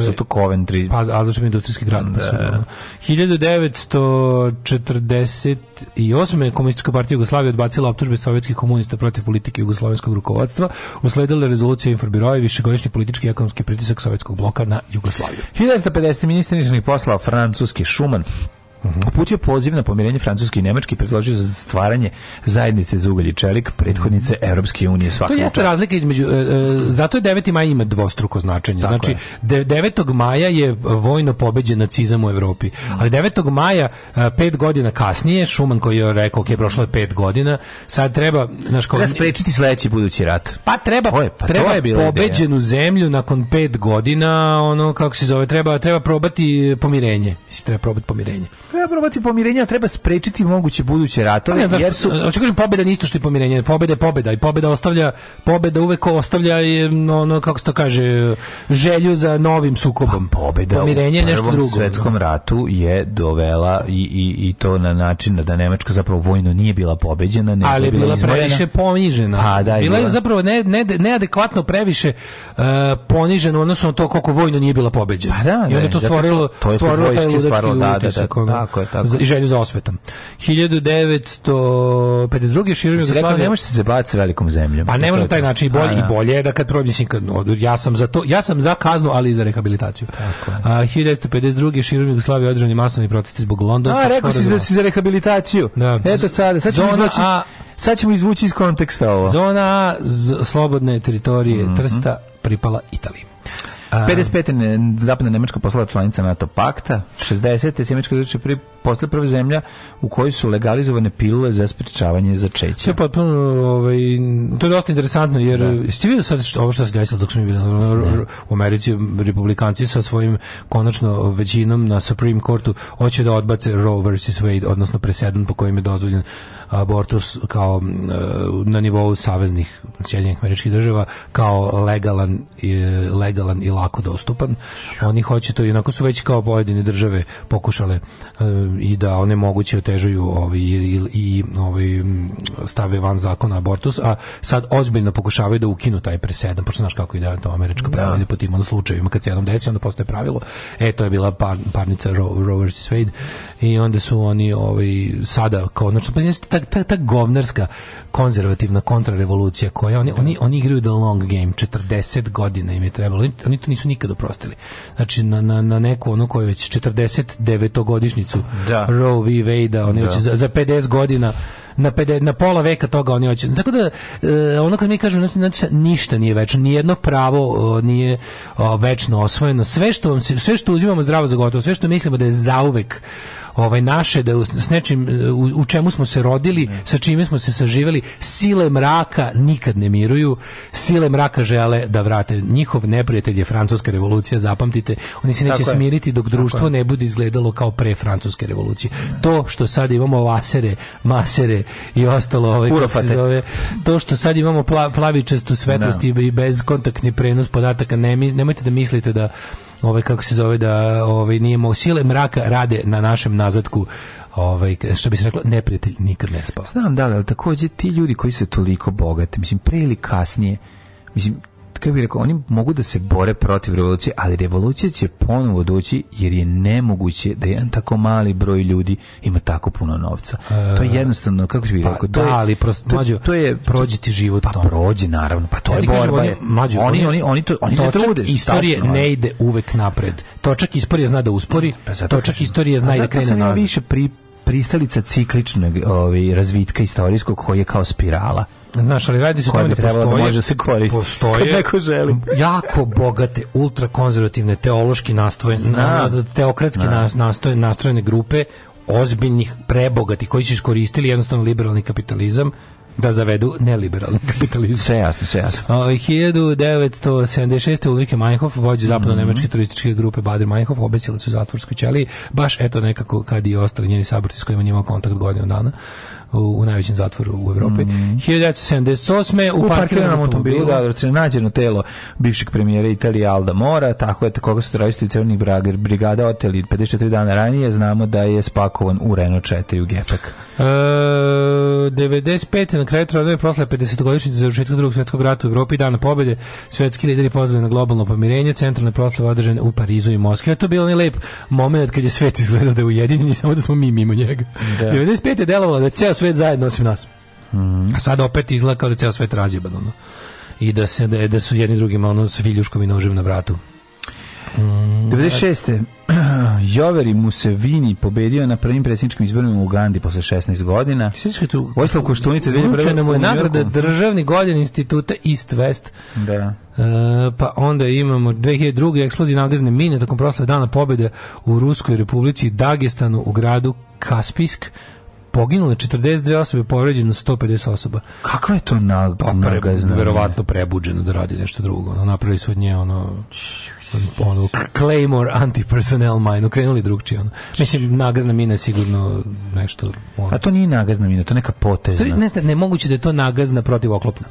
su to Coventry. Pa, ali zašto je industrijski grad. Pa da. Pa su, 1948. je Komunistička partija Jugoslavije odbacila optužbe sovjetskih komunista protiv politike jugoslovenskog rukovodstva. Usledila rezolucija Inforbiroja i višegodišnji politički i ekonomski pritisak sovjetskog bloka na Jugoslaviju. 1950. ministar poslao francuski Šuman uputio poziv na pomirenje francuski i nemački predložio za stvaranje zajednice za ugalj i čelik, prethodnice mhm. Europske unije svakog To jeste čast. razlika između, e, e, zato je 9. maj ima dvostruko značenje. Tako znači, je. 9. maja je vojno pobeđen nacizam u Europi, mhm. ali 9. maja, 5 e, godina kasnije, Šuman koji je rekao, ok, prošlo je pet godina, sad treba, naš, kao... Treba sprečiti sledeći budući rat. Pa treba, Oje, pa treba je bila pobeđenu ideja. zemlju nakon 5 godina, ono, kako se zove, treba, treba probati pomirenje. Mislim, treba probati pomirenje. Treba probati pomirenje, treba sprečiti moguće buduće ratove, pa ne, jer su... Očekujem, pobjeda nisto što je pomirenje, pobjeda je pobjeda i pobjeda ostavlja, pobjeda uvek ostavlja i mm, ono, kako se to kaže, želju za novim sukobom. Pa, pobjeda pomirenje u prvom drugo. svetskom ratu je dovela i, i, i to na način da, da Nemačka zapravo vojno nije bila pobeđena, nego ali je bila, bila previše ponižena. A, pa da, je bila, bila je zapravo ne, ne, neadekvatno previše uh, ponižena u odnosu na to koliko vojno nije bila pobeđena. Pa da, I onda to da, stvorilo, to, to stvorilo taj ludački utisak. Da, da, da, da Tako je, tako. I želju za osvetom. 1952. širom Jugoslavije. Ne možete se baciti sa velikom zemljom. Pa ne može taj način i bolje, i da. bolje je da kad prođe ja sam za to, ja sam za kaznu, ali i za rehabilitaciju. Tako je. A, 1952. širom Jugoslavije održani masovni protesti zbog Londonskog. A, rekao si da si za rehabilitaciju. Da. Eto sada, sad ćemo izvući, sad ćemo izvući iz konteksta ovo. Zona A, slobodne teritorije mm -hmm. Trsta pripala Italiji. 55. zapadna Nemačka poslala članica NATO pakta, 60. Nemačka izvrša pri posle prve zemlja u kojoj su legalizovane pilule za sprečavanje začeća. To je potpuno, ovaj, to je dosta interesantno, jer da. ste vidjeli da sad što, ovo što se desilo dok smo bili da. u Americi, republikanci sa svojim konačno većinom na Supreme Courtu hoće da odbace Roe vs. Wade, odnosno presedan po kojim je dozvoljen abortus kao eh, na nivou saveznih Sjedinjenih američkih država kao legalan i, eh, legalan i lako dostupan. Oni hoće to, inako su već kao pojedine države pokušale eh, i da one moguće otežaju ovaj, i, i ovaj, stave van zakona abortus, a sad ozbiljno pokušavaju da ukinu taj presedan, pošto znaš kako ide to američko pravilo, da. po tim ono slučajevima, kad se jednom desi, onda postaje pravilo, e, to je bila par, parnica Roe vs. Wade, i onda su oni ovaj, sada, konačno, pa znači, ta, ta, ta govnarska konzervativna kontrarevolucija koja, oni, da. oni, oni igraju the long game, 40 godina im je trebalo, oni, oni to nisu nikad oprostili. Znači, na, na, na neku ono koje već 49-godišnicu da. Roe v. Wade-a, oni da. Hoće za, za 50 godina na, pede, na pola veka toga oni hoće. Tako da, e, ono kad mi kažu, znači, znači, ništa nije večno, nijedno pravo e, nije e, večno osvojeno. Sve što, vam, sve što uzimamo zdravo za gotovo, sve što mislimo da je zauvek ovaj naše da s nečim u, u čemu smo se rodili, ne. sa čime smo se saživeli, sile mraka nikad ne miruju, sile mraka žele da vrate njihov neprijatelj je francuska revolucija, zapamtite, oni se neće Tako smiriti dok društvo ne bude izgledalo kao pre francuske revolucije. Ne. To što sad imamo lasere, masere, i ostalo ovaj se zove to što sad imamo pla, plavičastu svetlost no. Da. i bez kontaktni prenos podataka ne, nemojte da mislite da ovaj kako se zove da ovaj nije sile mraka rade na našem nazadku ovaj što bi se reklo neprijatelj nikad ne spava. Znam da, ali takođe ti ljudi koji su toliko bogati, mislim pre ili kasnije mislim kako bih rekao, oni mogu da se bore protiv revolucije, ali revolucija će ponovo doći jer je nemoguće da jedan tako mali broj ljudi ima tako puno novca. E, to je jednostavno, kako bih pa rekao, pa, to da, je, ali prosto, to, mlađo, to je prođiti život pa tom. prođe naravno, pa to ja je borba. Kažem, je, mlađo, oni, oni, oni, to, oni se trude. Istorije ne ide uvek napred. Točak istorije zna da uspori, pa točak istorije zna pa da krene nazad. više pri, pristalica cikličnog ovaj, razvitka istorijskog koji je kao spirala. Znaš, ali radi se o tome da, da postoje, da može se koristiti. Postoje neko želi. jako bogate, ultrakonzervativne, teološki nastoje, na, teokratski na. nastoje, nastrojene grupe ozbiljnih prebogati koji su iskoristili jednostavno liberalni kapitalizam da zavedu neliberalni kapitalizam. Sve jasno, sve jasno. O, 1976. Ulrike Meinhof, vođa zapadno-nemačke mhm. turističke grupe Bader Meinhof, obesila su u zatvorskoj ćeliji, baš eto nekako kad i ostali njeni saborci s kojima njima kontakt godinu dana u, u najvećem zatvoru u Evropi. Mm. 1978. u, u parkiranom automobilu da da, da, da nađeno telo bivšeg premijera Italije Alda Mora, tako je koga su teroristi crvenih brigada oteli 54 dana ranije, znamo da je spakovan u Renault 4 u Gepek. E, 95. na kraju trodove prosla 50-godišnjice za završetku drugog svetskog rata u Evropi, dana pobede, svetski lideri pozvali na globalno pomirenje, centralne proslave održane u Parizu i Moskvi. To je bio onaj lep moment kad je svet izgledao da je ujedinjen i samo da smo mi mimo njega. Da. 95. je delovalo da je ceo svet zajedno osim nas. Mm. A sad opet izgleda kao da je ceo svet razjeban, ono. I da, se, da, da su jedni drugima ono, s viljuškom i nožem na vratu. Mm, 96. Joveri Musevini pobedio na prvim predsjedničkim izborima u Ugandi posle 16 godina. Vojislav Koštunica uručena mu je nagrada Državni godin instituta East West. Da. E, pa onda imamo 2002. eksplozija nagazne mine tokom proslave dana pobede u Ruskoj republici Dagestanu u gradu Kaspijsk poginule 42 osobe, povređeno 150 osoba. Kakva je to na pa, pre, verovatno prebuđeno da radi nešto drugo. Ono napravili su od nje ono ono Claymore anti-personnel mine, okrenuli drugčije ono. Mislim nagazna mina je sigurno nešto ono. A to nije nagazna mina, to neka potezna. Ne, ne, ne moguće da je to nagazna protivoklopna.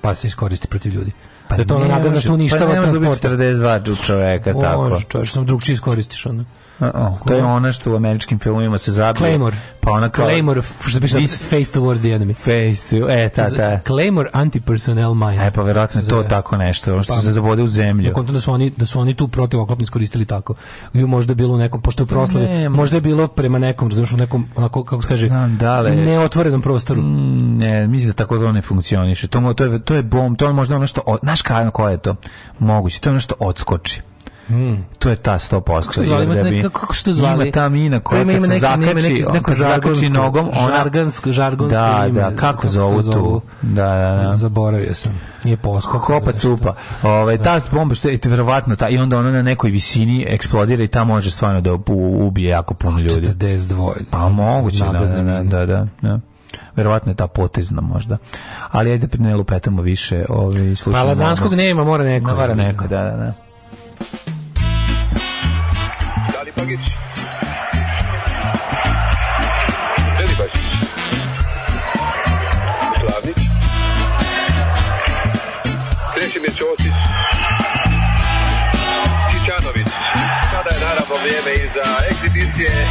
Pa se iskoristi protiv ljudi. Pa da to ono nagazna što pa uništava pa transport. Pa ne može 42 čoveka, tako. Može, čovjek, što drugčije iskoristiš onda. Uh, to je ona što u američkim filmovima se zabije. Claymore. Pa ona kao... Claymore, što piše face towards the enemy. Face to, e, ta, ta. Claymore anti-personnel mine. E, pa verovatno to tako nešto, ono što pa, se zabode u zemlju. Konto da su oni, da su oni tu protiv oklopnic koristili tako. I možda je bilo u nekom, pošto je pa proslavi, ne, možda je bilo prema nekom, razumiješ, u nekom, onako, kako se kaže, dale, neotvorenom prostoru. Mm, ne, mislim da tako to ne funkcioniše. To, to, je, to je bom, to je možda ono što, znaš koja je to? Moguće, to je ono što odskoči. Mm. To je ta 100%. Kako zvali, da bi, kako što zvali? Ima ta mina koja ima, ima neki, se zakači, neki, neko zakači nogom, ona... Žargansko, žargonsko da, ime. Da, da kako, kako zovu tu? Da, da, da. Zaboravio sam. Nije posko. Kopa cupa. Ove, ovaj, da. ta bomba što je verovatno ta, i onda ona na nekoj visini eksplodira i ta može stvarno da ubije jako puno ljudi. 42. Pa moguće, da, da, da, da, da, da verovatno je ta potezna možda. Ali ajde ne lupetamo više, ovaj slušamo. Pa Lazanskog nema, mora neko. Mora neko, da, da, da. Togić. Delibašić. Slavnić. Krešimir Ćosić. Čičanović. Sada je naravno vrijeme i za egzibicije.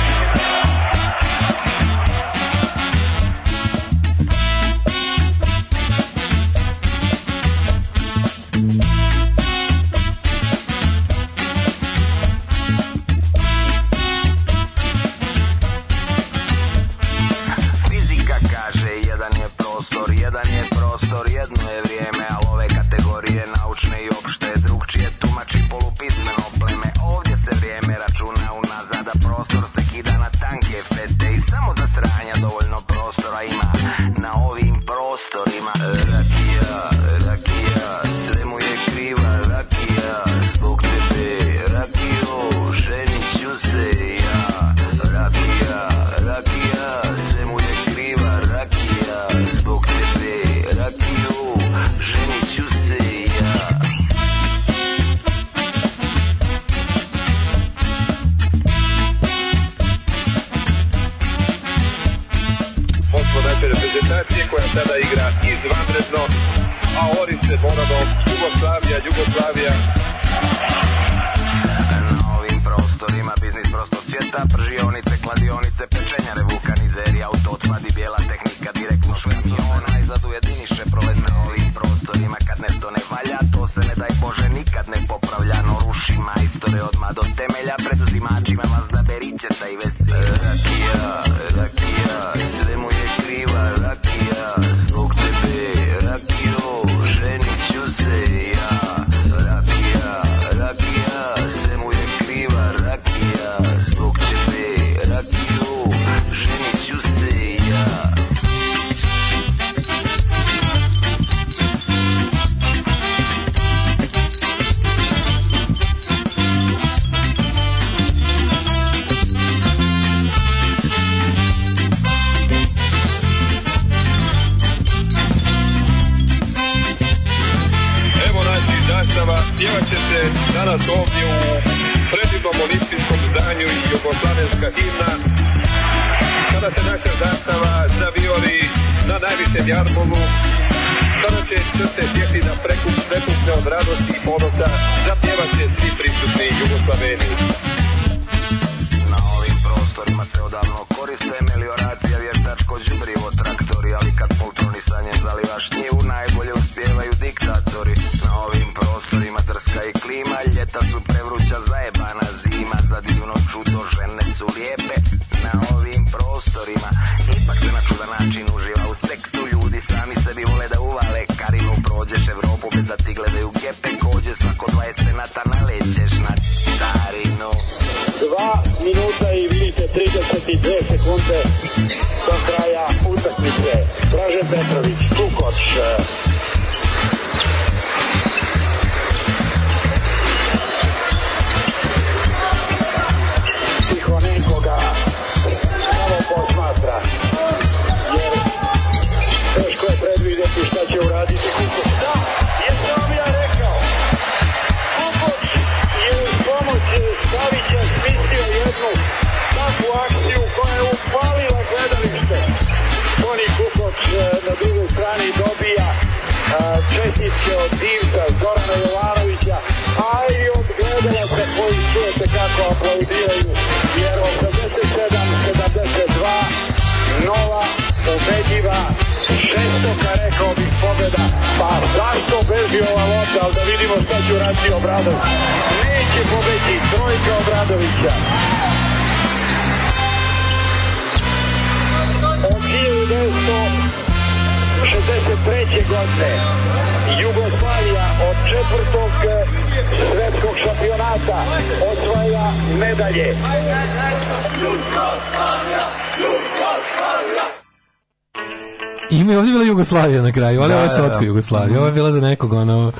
kraju, ali da, ovo je da, socko da. Jugoslavija. Ovo je bila za nekog, ono,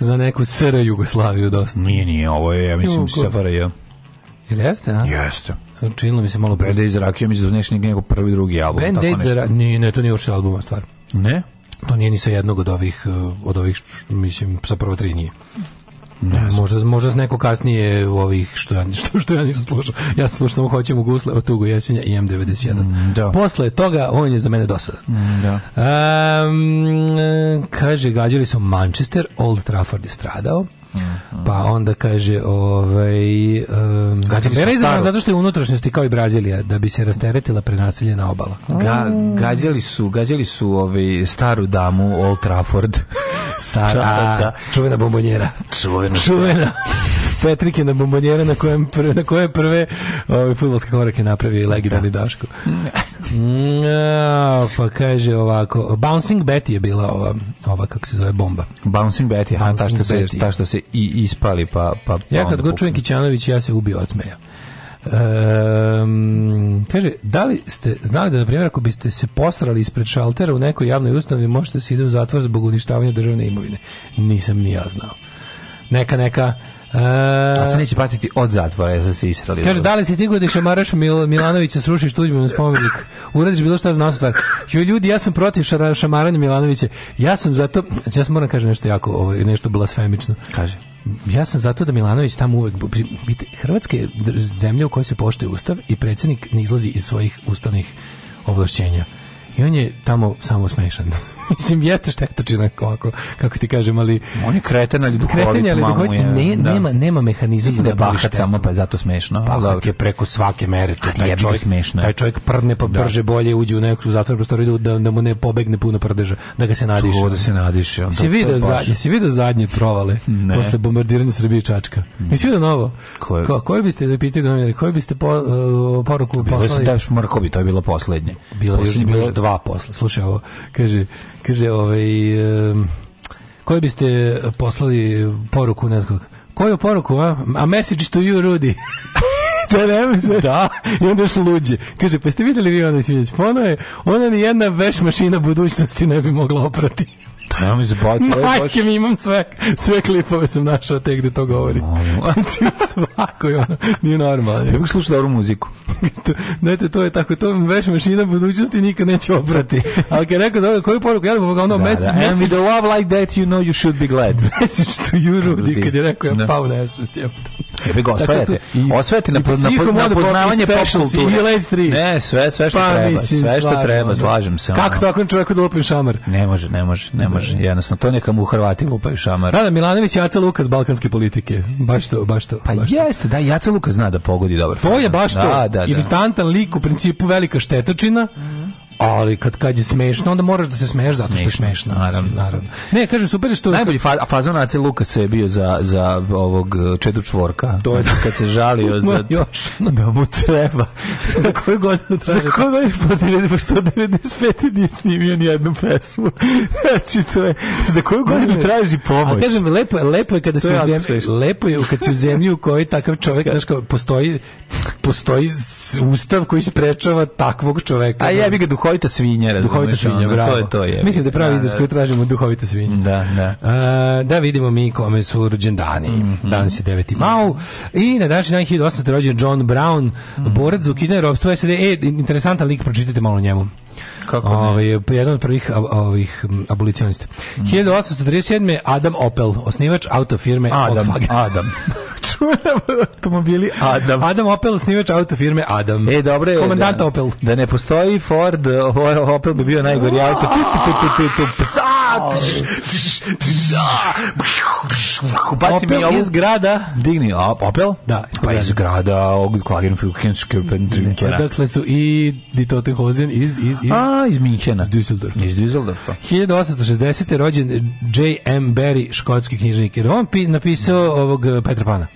za neku SR Jugoslaviju dosta. Nije, nije, ovo je, ja mislim, SFRJ. Je. jeste, a? Jeste. Činilo mi se malo... Band Aid za rakiju, mislim da nešto njegov prvi, drugi album. Band Aid za rakiju, ne, to nije uopšte albuma stvar. Ne? To nije ni sa jednog od ovih, eh, od ovih, mislim, sa prva tri nije. Ne, možda, možda s neko kasnije u ovih što ja, što, što ja nisam slušao. Ja sam slušao samo hoćemo gusle od Tugo Jesenja i M91. Mm, da. Posle toga on je za mene dosadan. Mm, da. Um, kaže, gađali su Manchester, Old Trafford je stradao. Mm, pa onda kaže ovaj um, gađali su zato što je unutrašnjosti kao i Brazilija da bi se rasteretila prenaseljena obala. Ga, gađali su, gađali su ovaj staru damu Old Trafford. Sara, a, da. čuvena bombonjera. Čuvena. Čuvena. Petrik na bombonjere na, kojem prve, na koje prve ovaj, fudbalski futbolske korake napravi legendarni da. Daško. No, mm, pa kaže ovako, Bouncing Betty je bila ova, ova kako se zove, bomba. Bouncing Betty, ha, ta, što se, ta što se i ispali, pa... pa, pa ja kad god čujem Kićanović, ja se ubio od smeja. Um, kaže, da li ste znali da, na primjer, ako biste se posrali ispred šaltera u nekoj javnoj ustanovi, možete da se ide u zatvor zbog uništavanja državne imovine? Nisam ni ja znao. Neka, neka, a se neće patiti od zatvora, ja sam se israli. Kaže, da li si ti da šamaraš Mil Milanovića, srušiš tuđbom spomenik, uradiš bilo šta znao stvar. Jo, ljudi, ja sam protiv šamaranja Milanovića. Ja sam zato, znači, ja sam moram kažem nešto jako, ovo, ovaj, nešto blasfemično. Kaže ja sam zato da Milanović tamo uvek... Hrvatska je zemlja u kojoj se poštuje ustav i predsednik ne izlazi iz svojih ustavnih ovlašćenja. I on je tamo samo smešan. Mislim, jeste štektočina, kako, kako ti kažem, ali... On je kreten, ali duhovit. Kreten, ali duhovit, ne, da. nema, nema mehanizma Mislim da, da bahat samo, pa je zato smešno. Bahat je preko svake mere. To, taj, čovjek, smešno. taj čovjek prdne, pa da. brže bolje uđe u neku zatvor prostoriju da, da mu ne pobegne puno prdeža, da ga se nadiše. To da se nadiše. On si, vidio zadnje, si vidio zadnje provale ne. posle bombardiranja Srbije i Čačka. Mm. Jesi vidio novo? Koje? Ko, koji biste, da pitaju novinari, koje biste po, uh, poruku poslali? Bilo da je to je bilo poslednje. Bilo je još dva posla. Slušaj ovo, kaže, kaže ovaj, um, koji biste poslali poruku, ne znam koju poruku, a? A message to you, Rudi. da, ne da, i onda su luđe. Kaže, pa ste vidjeli vi onda Sviljeć? Pa ono je, ona ni jedna veš mašina budućnosti ne bi mogla oprati. Ja je ono izbacio. Majke mi imam sve, sve klipove sam našao te gde to govori. Znači svako je ono, nije normalno. Ja bih slušao dobru muziku. Znate, to je tako, to veš mašina budućnosti nikad neće oprati. Ali kad rekao za koju poruku, ja bih ga ono da, message, da. And with the love like that, you know you should be glad. message to you, da Rudi, kad je rekao, ja da. pao na esvest, ja. Ebe ga osvajate. Da osvajate na, na, na poznavanje pop kulture. Ne, sve, sve što pa treba. Sve što treba, slažem se. Kako tako čovjeku da lupim šamar? Ne može, ne može, ne šamar. Da. Jednostavno, to neka mu Hrvati lupaju šamar. Rada da, Milanović Jaca Lukas balkanske politike. Baš to, baš to. Pa baš jeste, da, Jaca Lukas zna da pogodi dobro. To je baš da, to. Da, da, da. Iritantan lik, u principu velika štetočina. Mm -hmm Ali kad kad je smešno, onda moraš da se smeješ zato što je smešno, naravno, naravno. Ne, kažem super što najbolji fa a fazon Ace Lukas je bio za za ovog e, četvorka. To je kad se žalio za još da mu treba. za koju godinu Za koju godinu pa, pa što 95 nije snimio ni jednu pesmu. znači to je za koju godinu traži pomoć. A kažem lepo, je, lepo je kada se u lepo je kad se u zemlji u kojoj takav čovjek znaš kao postoji postoji ustav koji sprečava takvog čovjeka. A da- jebi ga duhovita svinja, razumiješ? Duhovita svinja, bravo. To je to je. Mislim da je pravi da, izraz da, koji da. tražimo duhovita svinja. Da, da. A, da vidimo mi kome su rođendani. Mm -hmm. Danas je 9. mau i na današnji dan 1800 rođen John Brown, mm -hmm. borac za ukidanje robstva SAD. E, interesantan lik, pročitajte malo o njemu. Kako ne? Ovaj, jedan od prvih ovih abolicionista. Mm. 1837. Adam Opel, osnivač autofirme Adam, Volkswagen. Adam. automobili Adam. Adam Opel, osnivač autofirme Adam. E, dobro je. Komandant da, Opel. Da ne postoji Ford, ovaj Opel bi bio najgori auto. Tu, tu, tu, tu, Baci mi ovu. iz grada. Digni, Opel? Da, iz grada. Pa iz grada, Klagenfurkenskirpentrinker. Dakle su i Ditotenhosen iz, iz, iz... A, iz Minhena. Iz Düsseldorfa. Iz Düsseldorfa. 1860. je rođen J.M. Barry, škotski knjižnik. Jer on napisao ovog eh, Petra Pana.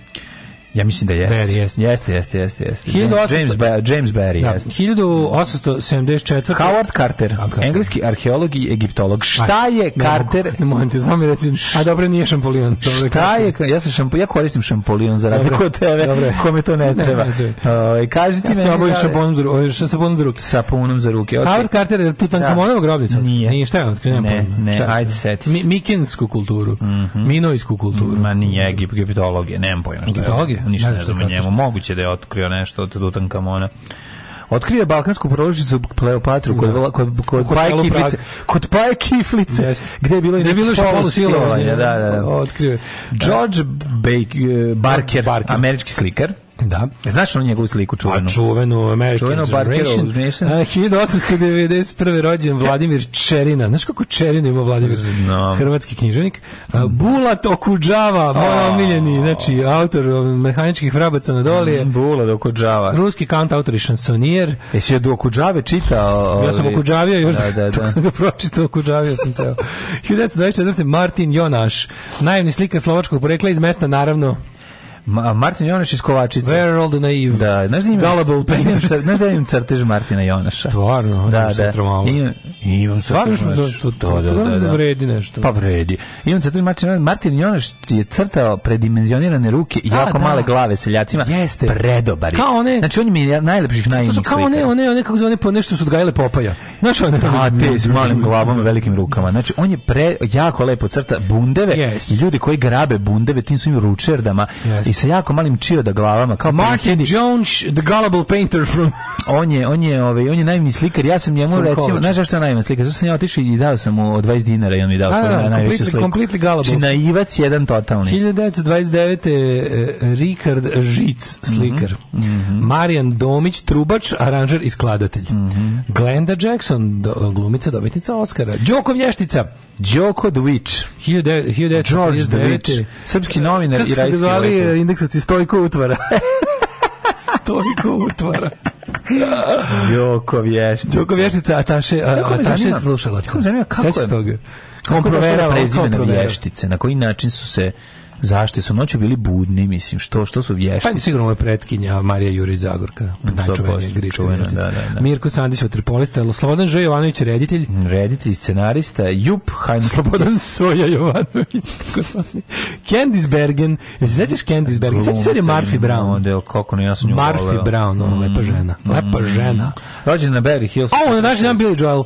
Ja mislim da jeste. Barry jeste. Jeste, jeste, jeste, jeste. 1800... James, ba James Barry da, jeste. 1874. Howard Carter, okay. engleski arheolog i egiptolog. Šta Aj, je Carter? Ne mogu, ne mogu ti reci. A dobro, nije šampolion. To šta je, ja, sam šampo, ja koristim šampolion za razliku od tebe, dobre. kome to ne treba. Ne, ne, uh, ovaj, kaži ti ja se obojim da- ovaj, šaponom za ruke. Šaponom za ruke. Sapunom za ruke. Okay. Howard Carter je Tutankamonova da. grobnica. Nije. Nije, šta je otkrenja? Ne, ne, ajde seti. Mi, Mikinsku kulturu. Mm -hmm. Minojsku kulturu. Ma nije, egiptolog je, nemam pojma. Egiptolog Srbije, ništa ne, ne znam njemu. Moguće da je otkrio nešto od Tutankamona. Otkrio je balkansku proložnicu Kleopatru kod, da. kod, kod, kod, paje kiflice, kod paje kiflice, yes. gde je bilo i polu silovanje. Da, da, da. Otkrio je. George Baker, Barker, Barker, američki slikar, Da. E, znaš ono njegovu sliku pa čuvenu? A čuvenu American čuvenu Generation. Uh, 1891. rođen Vladimir Čerina. Znaš kako Čerina ima Vladimir? Znam. Hrvatski književnik. Uh, Bulat Okudžava, moj omiljeni, znači autor um, mehaničkih vrabaca na dolije. Mm, Bulat Okudžava. Ruski kant, autor i šansonijer. Jesi od Okudžave čitao? Ja sam ovaj? Okudžavio još, da, da, da. sam ga pročitao, Okudžavio sam ceo. 1924. Martin Jonaš, najemni slika slovačkog porekla iz mesta, naravno, Martin Jonaš iz Kovačice. Where all the naive. Da, znaš da imam, Gullible painters. Znaš da imam crtež Martina Jonaša. Stvarno, da, da. Sutra malo. I, imam Stvarno što to, to, to, da, da da, da, da, vredi nešto. Pa vredi. Imam crtež Martina Jonaša. Martin Jonaš je crtao predimenzionirane ruke i da, jako male glave seljacima. Jeste. Predobari. Kao one. Znači on je najlepših najimnih slika. To su kao one, one, one, kako zove, po nešto su odgajile popaja. Znaš one? Da, te s malim glavom i velikim rukama. Znači on je pre, jako lepo crta bundeve. Yes. Ljudi koji grabe bundeve tim svojim ručerdama i sa jako malim čio da glavama kao Martin Jones the gullible painter from on je on je ovaj on je najmini slikar ja sam njemu recimo znaš šta je slikar zato sam ja otišao i dao sam mu 20 dinara i on mi dao svoju na, da, najveću sliku completely gullible znači, naivac jedan totalni 1929 eh, Richard Žic mhm, slikar mm -hmm. Marijan Domić trubač aranžer i skladatelj mm -hmm. Glenda Jackson do, glumica dobitnica Oscara Đoko Vještica Đoko Duvić George Duvić srpski novinar i rajski indeksaci Stojko utvara. Stojko utvara. Đoko vještica. Đoko vještica, a taše, a, taše slušalaca. Sećaš toga? Kako on proverava prezime na vještice, na koji način su se Zašto su noću bili budni, mislim, što što su vješti? Pa sigurno je pretkinja Marija Jurić Zagorka, najčuvenija grička da, da, da. Mirko Sandić vaterpolista, Slobodan Ž Jovanović reditelj, reditelj scenarista, Jup Hajn Slobodan Soja Jovanović, tako zvani. Candice Bergen, sećaš Candice Bergen, sećaš se Marfi Brown, model kako ne ja sam nju Marfi Brown, ona lepa mm. žena, lepa mm. žena. Rođena na Berry Hills. A on je naš dan Billy Joel.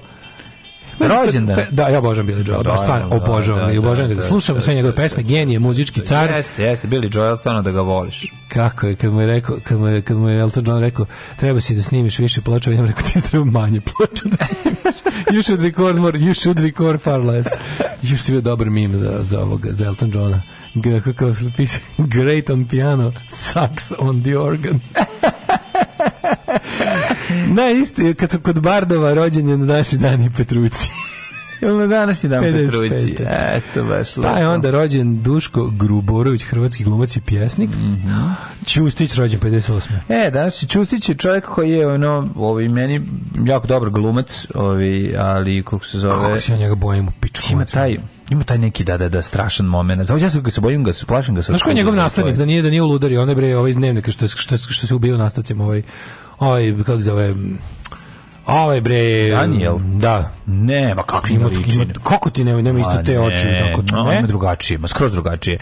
Rođendan. Da, ja obožavam Billy Joel, baš da, stvarno da, obožavam da, ga i obožavam ga. Da, slušam sve njegove pesme, genije, muzički car. Jeste, jeste, Billy Joel, stvarno da ga voliš. Kako je, kad mu je rekao, kad mu je, kad mu je Elton John rekao, treba si da snimiš više ploča, ja mu rekao, ti treba manje ploča da You should record more, you should record far less. Još si bio dobar mim za, za ovoga, za Elton Johna. Kako se piše, great on piano, sucks on the organ. Na isti, kad su kod Bardova rođen je na današnji dan i Petrući. Jel na današnji dan Petrući? Da. Eto, baš lepo. Pa je onda rođen Duško Gruborović, hrvatski glumac i pjesnik. Mm -hmm. Čustić rođen 58. E, danas Čustić je čovjek koji je, ono, ovi, ovaj, meni jako dobar glumac, ovi, ovaj, ali kako se zove... Kako se ja njega bojim u pičku? Ima taj, ima taj neki da da da strašan momenat. Ja se se bojim, ga se plašim, ga se. Znaš ko je njegov nastavnik da nije da nije uludario, onaj bre ovaj iz dnevnika što što što se ubio nastavcem ovaj ovaj, kako zove, ovaj bre... Daniel? Da. Ne, ma kakvi ima, ima, kako ti nema, nema isto te oči? Ne, tako, ne? ima drugačije, ma skroz drugačije.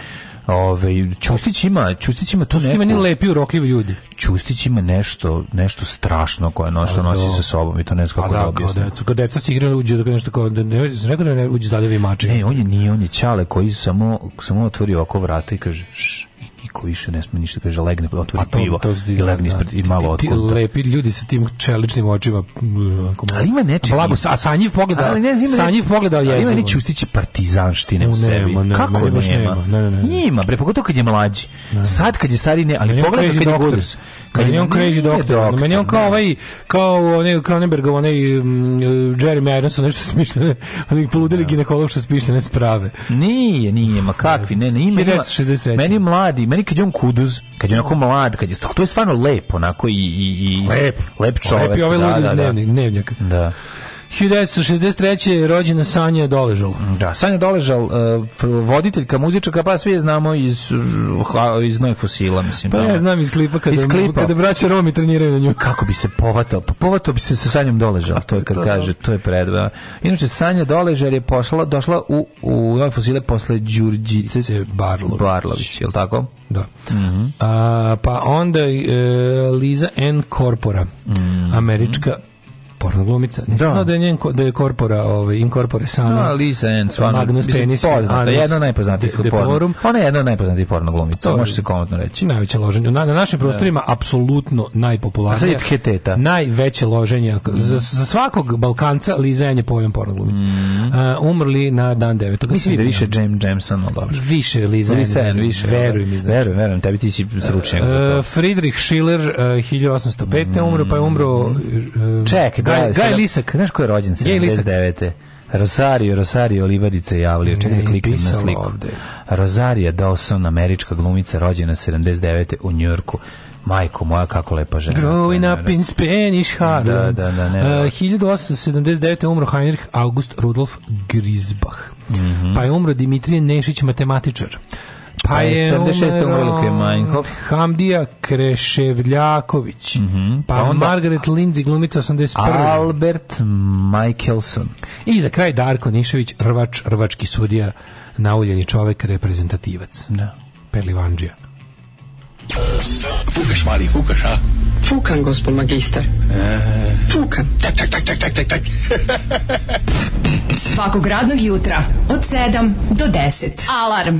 Ove, ovaj, Čustić ima, Čustić ima to Čustić neko... ima ni lepi urokljivi ljudi. Čustić ima nešto, nešto strašno koje no, što nosi sa da. sobom i to ne znam pa kako da, da objasnim. Da, kad deca se igraju uđe tako da nešto kao da ne, rekao da ne uđe zaljevi mači. Ne, on je nije, on je čale koji samo, samo otvori oko vrata i kaže šš niko više ne sme ništa da kaže legne otvori to, pivo to zdi, i legne ispred da, i malo otkud. Lepi ljudi sa tim čeličnim očima. Ali ima nečeg. Blago sa sanjiv pogleda. Ali ne, ima sanjiv pogleda je. Ima ni čustiće partizanštine u sebi. Kako nema? Ne, ne, ne. Ima, bre, pogotovo kad je mlađi. Sad kad je stari ne, ali pogleda kad je godus. Kad je on crazy doktor. Meni on kao ovaj kao ne Kronenbergov, onaj mm, Jeremy Ironson nešto smišljeno. Oni poludeli da. ginekolog što smišljene sprave. Nije, nije, ma kakvi, ne, ne, ima. Meni mladi, meni meni kad je on kuduz, kad je onako mlad, kad je to je stvarno lepo, onako i i i lep, lep čovjek. Lep je ovaj da, da, da. dnevnik, dnevnjak. Da. 1963. je rođena Sanja Doležal. Da, Sanja Doležal, e, voditeljka, muzičarka, pa svi je znamo iz, iz Noj fosila, mislim. Pa ja da. znam iz klipa kada, iz klipa. kada braća Romi treniraju na nju. Kako bi se povatao? Pa povatao bi se sa Sanjom Doležal, to je kad to, kaže, to je predva. Inače, Sanja Doležal je pošla, došla u, u Noj fosile posle Đurđice Barlović. Barlović, je li tako? Da. Mm -hmm. A, pa onda e, Liza N. Corpora, mm -hmm. američka porno glumica. Ne da. da je njen da je korpora, ovaj inkorpore sama. Da, Lisa Ends, Swan. Magnus Penis, poznata, jedna od najpoznatijih porno. Ona je jedna od najpoznatijih porno glumica, to može se komotno reći. Najveće loženje na, na našim da. prostorima apsolutno najpopularnija. Heteta. Najveće loženje mm. za, za svakog Balkanca Liza je pojam porno glumica. Mm. Uh, umrli na dan 9. Mislim da više James Jameson, al dobro. Više Liza Ends, više. Da. Verujem, mi znači. Verujem, verujem, tebi ti si stručnjak za uh, Friedrich Schiller 1805. Uh, mm. umro, pa je umro uh, Ček, Gaj, da, Gaj Lisak, znaš ko je rođen 79. Rosario, Rosario Livadica javlja, čekaj da kliknem na sliku. Ovde. Rosaria Dawson, američka glumica, rođena 79. u Njorku. Majko moja, kako lepa žena. Growing da, up da, in Spanish Harlem. Da, da, da, ne. E, uh, 1879. umro Heinrich August Rudolf Grisbach. Mm -hmm. Pa je umro Dimitrije Nešić, matematičar pa je 76. umrlo Kemankov. Hamdija Kreševljaković. Mm -hmm. Pa, pa onda, Margaret Lindsay, glumica 81. Albert Michelson. I za kraj Darko Nišević, rvač, rvački sudija, nauljeni čovek, reprezentativac. Da. Perlivanđija. Fukaš, mali, fukaš, a? Fukan, gospod magistar. E. Fukan. Tak, tak, tak, tak, tak, tak, tak. Svakog radnog jutra od 7 do 10. Alarm.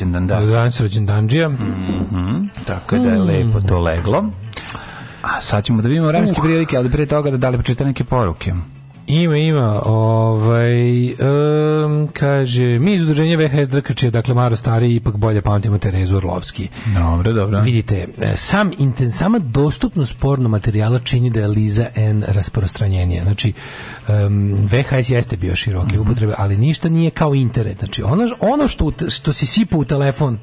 rođendan, da. Danas rođendandžija. Mm -hmm. Tako da je mm. lepo to leglo. A sad ćemo da vidimo vremenske uh. prilike, ali pre toga da da li počita neke poruke. Ima, ima. Ovaj, e, kaže, mi iz udruženja VHS Drkače, dakle Maro Stari, ipak bolje pamtimo Terezu Orlovski. Dobro, dobro. Vidite, e, sam inten, sama dostupnost porno materijala čini da je Liza N rasprostranjenija. Znači, um, VHS jeste bio široke mm -hmm. upotrebe, ali ništa nije kao internet. Znači, ono, ono što, što si sipa u telefon,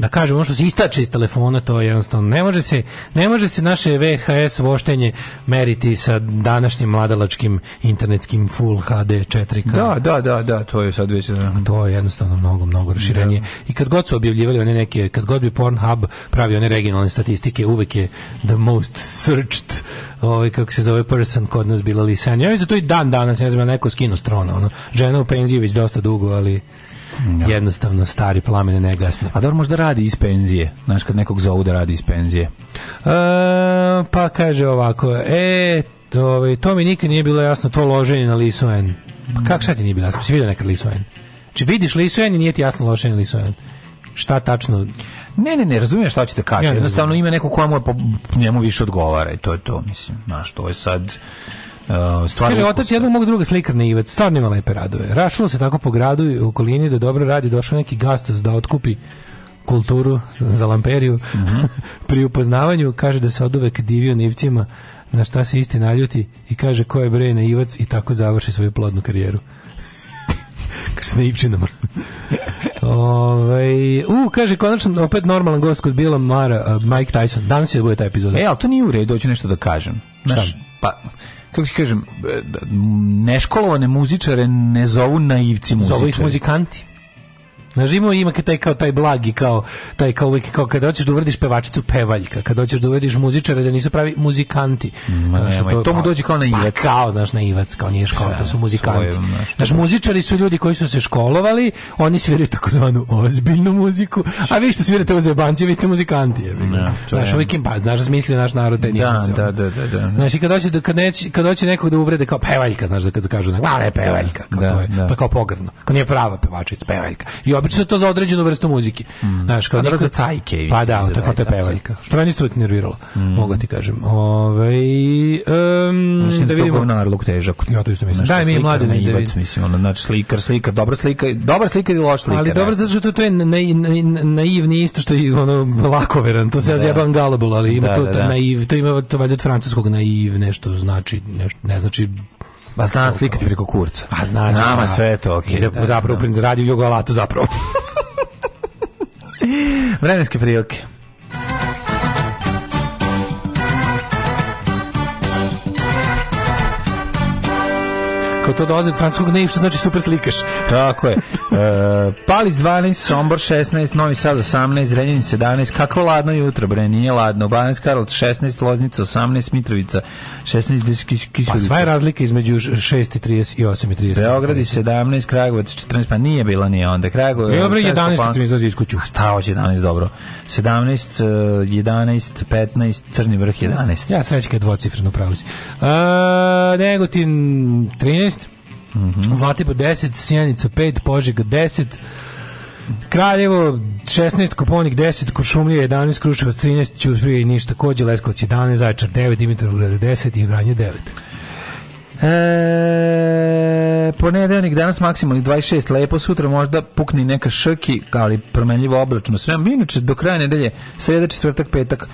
da kažem ono što se istače iz telefona, to je jednostavno ne može se ne može se naše VHS voštenje meriti sa današnjim mladalačkim internetskim full HD 4K. Da, da, da, da, to je sad već da. to je jednostavno mnogo mnogo proširenje Da. I kad god su objavljivali one neke kad god bi Pornhub pravio one regionalne statistike, uvek je the most searched ovaj kako se zove person kod nas bila Lisanja. Ja mislim da to i dan danas, ne znam, neko skino strona, ono. Žena u penziji već dosta dugo, ali no. Da. jednostavno stari plamene ne gasne. A dobro možda radi iz penzije, znaš kad nekog zovu da radi iz penzije. E, pa kaže ovako, e, to, ovaj, to mi nikad nije bilo jasno, to loženje na lisu N. Pa kako šta ti nije bilo jasno? Si vidio nekad lisu N? Či znači, vidiš lisu N i nije ti jasno loženje na lisu N? Šta tačno? Ne, ne, ne, razumijem šta ćete da kaži. Ja, Jednostavno ima neko koja mu je po njemu više odgovara i to je to, mislim. Znaš, to je sad Uh, stvarno Kaže, otac jednog mog druga slikar na Ivac, stvarno ima lepe radove. Rašilo se tako po gradu i okolini da dobro radi, došao neki gastos da otkupi kulturu za lamperiju mm -hmm. pri upoznavanju kaže da se oduvek divio nivcima na šta se isti naljuti i kaže ko je bre na Ivac i tako završi svoju plodnu karijeru kaže na Ivčinama Ove, ovaj, u, kaže, konačno opet normalan gost kod Bila Mara, uh, Mike Tyson. Danas je da bude ta epizoda. E, ali to nije u redu, hoću nešto da kažem. Šta? pa, kako ti kažem, e, da, neškolovane muzičare ne zovu naivci muzičari. Zovu ih muzikanti. Znaš, ima, ima taj kao taj blagi, kao taj kao uvijek, kao kada hoćeš da uvrediš pevačicu pevaljka, kada hoćeš da uvrediš muzičare da nisu pravi muzikanti. Ma znaš, to, to pa- mu dođe kao na pa ivac. Pa, kao, znaš, na ivac, kao nije škola, to su muzikanti. Svojim, znaš, da. muzičari su ljudi koji su se školovali, oni sviraju takozvanu ozbiljnu muziku, a vi što svirate u zebanci, vi ste muzikanti. Je, ja, znaš, uvijek im pa, znaš, smislio naš narod te da, nijanse. Da, da, da, da, da. Znaš, i kada hoće, da- kad, neći, kada hoće nekog da uvrede kao pevaljka, znaš, da kada kažu, ne, pevaljka, kako da, je, da. pa kao pogrdno, kao nije prava pevačica, pevaljka. I obično to za određenu vrstu muzike. Mm. Znaš, kao niko... za cajke. Pa da, tako to je pevaljka. Što meni isto nerviralo, mm. mogu ti kažem. Ove, ovaj, um, mislim, da, da vidimo... na luk težak. Ja to isto mislim. Daj mi mladi da na ibac, mislim, ono, znači slikar, slikar, dobra slika, dobra slika ili loša slika. Ali dobro, e. zato što to je na, na, naivni isto što je ono lakoveran, to se da. ja zjebam galabul, ali ima da, to, da, da. naiv, to ima to valjda od francuskog naiv, nešto znači, nešto, ne znači Pa znam slikati preko kurca. A pa znači, Nama sve to. Okay. Da, da, zapravo da. princ radio Jugo Alatu zapravo. Vremenske prilike. Kako to dolazi od francuskog ne, što znači super slikaš. Tako je. E, Palis 12, Sombor 16, Novi Sad 18, Zrenjanin 17, kako ladno jutro, bre, nije ladno. Banans Karlovac 16, Loznica 18, Mitrovica 16, Kiš, Kišovica. Pa sva je razlika između 6.30 i 8.30. Beograd 17, Kragujevac 14, pa nije bila nije onda. Kragujevac. Bilo bre 11 kad sam izlazio iz kuću. A šta hoće 11 dobro. 17, 11, 15, Crni vrh 11. Ja sreće kad dvocifreno pravozi. E, Negotin 13, -hmm. Zlatibor 10, Sjenica 5, Požega 10, Kraljevo 16, Koponik 10, Kuršumlija 11, Kruševac 13, Ćuprije i Niš takođe, Leskovac 11, Zaječar 9, Dimitrovgrad 10 i Vranje 9. E, ponedeljnik danas maksimalnih 26, lepo sutra možda pukni neka šrki, ali promenljivo obračun. Sve inače do kraja nedelje, sreda, četvrtak, petak,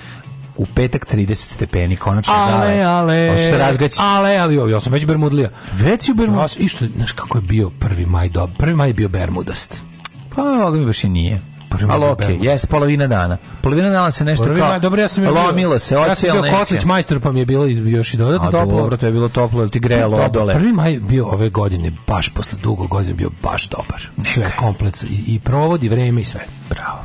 u petak 30 stepeni, konačno ale, ale, ale, razgaći. ale, ali ja sam već bermudlija. Već je bermudast. I što, znaš kako je bio prvi maj dob? Prvi maj je bio bermudast. Pa, ali mi baš i nije. Prvi Ali okej, okay, jeste polovina dana. Polovina dana se nešto Polovina, kao... Dobro, ja sam bio, lomilo se, ocijel Ja sam bio neće. kotlić majstor, pa mi je bilo još i dodatno A, toplo. Dobro, to je bilo toplo, ili ti grelo odole. Prvi maj bio ove godine, baš posle dugo godine, bio baš dobar. Sve, komplet i, i provodi vreme i sve. Bravo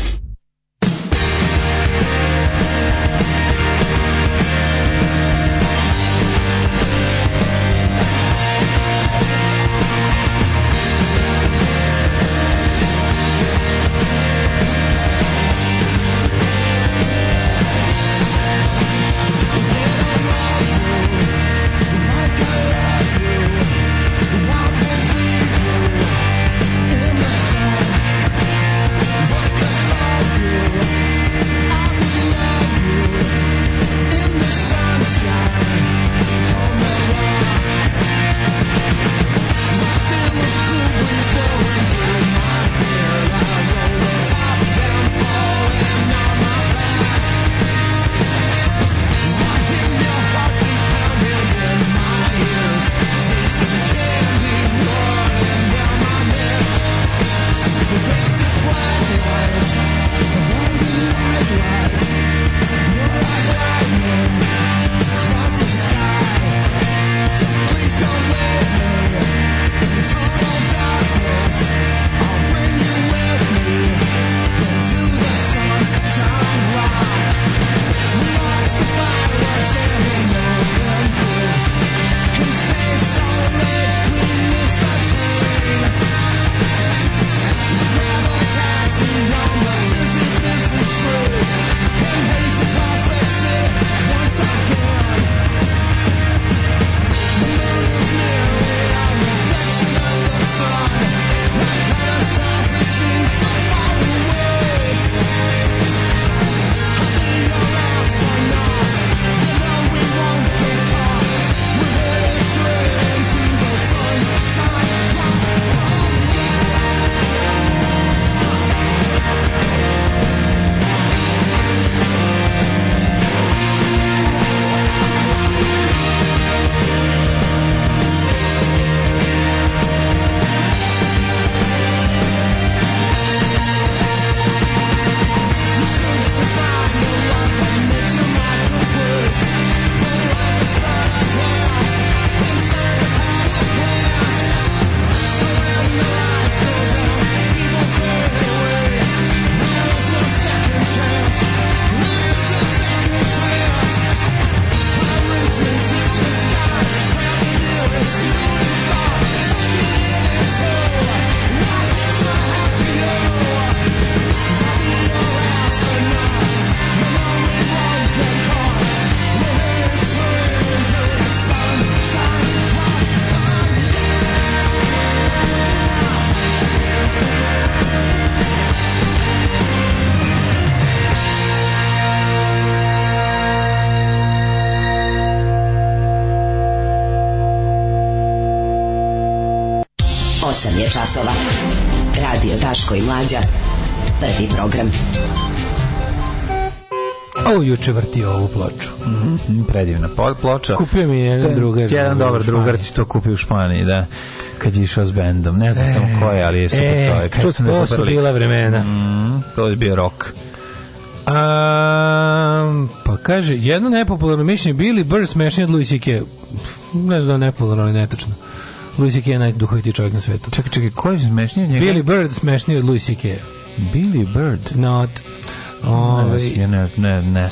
program. O, juče vrtio ovu ploču. Mm -hmm. Predivna ploča. Kupio mi jedan Ten, drugar. Jedan dobar drugar ti to kupio u Španiji, da. Kad je išao s bendom. Ne znam e, sam ko je, ali je super e, čovjek. Čuo sam to da su bila vremena. Mm, to je bio rok. A, pa kaže, jedno nepopularno mišljenje, Billy Burr smešniji od Louis C.K. Ne znam da nepopularno, ali netočno. Louis C.K. je najduhoviti čovjek na svetu. Čekaj, čekaj, ko je smešniji od njega? Billy Bird smešniji od Louis C.K. Billy Bird. Not. Ove, ne, ne, ne, ne.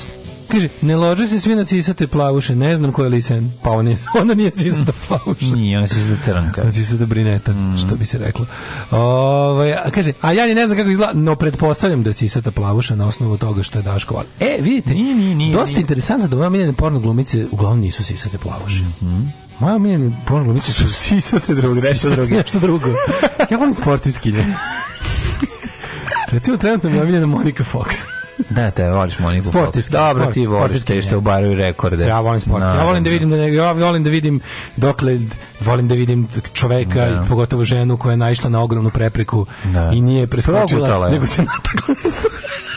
Kaže, ne lože se svi na sisate plavuše, ne znam ko je Lisen. Pa on je, ona nije sisata mm. plavuša. nije, ona je sisata crnka. Ona je sisata brineta, mm. što bi se reklo. Ove, a kaže, a ja ni ne znam kako izgleda, no pretpostavljam da je sisata plavuša na osnovu toga što je Daško vali. E, vidite, nije, nije, nije, dosta nije. interesantno da moja miljene porno glumice uglavnom nisu sisate plavuše. Mm -hmm. Moja omiljena porno glumice su sisate drugreša, nešto drugo. Ja volim sportiskinje. Recimo, trenutno mi je omiljena Monika Fox. Da, te voliš Moniku Fox. Dobro, da, ti voliš te što ubaraju rekorde. Ja volim sport. No, ja volim da vidim da ne, ja volim da vidim dokle volim da vidim čoveka no. Da. i pogotovo ženu koja je naišla na ogromnu prepreku no. Da. i nije preskočila, nego se natakla.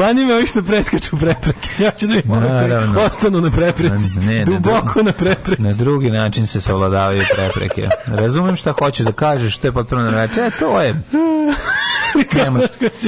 Mani me ovi što preskaču prepreke. Ja ću da vidim koji da ostanu na prepreci. Ne, ne, Duboko ne, na prepreci. Na drugi način se savladavaju prepreke. Razumem šta hoćeš da kažeš, to je potpuno na reči. E, to je...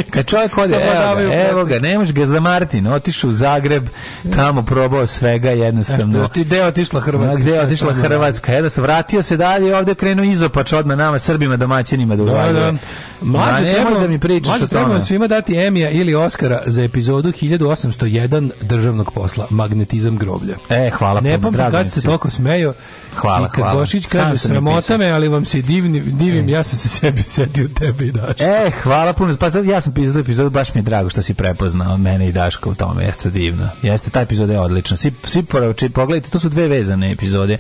Kad čovjek ode, evo ga, evo ga, ne Gazda Martin, otišao u Zagreb, tamo probao svega jednostavno. Ti gde je otišla Hrvatska? Gde je otišla Hrvatska? Edo se vratio se dalje i ovde krenuo izopač odmah nama Srbima domaćinima da, da uvaljuje. Da. Mlađe, ne treba, da mi pričaš o tome. svima dati Emija ili Oscara za epizodu 1801 državnog posla, magnetizam groblja. E, hvala. Ne pamtim kad se toliko smeju. Hvala, I kad hvala. Bošić kaže, sramota me, ali vam se divim, divim, e. ja sam se sebi setio tebe i daš. E, hvala Hvala puno. Pa sad ja sam pisao epizodu, baš mi je drago što si prepoznao mene i Daška u tome. Jeste divno. Jeste, ta epizoda je odlična. Svi, svi poravči, pogledajte, to su dve vezane epizode.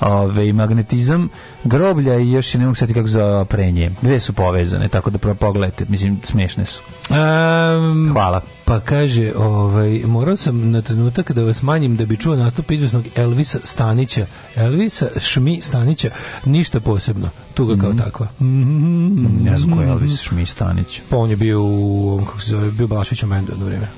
Ove, magnetizam groblja i još i ne mogu sati kako zove prenje. Dve su povezane, tako da prvo pogledajte. Mislim, smešne su. Um, Hvala. Pa kaže, ovaj, morao sam na trenutak da vas manjim da bi čuo nastup izvjesnog Elvisa Stanića. Elvisa Šmi Stanića, ništa posebno tuga kao mm -hmm. takva. Mm -hmm. Ne znam ko je Elvis mhm. Šmi Stanić. Pa on je bio u, kako se zove, bio Blašić u Mendu jedno vrijeme.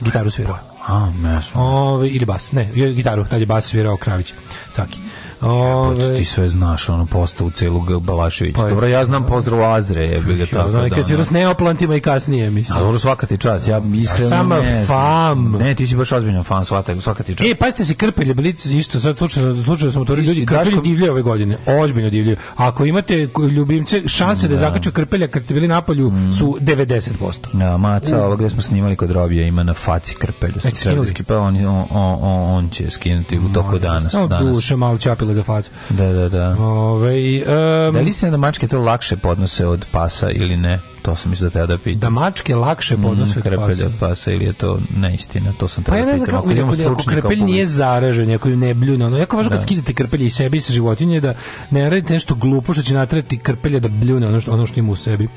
Gitaru svirao. A, meso. Ove, ili bas, ne, gitaru, tad je bas svirao Kravić. Caki. Ove... ti sve znaš, ono, postavu celog Balaševića. Pa, Dobro, ja znam da. pozdrav Azre. je bi ga tako. Znam, da, kad si s neoplantima i kasnije, mislim. A dobro, svaka ti čast, ja iskreno Sama ne fam. Ne, ti si baš ozbiljno fan, svaka, svaka ti čast. E, pazite se, krpelje, bilici, isto, sad slučajno, slučajno sam to ljudi, krpelje divlje ove godine, ozbiljno divlje. Ako imate ljubimce, šanse da, da zakače krpelja kad ste bili na polju mm. su 90%. Ja, da, maca, ovo gde smo snimali kod Robija, ima na faci krpelja. E, Sa pa on, on, on, on će skinuti u toku danas. Duše, malo čapila uhvatila za facu. Da, da, da. Ove, i, um, da li istina da mačke to lakše podnose od pasa ili ne? To sam mislio da te da pitam. Da mačke lakše mm, podnose mm, krepelj od pasa ili je to neistina? To sam treba pa ja da ne znam kako, ako, krepelj nije zaražen, ako ju ne bljune, ono, jako važno da. kad skidete krpelje i sebi i sa životinje, da ne radite nešto glupo što će natrati krpelje da bljune ono što, ono što ima u sebi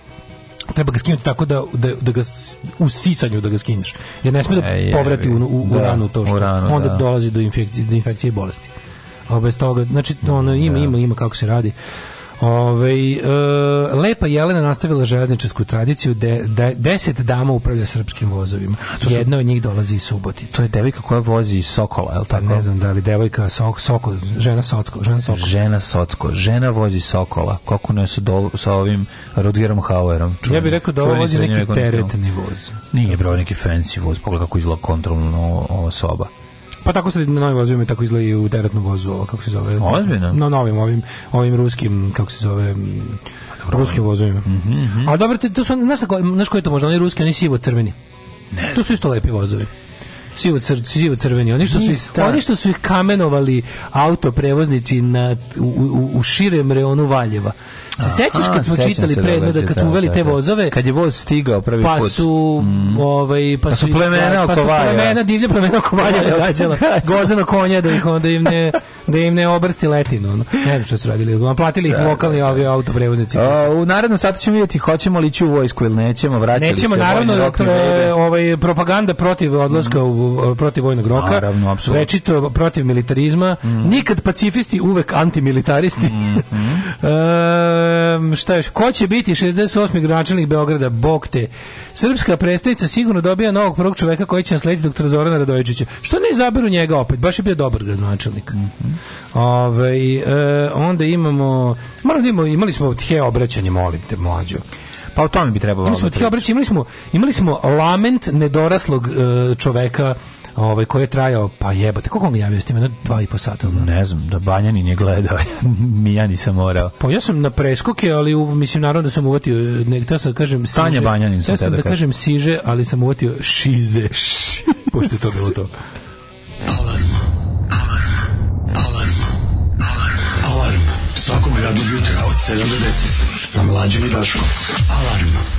treba ga skinuti tako da, da, da ga u sisanju da ga skinješ. Jer ne sme da e, povrati u, u, u da, ranu to što. Onda da. dolazi do infekcije, do infekcije i bolesti. A bez toga, znači da, ono ima da. ima ima kako se radi. Ove, e, Lepa Jelena nastavila železničarsku tradiciju de, de, deset dama upravlja srpskim vozovima. Su... Jedna od njih dolazi iz Subotice. To je devojka koja vozi Sokola, je tako? Ne znam da li devojka Sok, Soko, žena Socko. Žena Soko. Žena Socko. Žena vozi Sokola. Kako ne su do, sa ovim Rudgerom Hauerom. Čujem, ja bih rekao da ovo vozi neki teretni voz. Nije bro neki fancy voz. Pogledaj kako izgleda kontrolno ova soba. Pa tako se na novim vozovima tako izgleda i u teretnom vozu, ovo, kako se zove. Ozbiljno? Na novim, ovim, ovim ruskim, kako se zove, mm, pa ruskim vozovima. Mm -hmm. A dobro, to su, znaš, znaš koji je to možda, oni ruski, oni sivo-crveni. Ne. To su isto lepi vozovi sivo cr, sivo crveni oni što su Nista. oni što su ih kamenovali autoprevoznici na u, u, u širem reonu Valjeva Se sećaš kad smo čitali da pre, da, kad smo uveli te da. vozove? Kad je voz stigao prvi pa put. Mm. Ovaj, pa, pa su, ovaj, pa su plemena oko Pa su plemena, divlje plemena oko pa valja gađala. Gozdeno konja da ih onda im ne da im ne obrsti letinu. Ne znam što su radili. Platili ih da, lokalni ovi autoprevoznici. U narednom satu ćemo vidjeti hoćemo li ići u vojsku ili nećemo, vraćali nećemo, se. Nećemo, naravno, ovaj, propaganda protiv odlaska mm. u, protiv vojnog roka. Naravno, apsolutno. Rečito protiv militarizma. Mm. Nikad pacifisti, uvek antimilitaristi. Mm-hmm. E, Um, šta još? Ko će biti 68. gradonačelnik Beograda? Bog te. Srpska predstavnica sigurno dobija novog prvog čoveka koji će naslediti doktor Zorana Radojičića. Što ne izaberu njega opet? Baš je bio dobar gradonačelnik. Mm -hmm. Ove, e, onda imamo... Moram da imamo, imali smo tje obraćanje, molim te, mlađo. Pa o tome bi trebalo. Imali smo da tje obraćanje, imali smo, imali smo lament nedoraslog e, čoveka ovaj, koji je trajao, pa jebote, koliko on je javio s time, na 2 i po sata? Ne znam, da banjani je gledao, mi ja nisam morao. Pa ja sam na preskoke, ali u, mislim, naravno da sam uvatio, ne, da sam kažem siže. Tanja Banjanin sam, ja sam da kažem. kažem siže, ali sam uvatio šize, pošto je to bilo to. Alarm, alarm, alarm, alarm, alarm, svakog radnog jutra od 7 do 10, sa mlađim i daškom. Alarm.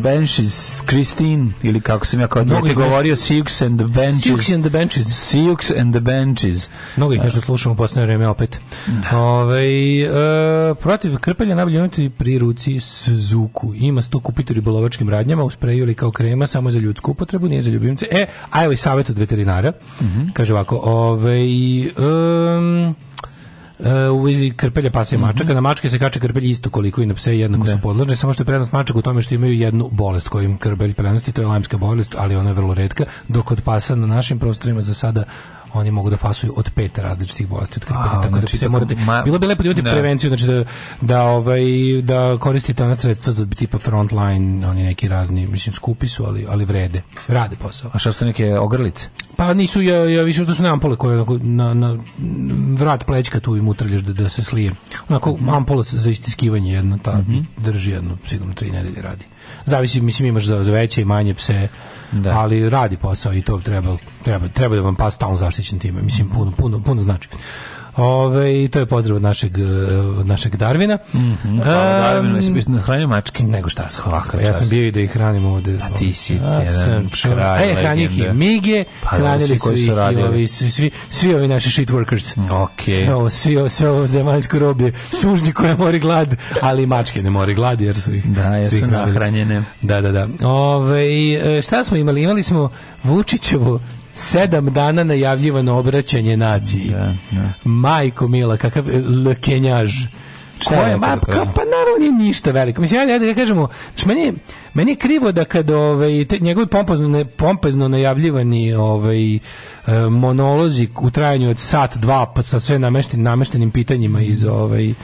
Benches, Christine, ili kako sam ja kao dete govorio, Siux and the Benches. Siux and the Benches. Siux and the Benches. Mnogo ih da. nešto slušamo u posljednje vreme opet. Da. Ove, ovaj, e, protiv krpelja nabljivati pri ruci Suzuku. Ima sto kupiti u ribolovačkim radnjama, u spreju kao krema, samo za ljudsku upotrebu, nije za ljubimce. E, a evo i savjet od veterinara. Mm -hmm. Kaže ovako, ove, ovaj, um, E, u vezi krpelja pasa i mhm. mačaka. Mm -hmm. Na mačke se kače krpelj isto koliko i na pse, jednako da. su podložne, samo što je prednost mačaka u tome što imaju jednu bolest koju im krpelj prenosi, to je lajmska bolest, ali ona je vrlo redka, dok od pasa na našim prostorima za sada oni mogu da fasuju od pet različitih bolesti od kripelja. Tako znači, da se da morate, ma... bilo bi lepo da imate ne. Da. prevenciju, znači da, da, ovaj, da koristite ona sredstva za tipa frontline, oni neki razni, mislim, skupi su, ali, ali vrede. Rade posao. A šta su neke ogrlice? Pa nisu, ja, ja više, to su ne ampule koje onako, na, na, vrat plećka tu im utrljaš da, da se slije. Onako, mm -hmm. ampula za istiskivanje jedno ta mm -hmm. drži jedno, sigurno tri nedelje radi. Zavisi, mislim, imaš za, za veće i manje pse, da. ali radi posao i to treba, treba, treba da vam pa stalno zaštićen time, mislim, puno, puno, puno znači. Ove, i to je pozdrav od našeg, e, od našeg Darvina. Mm -hmm. Hvala um, Darvinu, hranio mačke? Nego šta pa, sam. Svaka, ja sam bio i da ih hranim ovde. A ti si ja jedan kralj. E, hranio ih i Mige, pa, da, hranili su ih i ovi, svi, svi, svi ovi naši shit workers. Ok. Sve ovo, svi, ovo, sve ovo zemaljsko roblje, sužnji koja mori glad, ali i mačke ne mori glad, jer su ih Da, jesu nahranjene. Da, da, da. Ove, e, šta smo imali? Imali smo Vučićevo sedam dana najavljivano obraćanje naciji. Da, da. Majko Mila, kakav e, kenjaž. Šta je ma, pa, pa naravno nije ništa veliko. Mislim, ajde, ajde da kažemo, znači, meni, meni je krivo da kad ovaj, te, njegovi pompozno, ne, pompezno najavljivani ovaj, eh, monolozi u trajanju od sat, dva, pa sa sve namešten, nameštenim pitanjima iz ovaj,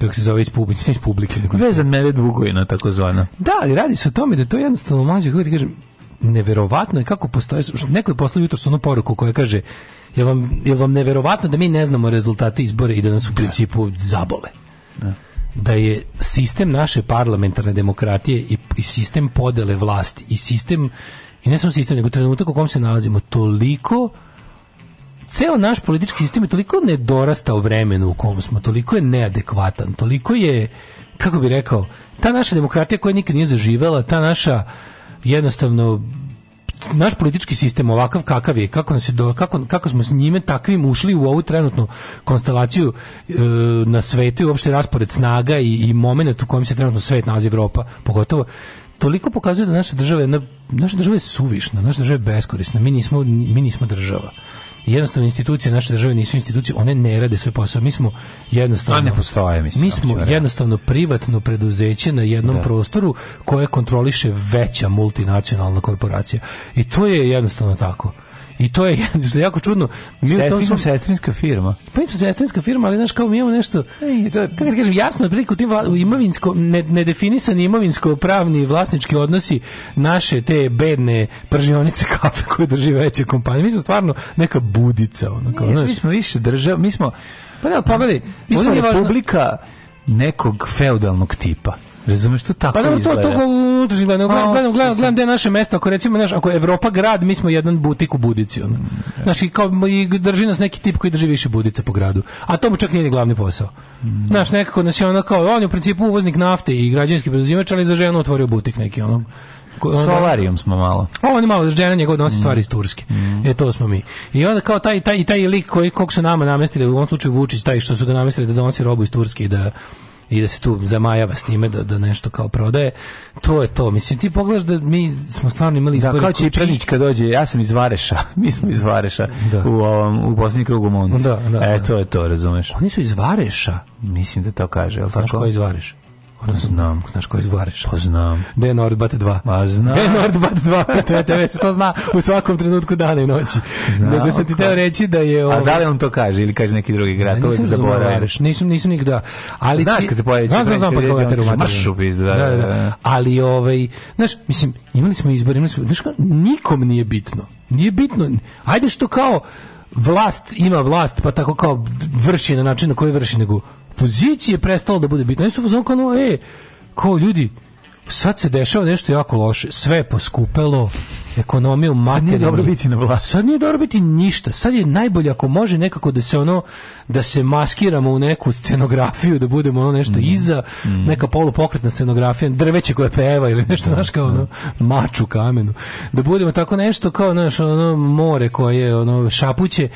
kako se zove iz publike, iz publike. Vezan Medved Vugojna, takozvana. Da, ali radi se o tome da to jednostavno mlađe, kako ti kažem, neverovatno je kako postoje, neko je poslao jutro onu poruku koja kaže jel vam, je vam neverovatno da mi ne znamo rezultate izbora i da nas u da. principu zabole? Da. da je sistem naše parlamentarne demokratije i, i sistem podele vlasti i sistem, i ne samo sistem, nego trenutak u kom se nalazimo, toliko ceo naš politički sistem je toliko nedorastao vremenu u kom smo, toliko je neadekvatan, toliko je, kako bi rekao, ta naša demokratija koja nikad nije zaživela, ta naša jednostavno naš politički sistem ovakav kakav je, kako, nas je do, kako, kako, smo s njime takvim ušli u ovu trenutnu konstelaciju e, na svetu i uopšte raspored snaga i, i moment u kojem se trenutno svet nalazi Evropa, pogotovo toliko pokazuje da naša država je, naša država je suvišna, naša država je beskorisna, mi nismo, mi nismo država jednostavno institucije naše države nisu institucije, one ne rade svoj posao. Mi smo jednostavno A ne postoje, mislim, Mi smo jednostavno privatno preduzeće na jednom da. prostoru koje kontroliše veća multinacionalna korporacija. I to je jednostavno tako. I to je jako čudno. Mi Sestrin, su... sestrinska firma. Pa i sestrinska firma, ali znaš kao mi imamo nešto... I to je... Kako da kažem, jasno je priliku tim u imovinsko, ne, nedefinisani imovinsko-pravni vlasnički odnosi naše te bedne pržionice kafe koje drži veće kompanije. Mi smo stvarno neka budica. Ono, kao, znaš. Mi smo više država, mi smo... Pa da, pogledaj, mi smo republika nekog feudalnog tipa. Razumeš to tako pa, dobro, to, to, unutrašnji gledam, gledam, gledam, gledam, gledam gde je naše mesto, ako recimo, znaš, ako je Evropa grad, mi smo jedan butik u Budici, ono. Mm, e. Znaš, i, kao, i drži nas neki tip koji drži više Budica po gradu, a to mu čak nije glavni posao. Mm. Znaš, nekako nas je ono kao, on je u principu uvoznik nafte i građanski preduzimač, ali za ženu otvorio butik neki, ono, Solarium smo malo. A on je malo žena njegov nosi mm. stvari iz Turske. Mm. E to smo mi. I onda kao taj taj taj lik koji kog su nama namestili u ovom slučaju Vučić taj što su ga namestili da donosi robu iz Turske i da i da se tu zamajava s njime da, da nešto kao prodaje. To je to. Mislim, ti pogledaš da mi smo stvarno imali izbor. Da, kao će Čipanić kad dođe, ja sam iz Vareša, mi smo iz Vareša da. u, ovom, u Bosni krugu Monci. Da, da, e, da. to je to, razumeš. Oni su iz Vareša? Mislim da to kaže, je li tako? Znaš ko je iz Vareša? Ono pa znam. Znaš ko je Vareš? Pa znam. De Nordbat 2. Ma znam. De Nordbat 2, to je već to zna u svakom trenutku dana i noći. Znam. Nego sam ti teo reći da je... Ovo... A da li ovaj- on to kaže ili kaže neki drugi grad? Ne, nisam zaboravio. nisam, nisam nikda. Ali znaš kad se pojavi... Znaš, znam, znam, pa kao veter u Mršu da da, da, da, da. Ali, ovaj, znaš, mislim, imali smo izbor, imali smo... Znaš, nikom nije bitno. Nije bitno. Ajde što kao vlast ima vlast, pa tako kao vrši na način na koji vrši, nego pozicije prestalo da bude bitno. Oni su fuzon kao, no, e, kao ljudi, sad se dešava nešto jako loše, sve je poskupelo, ekonomija u Sad nije dobro biti na vlasti. Sad nije dobro biti ništa. Sad je najbolje ako može nekako da se ono da se maskiramo u neku scenografiju, da budemo ono nešto mm. iza, mm. neka polupokretna scenografija, drveće koje peva ili nešto da, znaš kao ono da. mač u kamenu. Da budemo tako nešto kao znaš, ono more koje ono šapuće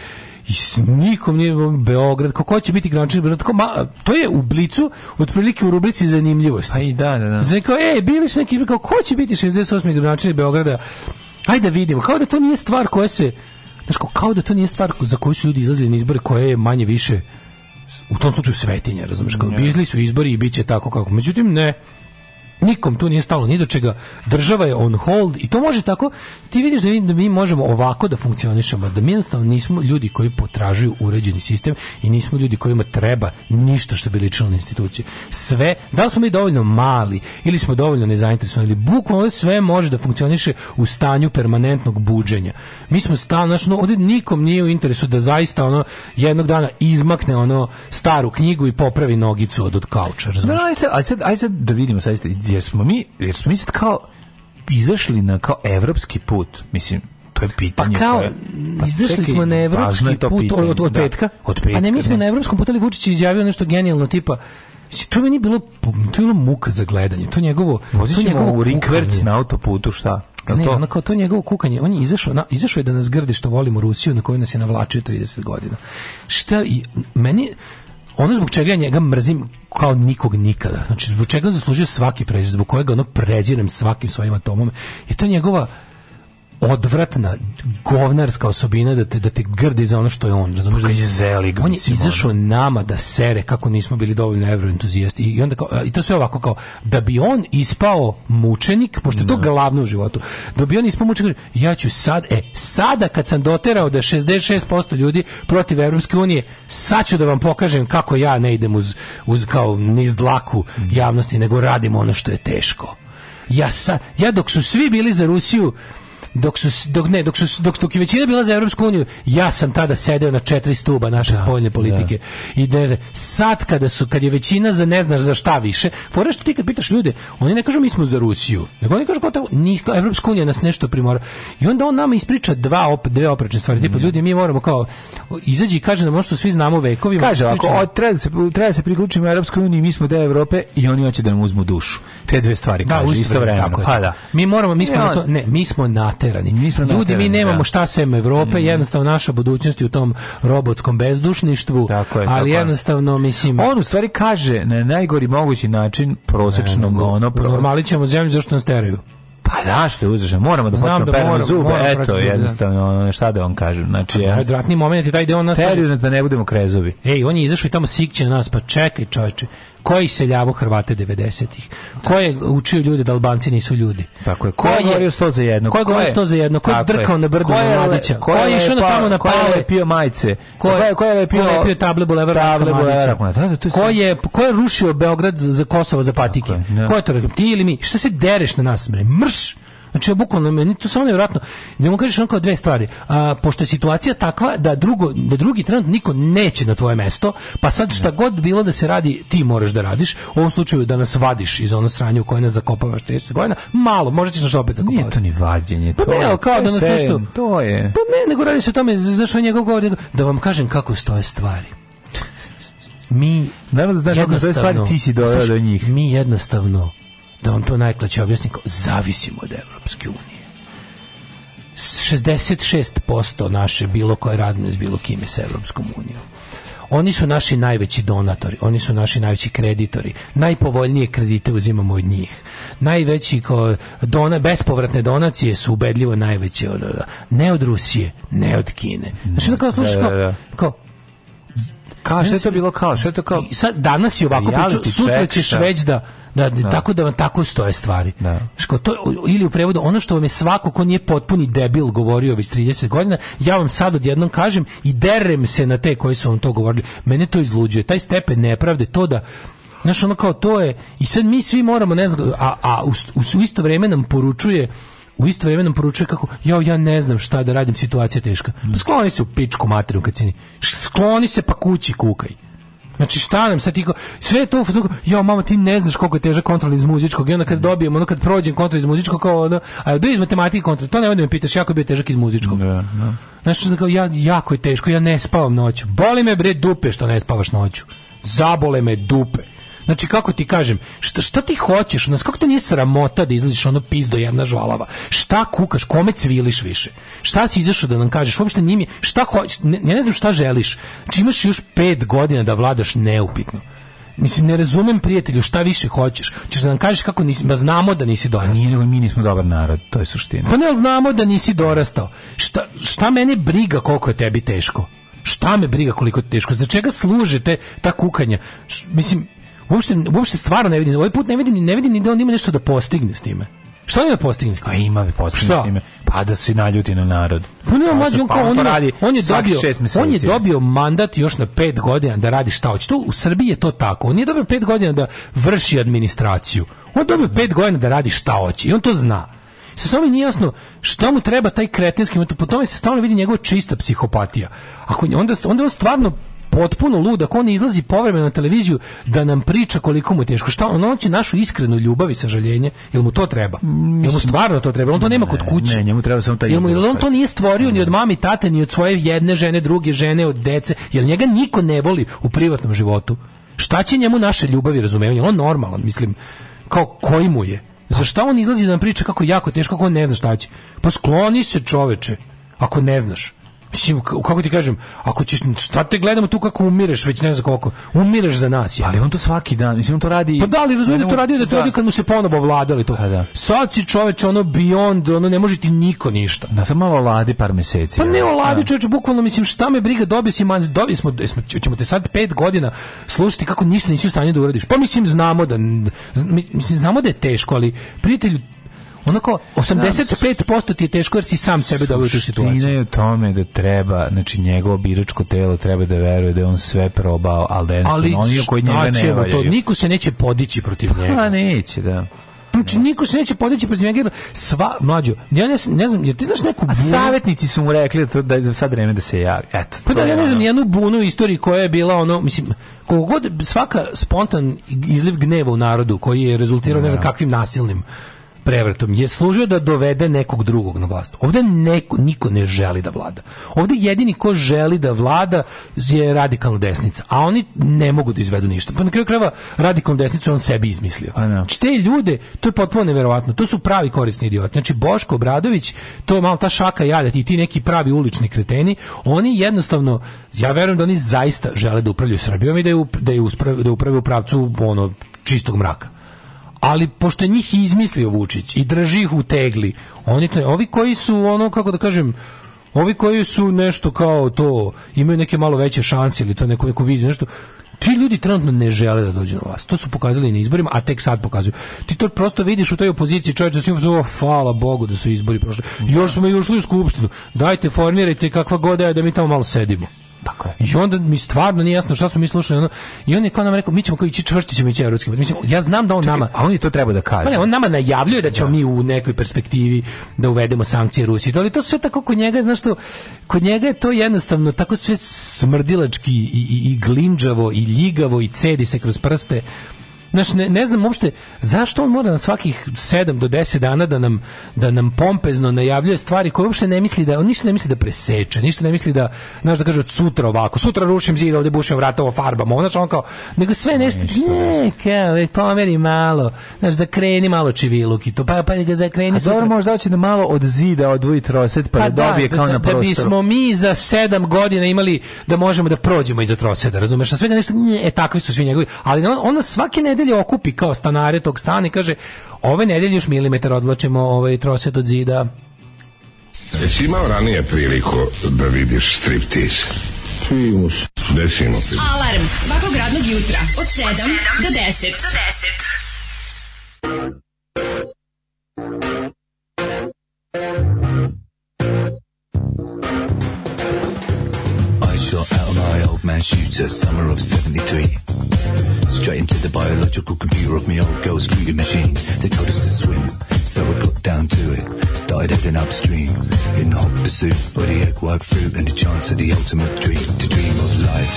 i s nikom nije Beograd, ko, ko će biti gradonačelnik Beograd, tako ma, to je u blicu, otprilike u rubrici zanimljivosti. Pa i da, da, da. Znači, kao, e, bili su neki, kao, ko će biti 68. gradonačelnik Beograda? Ajde da vidimo, kao da to nije stvar koja se, znaš, kao, kao da to nije stvar za koju su ljudi izlazili na izbore, koja je manje više u tom slučaju svetinja, razumiješ, kao, bili su izbori i bit će tako kako, međutim, ne, Nikom tu nije stalo ni do čega. Država je on hold i to može tako. Ti vidiš da mi, da mi možemo ovako da funkcionišemo, da mi jednostavno nismo ljudi koji potražuju uređeni sistem i nismo ljudi kojima treba ništa što bi ličilo na institucije. Sve, da li smo mi dovoljno mali ili smo dovoljno nezainteresovani, ili bukvalno sve može da funkcioniše u stanju permanentnog buđenja. Mi smo stalno, znači, no, ovdje nikom nije u interesu da zaista ono jednog dana izmakne ono staru knjigu i popravi nogicu od, od kauča. Znači. No, da, no, ajde, sad, ajde, sad, ajde sad da vidimo, sad jer smo mi, jer smo mi sad kao izašli na kao evropski put, mislim, to je pa pitanje. Pa kao, pa izašli smo na evropski put pitanje, od, od, da, petka, od petka, a ne, mi smo ne. na evropskom putu, ali Vučić je izjavio nešto genijalno, tipa, znači, to je meni bilo, to je bilo muka za gledanje, to njegovo... Voziš njegovo u Rikverc na autoputu, šta? Ne, to? ono kao to njegovo kukanje, on je izašao, na, izašao je da nas grdi što volimo Rusiju na koju nas je navlačio 30 godina. Šta i meni ono zbog čega ja njega mrzim kao nikog nikada, znači zbog čega zaslužio svaki prezir, zbog kojega ono prezirem svakim svojim atomom, je to njegova odvratna govnarska osobina da te da te grdi za ono što je on razumiješ da pa je zelig on je izašao nama da sere kako nismo bili dovoljno evroentuzijasti i onda kao, i to sve ovako kao da bi on ispao mučenik pošto je to da. glavno u životu da bi on ispao mučenik ja ću sad e sada kad sam doterao da 66% ljudi protiv evropske unije sad ću da vam pokažem kako ja ne idem uz, uz kao niz dlaku javnosti nego radimo ono što je teško ja, sa, ja dok su svi bili za Rusiju dok su dok ne dok su dok, dok je većina bila za evropsku uniju ja sam tada sedeo na četiri stuba naše da, spoljne da. politike da. i da sad kada su kad je većina za ne znaš za šta više fore što ti kad pitaš ljude oni ne kažu mi smo za Rusiju nego oni kažu kao tako ništa evropska unija nas nešto primora i onda on nama ispriča dva op dve oprečne stvari mm. ljudi mi moramo kao izađi i kaže da što svi znamo vekovima kaže ako o, treba da se treba da se priključiti evropskoj uniji mi smo deo Evrope i oni hoće da nam uzmu dušu te dve stvari da, kaže isto vremena pa da mi moramo mi smo ne, to, ne mi smo na naterani. Mi Ljudi, naterani, mi da. nemamo da. šta sem Evrope, mm. jednostavno naša budućnost u tom robotskom bezdušništvu, tako je, ali tako jednostavno, mislim... On u stvari kaže na najgori mogući način prosječnog e, ono... Pro... Normalit ćemo zemlju zašto nas teraju. Pa da, što je uzreš, moramo da počnemo da peremo moram, zube, moram eto, praktično. Da. jednostavno, šta da vam kažem. Znači, Najodvratniji moment je taj gde on nas... Teriju nas da ne budemo krezovi. Ej, on je izašao i tamo sikće na nas, pa čekaj čovječe, Ko je iseljavao Hrvate 90-ih? Ko je učio ljude da Albanci nisu ljudi? Tako je. Ko, ko je govorio sto za jedno? Ko je govorio 100 za jedno? Ko je drkao na brdu na Mladića? Ko je, išao na tamo na pale? Ko je lepio majice? Ko je, ko je pio, ko je lepio table bulevara table Mladića? Da, da, ko je, ko je rušio Beograd za Kosovo za patike? Da. Ko je to? Ti ili mi? Šta se dereš na nas, bre? Mrš! Znači, ja bukvalno, meni to samo nevjerojatno. Da mu kažeš on kao dve stvari. A, pošto je situacija takva da, drugo, da drugi trenut niko neće na tvoje mesto, pa sad šta god bilo da se radi, ti moraš da radiš. U ovom slučaju da nas vadiš iz ono sranje u koje nas zakopavaš 30 godina, malo, možda ćeš nas opet zakopavati. Nije to ni vađenje, pa to pa ne, je, kao da nas nešto... To je. Pa ne, nego radi se o tome, znaš, on njegov govor, da vam kažem kako stoje stvari mi Naravno da znaš kako stvari ti si doveo do njih. Mi jednostavno da vam to najklače objasnim kao zavisimo od Evropske unije. 66% naše bilo koje razmene s bilo kime sa Evropskom unijom. Oni su naši najveći donatori, oni su naši najveći kreditori. Najpovoljnije kredite uzimamo od njih. Najveći kao dona, bespovratne donacije su ubedljivo najveće od, ne od Rusije, ne od Kine. Znači, da, kao, slušaš, kao, kao Kao što je to bilo kao, što je to kao. Sad danas je ovako pričao, sutra ćeš šta? Da. već da, da da, da, tako da vam tako stoje stvari. Da. Ško, to, ili u prevodu, ono što vam je svako ko nije potpuni debil govorio već 30 godina, ja vam sad odjednom kažem i derem se na te koji su vam to govorili. Mene to izluđuje, taj stepen nepravde, to da Znaš, ono kao to je, i sad mi svi moramo, ne znam, a, a u, u isto vreme nam poručuje u isto vrijeme nam poručuje kako ja ja ne znam šta da radim, situacija je teška. Pa da. skloni se u pičku materiju kad si skloni se pa kući kukaj. Znači šta nam sad ti sve to ja mama ti ne znaš koliko je težak kontrol iz muzičkog i onda kad da. dobijem ono kad prođem kontrol iz muzičkog kao ono a je bio iz matematike kontrol to ne da me pitaš jako je bio težak iz muzičkog da, da. znači kao ja jako je teško ja ne spavam noću boli me bre dupe što ne spavaš noću zabole me dupe Znači, kako ti kažem, šta, šta ti hoćeš? Nas, kako to nije sramota da izlaziš ono pizdo jedna žvalava? Šta kukaš? Kome cviliš više? Šta si izašao da nam kažeš? Uopšte nije Šta hoćeš? Ne, ne znam šta želiš. Znači, imaš još 5 godina da vladaš neupitno. Mislim, ne razumem, prijatelju, šta više hoćeš. Češ da nam kažeš kako nisi, ma znamo da nisi dorastao. mi nismo dobar narod, to je suština. Pa ne, znamo da nisi dorastao. Šta, šta mene briga koliko je tebi teško? Šta me briga koliko je teško? Za čega služe te ta kukanja? Š, mislim, Uopšte, uopšte stvarno ne vidim, ovaj put ne vidim, ne vidim ni da on ima nešto da postigne s time. Što ima da postigne s time? A ima bi da postigne s time. Pa da se naljuti na narod. Pa nema pa mlađi, pa on, on, on, je dobio, on je dobio mandat još na pet godina da radi šta hoće. Tu u Srbiji je to tako. On je dobio pet godina da vrši administraciju. On je dobio pet godina da radi šta hoće i on to zna. Se samo nije jasno šta mu treba taj kretenski, po tome se stalno vidi njegova čista psihopatija. Ako onda onda on stvarno potpuno ludak, on izlazi povremeno na televiziju da nam priča koliko mu je teško. Šta on hoće našu iskrenu ljubav i sažaljenje? Jel mu to treba? Jel mu mm, stvarno to treba? On to nema kod kuće. Ne, njemu treba samo taj. Jel mu jel on to nije stvorio ni od mami, tate, ni od svoje jedne žene, druge žene, od dece? Jel njega niko ne voli u privatnom životu? Šta će njemu naše ljubavi i razumevanje? On normalan, mislim. Kao koji mu je? Za šta on izlazi da nam priča kako jako teško, kako on ne zna šta će? Pa skloni se čoveče, ako ne znaš. Mislim, kako ti kažem, ako ćeš, šta te gledamo tu kako umireš, već ne znam koliko, umireš za nas. Ja. Ali on to svaki dan, mislim, on to radi... Pa da, ali razumijem da, da to radi, da to radio kad mu se ponovo vladali to. Da, da. Sad si čoveč, ono, beyond, ono, ne može ti niko ništa. Da, sad malo ladi par meseci. Pa ne oladi, da. čoveč, bukvalno, mislim, šta me briga, dobio si manzi, dobio smo, smo, ćemo te sad pet godina slušati kako ništa nisi u stanju da uradiš. Pa mislim, znamo da, mislim, znamo da je teško, ali prijatelju, Onako, 85% ti je teško jer si sam sebe dobio u tu situaciju. Suština je u tome da treba, znači njegovo biračko telo treba da veruje da je on sve probao, ali da on oni koji njega ne valjaju. To, niko se neće podići protiv pa njega. Pa neće, da. Znači, niko se neće podići protiv njega. Sva, mlađo, ja ne, ne znam, jer ti znaš neku bunu... A savjetnici su mu rekli da, da je sad vreme da se javi. Eto, pa da, ja ne znam, jednu bunu u istoriji koja je bila ono, mislim, koliko god svaka spontan izliv gneva u narodu koji je rezultirao ne znam da. kakvim nasilnim prevratom je služio da dovede nekog drugog na vlast. Ovde neko, niko ne želi da vlada. Ovde jedini ko želi da vlada je radikalna desnica, a oni ne mogu da izvedu ništa. Pa na kraju krajeva radikalnu desnicu on sebi izmislio. Da. Znači, te ljude, to je potpuno neverovatno, to su pravi korisni idioti. Znači, Boško Obradović, to je malo ta šaka jada ti, ti neki pravi ulični kreteni, oni jednostavno, ja verujem da oni zaista žele da upravljaju Srbijom i da je, da je, uspra, da upravljaju u pravcu ono, čistog mraka ali pošto njih izmislio Vučić i drži ih u tegli, oni, to, ovi koji su, ono, kako da kažem, ovi koji su nešto kao to, imaju neke malo veće šanse ili to neko, neko viziju, nešto, ti ljudi trenutno ne žele da dođu na vas. To su pokazali i na izborima, a tek sad pokazuju. Ti to prosto vidiš u toj opoziciji čovječ da su oh, hvala Bogu da su izbori prošli. Još smo i ušli u skupštinu. Dajte, formirajte kakva god da je da mi tamo malo sedimo. Tako je. I onda mi stvarno nije jasno šta su mi slušali. Ono, I on je kao nam rekao, mi ćemo koji će čvršće ćemo ići evropski. Mislim, ja znam da on Čekaj, nama... A on je to treba da kaže. Pa ne, on nama najavljuje da ćemo da. mi u nekoj perspektivi da uvedemo sankcije Rusiji. Ali to sve tako kod njega, znaš što, kod njega je to jednostavno tako sve smrdilački i, i, i glinđavo i ljigavo i cedi se kroz prste Znaš, ne, ne znam uopšte zašto on mora na svakih 7 do 10 dana da nam, da nam pompezno najavljuje stvari koje uopšte ne misli da, on ništa ne misli da preseče, ništa ne misli da, znaš, da kaže od sutra ovako, sutra rušim zid, ovde bušim vrata, ovo farbamo, znaš, on kao, nego sve nešto, ne, kao, pomeri malo, znaš, zakreni malo čiviluk i to, pa, pa ga zakreni. A sutra. dobro, možda hoće da malo od zida odvoji troset pa, pa da, da dobije kao da, na da prostoru. Da bismo mi za 7 godina imali da možemo da prođemo iza troseta, razumeš, a svega nešto, nje, e, takvi su svi njegovi, ali on, on svake nedelje nedelje okupi kao stanare tog stana i kaže ove nedelje još milimetar odlačemo ovaj troset od zida. Jesi imao ranije priliku da vidiš striptiz? Primus. Desimo. Alarm svakog radnog jutra od 7 do 10. Do 10. nine shooter, summer of 73. Straight into the biological computer of my old girl's feeding machine. They told us to swim, so I got down to it. Started heading upstream, in hot pursuit of the egg white fruit and the chance of the ultimate dream, the dream of life.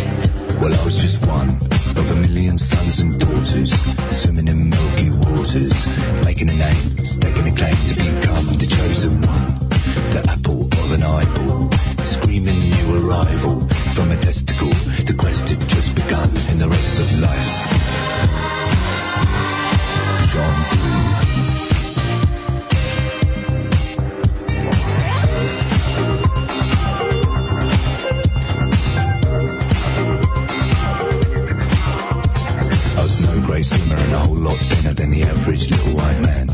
So get down to it. Well, I was just one of a million sons and daughters swimming in milky waters, making a name, staking a claim to become the chosen one, the apple of an eyeball, a screaming new arrival from a testicle. The quest had just begun in the rest of life. through. slimmer and a whole lot thinner than the average little white man.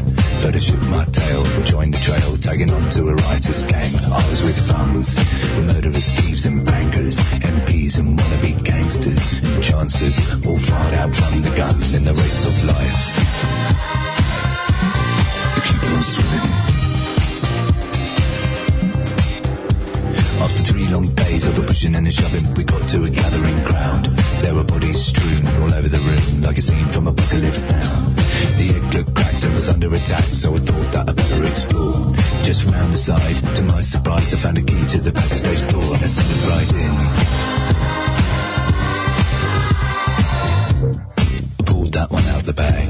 Better shoot my tail, join the trail, tagging on to a writer's gang. I was with bums, murderers, thieves and bankers, MPs and wannabe gangsters, and chances all fired out from the gun in the race of life. I keep on swimming. After three long days of pushing and shoving, we got to a gathering crowd. There were bodies strewn all over the room, like a scene from Apocalypse Now. The egg looked cracked and was under attack, so I thought that I would better explore. Just round the side, to my surprise, I found a key to the backstage door and I slid right in. I pulled that one out the bag.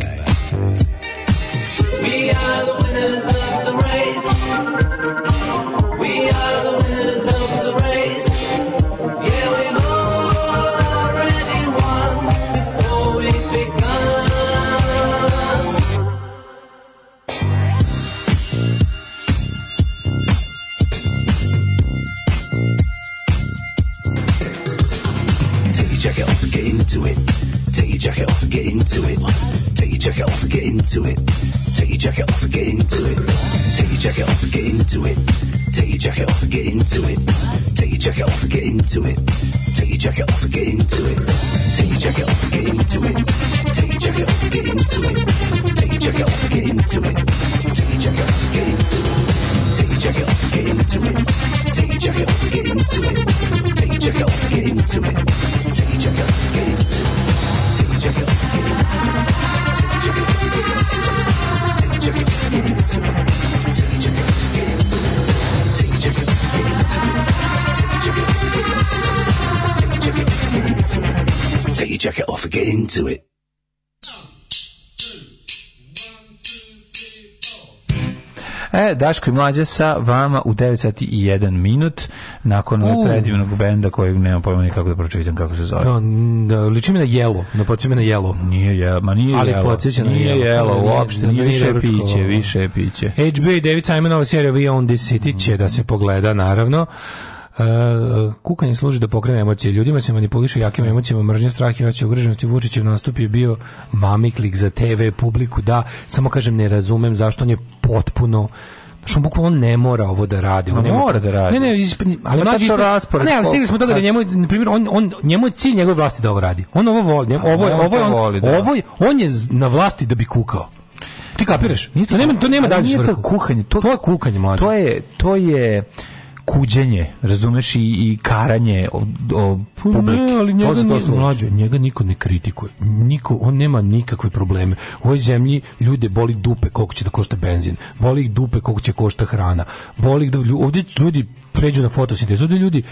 We are the winners of the race. get into it. Take your jacket off and get into it. Take your jacket off and get into it. into it. E, Daško i Mlađa sa vama u 9 sati i 1 minut nakon ovog predivnog benda kojeg nema pojma nikako da pročitam kako se zove. Da, da liči mi na jelo, na podsjeća mi na jelo. Nije jelo, ma nije Ali jelo. Ali na nije jelo. uopšte, nije, više piće, više piće. HB i David Simonova serija We Own This City će da se pogleda, naravno kukanje služi da pokrene emocije. Ljudima se manipuliše jakim emocijama, mržnje, strah i oće ugroženosti. Vučićev nastup je bio mamiklik za TV publiku, da, samo kažem, ne razumem zašto on je potpuno što on bukvalno ne mora ovo da radi. On ne mora da radi. Ne, ne, isp... ali mlađi isp... raspored. Ne, ali stigli smo do toga da njemu na primjer on on njemu je cilj njegove vlasti da ovo radi. On ovo voli, njemu, ovo je, ovo je, on, voli, da. ovo je, on je na vlasti da bi kukao. Ti kapiraš? to, nema to nema dalje svrhu. To je kuhanje, to, to je kukanje mlađe. To je to je kuđenje, razumeš, i, i karanje o, o publike. Ne, ali njega, to mlađo, njega niko ne kritikuje. Niko, on nema nikakve probleme. U ovoj zemlji ljude boli dupe koliko će da košta benzin, boli ih dupe koliko će košta hrana, boli ih da, ovdje ljudi pređu na fotosintezu, ovdje ljudi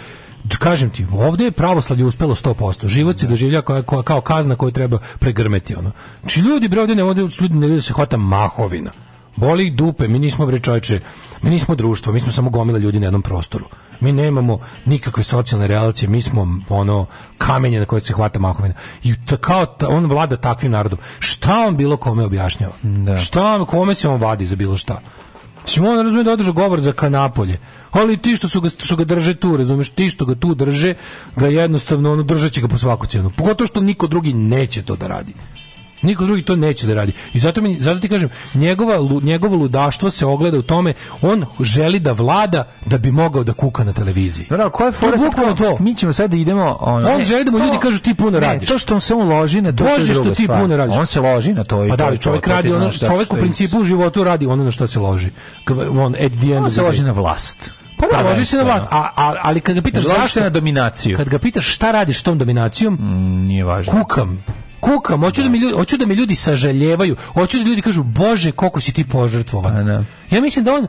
kažem ti, ovdje je pravoslavlje uspelo 100%. Život se da. doživlja kao, kao kazna koju treba pregrmeti ono. Či ljudi bre ovdje ne ovdje ljudi ne vidi da se hvata mahovina. Boli ih dupe, mi nismo bre čovječe, mi nismo društvo, mi smo samo gomila ljudi na jednom prostoru. Mi nemamo nikakve socijalne relacije, mi smo ono kamenje na koje se hvata mahovina. I ta, kao ta, on vlada takvim narodom. Šta on bilo kome objašnjava? Da. Šta on, kome se on vadi za bilo šta? Mislim, on razumije da održa govor za kanapolje. Ali ti što, su ga, što ga drže tu, razumiješ, ti što ga tu drže, ga jednostavno ono, držat će ga po svaku cijenu. Pogotovo što niko drugi neće to da radi. Niko drugi to neće da radi. I zato, mi, zato ti kažem, njegova, njegovo ludaštvo se ogleda u tome, on želi da vlada da bi mogao da kuka na televiziji. Da, da, je fora to, to? Mi ćemo sad da idemo... Ono, on ne, želi da mu to, ljudi kažu ti puno radiš. to što on se on loži na to, Bože, to što ti puno radiš. On se loži na to. I pa da, čovjek, to, radi, ono, čovjek u principu u životu radi ono na što se loži. On, at the end on se loži na vlast. Pa ne, da, pa da, loži se na da. vlast. A, a, ali kad ga pitaš zašto... na dominaciju. Kad ga pitaš šta radiš s tom dominacijom, mm, nije važno. Kukam kukam, hoću da mi da. ljudi, hoću da mi ljudi sažaljevaju, hoću da ljudi kažu bože koliko si ti požrtvovan. Da. Ja mislim da on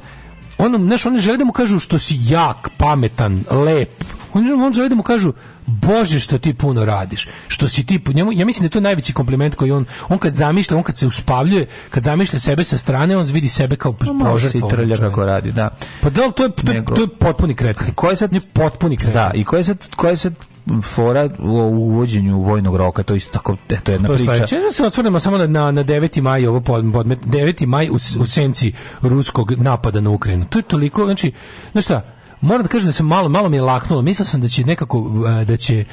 on, znaš, oni žele da mu kažu što si jak, pametan, lep. Oni on žele da mu kažu bože što ti puno radiš, što si ti njemu, ja mislim da je to najveći kompliment koji on on kad zamišlja, on kad se uspavljuje, kad zamišlja sebe sa strane, on vidi sebe kao prožetvo. Pa trlja kako radi, da. Pa da, to je to, Nego, to je potpuni kretan. Ko je sad ne potpuni kretan? Da, i ko je sad ko je sad fora u uvođenju vojnog roka, to isto tako, eto jedna to priča. Stvari. da se otvorimo samo na, na 9. maj, ovo podmet, 9. maj u, u senci ruskog napada na Ukrajinu. To je toliko, znači, znači šta, moram da kažem da se malo malo mi je laknulo. Mislio sam da će nekako e, da će e,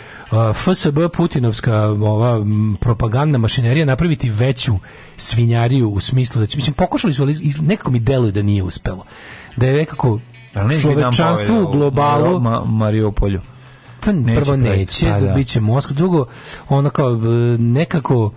FSB Putinovska ova propagandna mašinerija napraviti veću svinjariju u smislu da će mislim pokušali su ali nekako mi deluje da nije uspelo. Da je nekako da čovečanstvu u globalu Mariupolju. Moskva neće prvo neće, pa, da. bit će Moskva. Drugo, ono kao nekako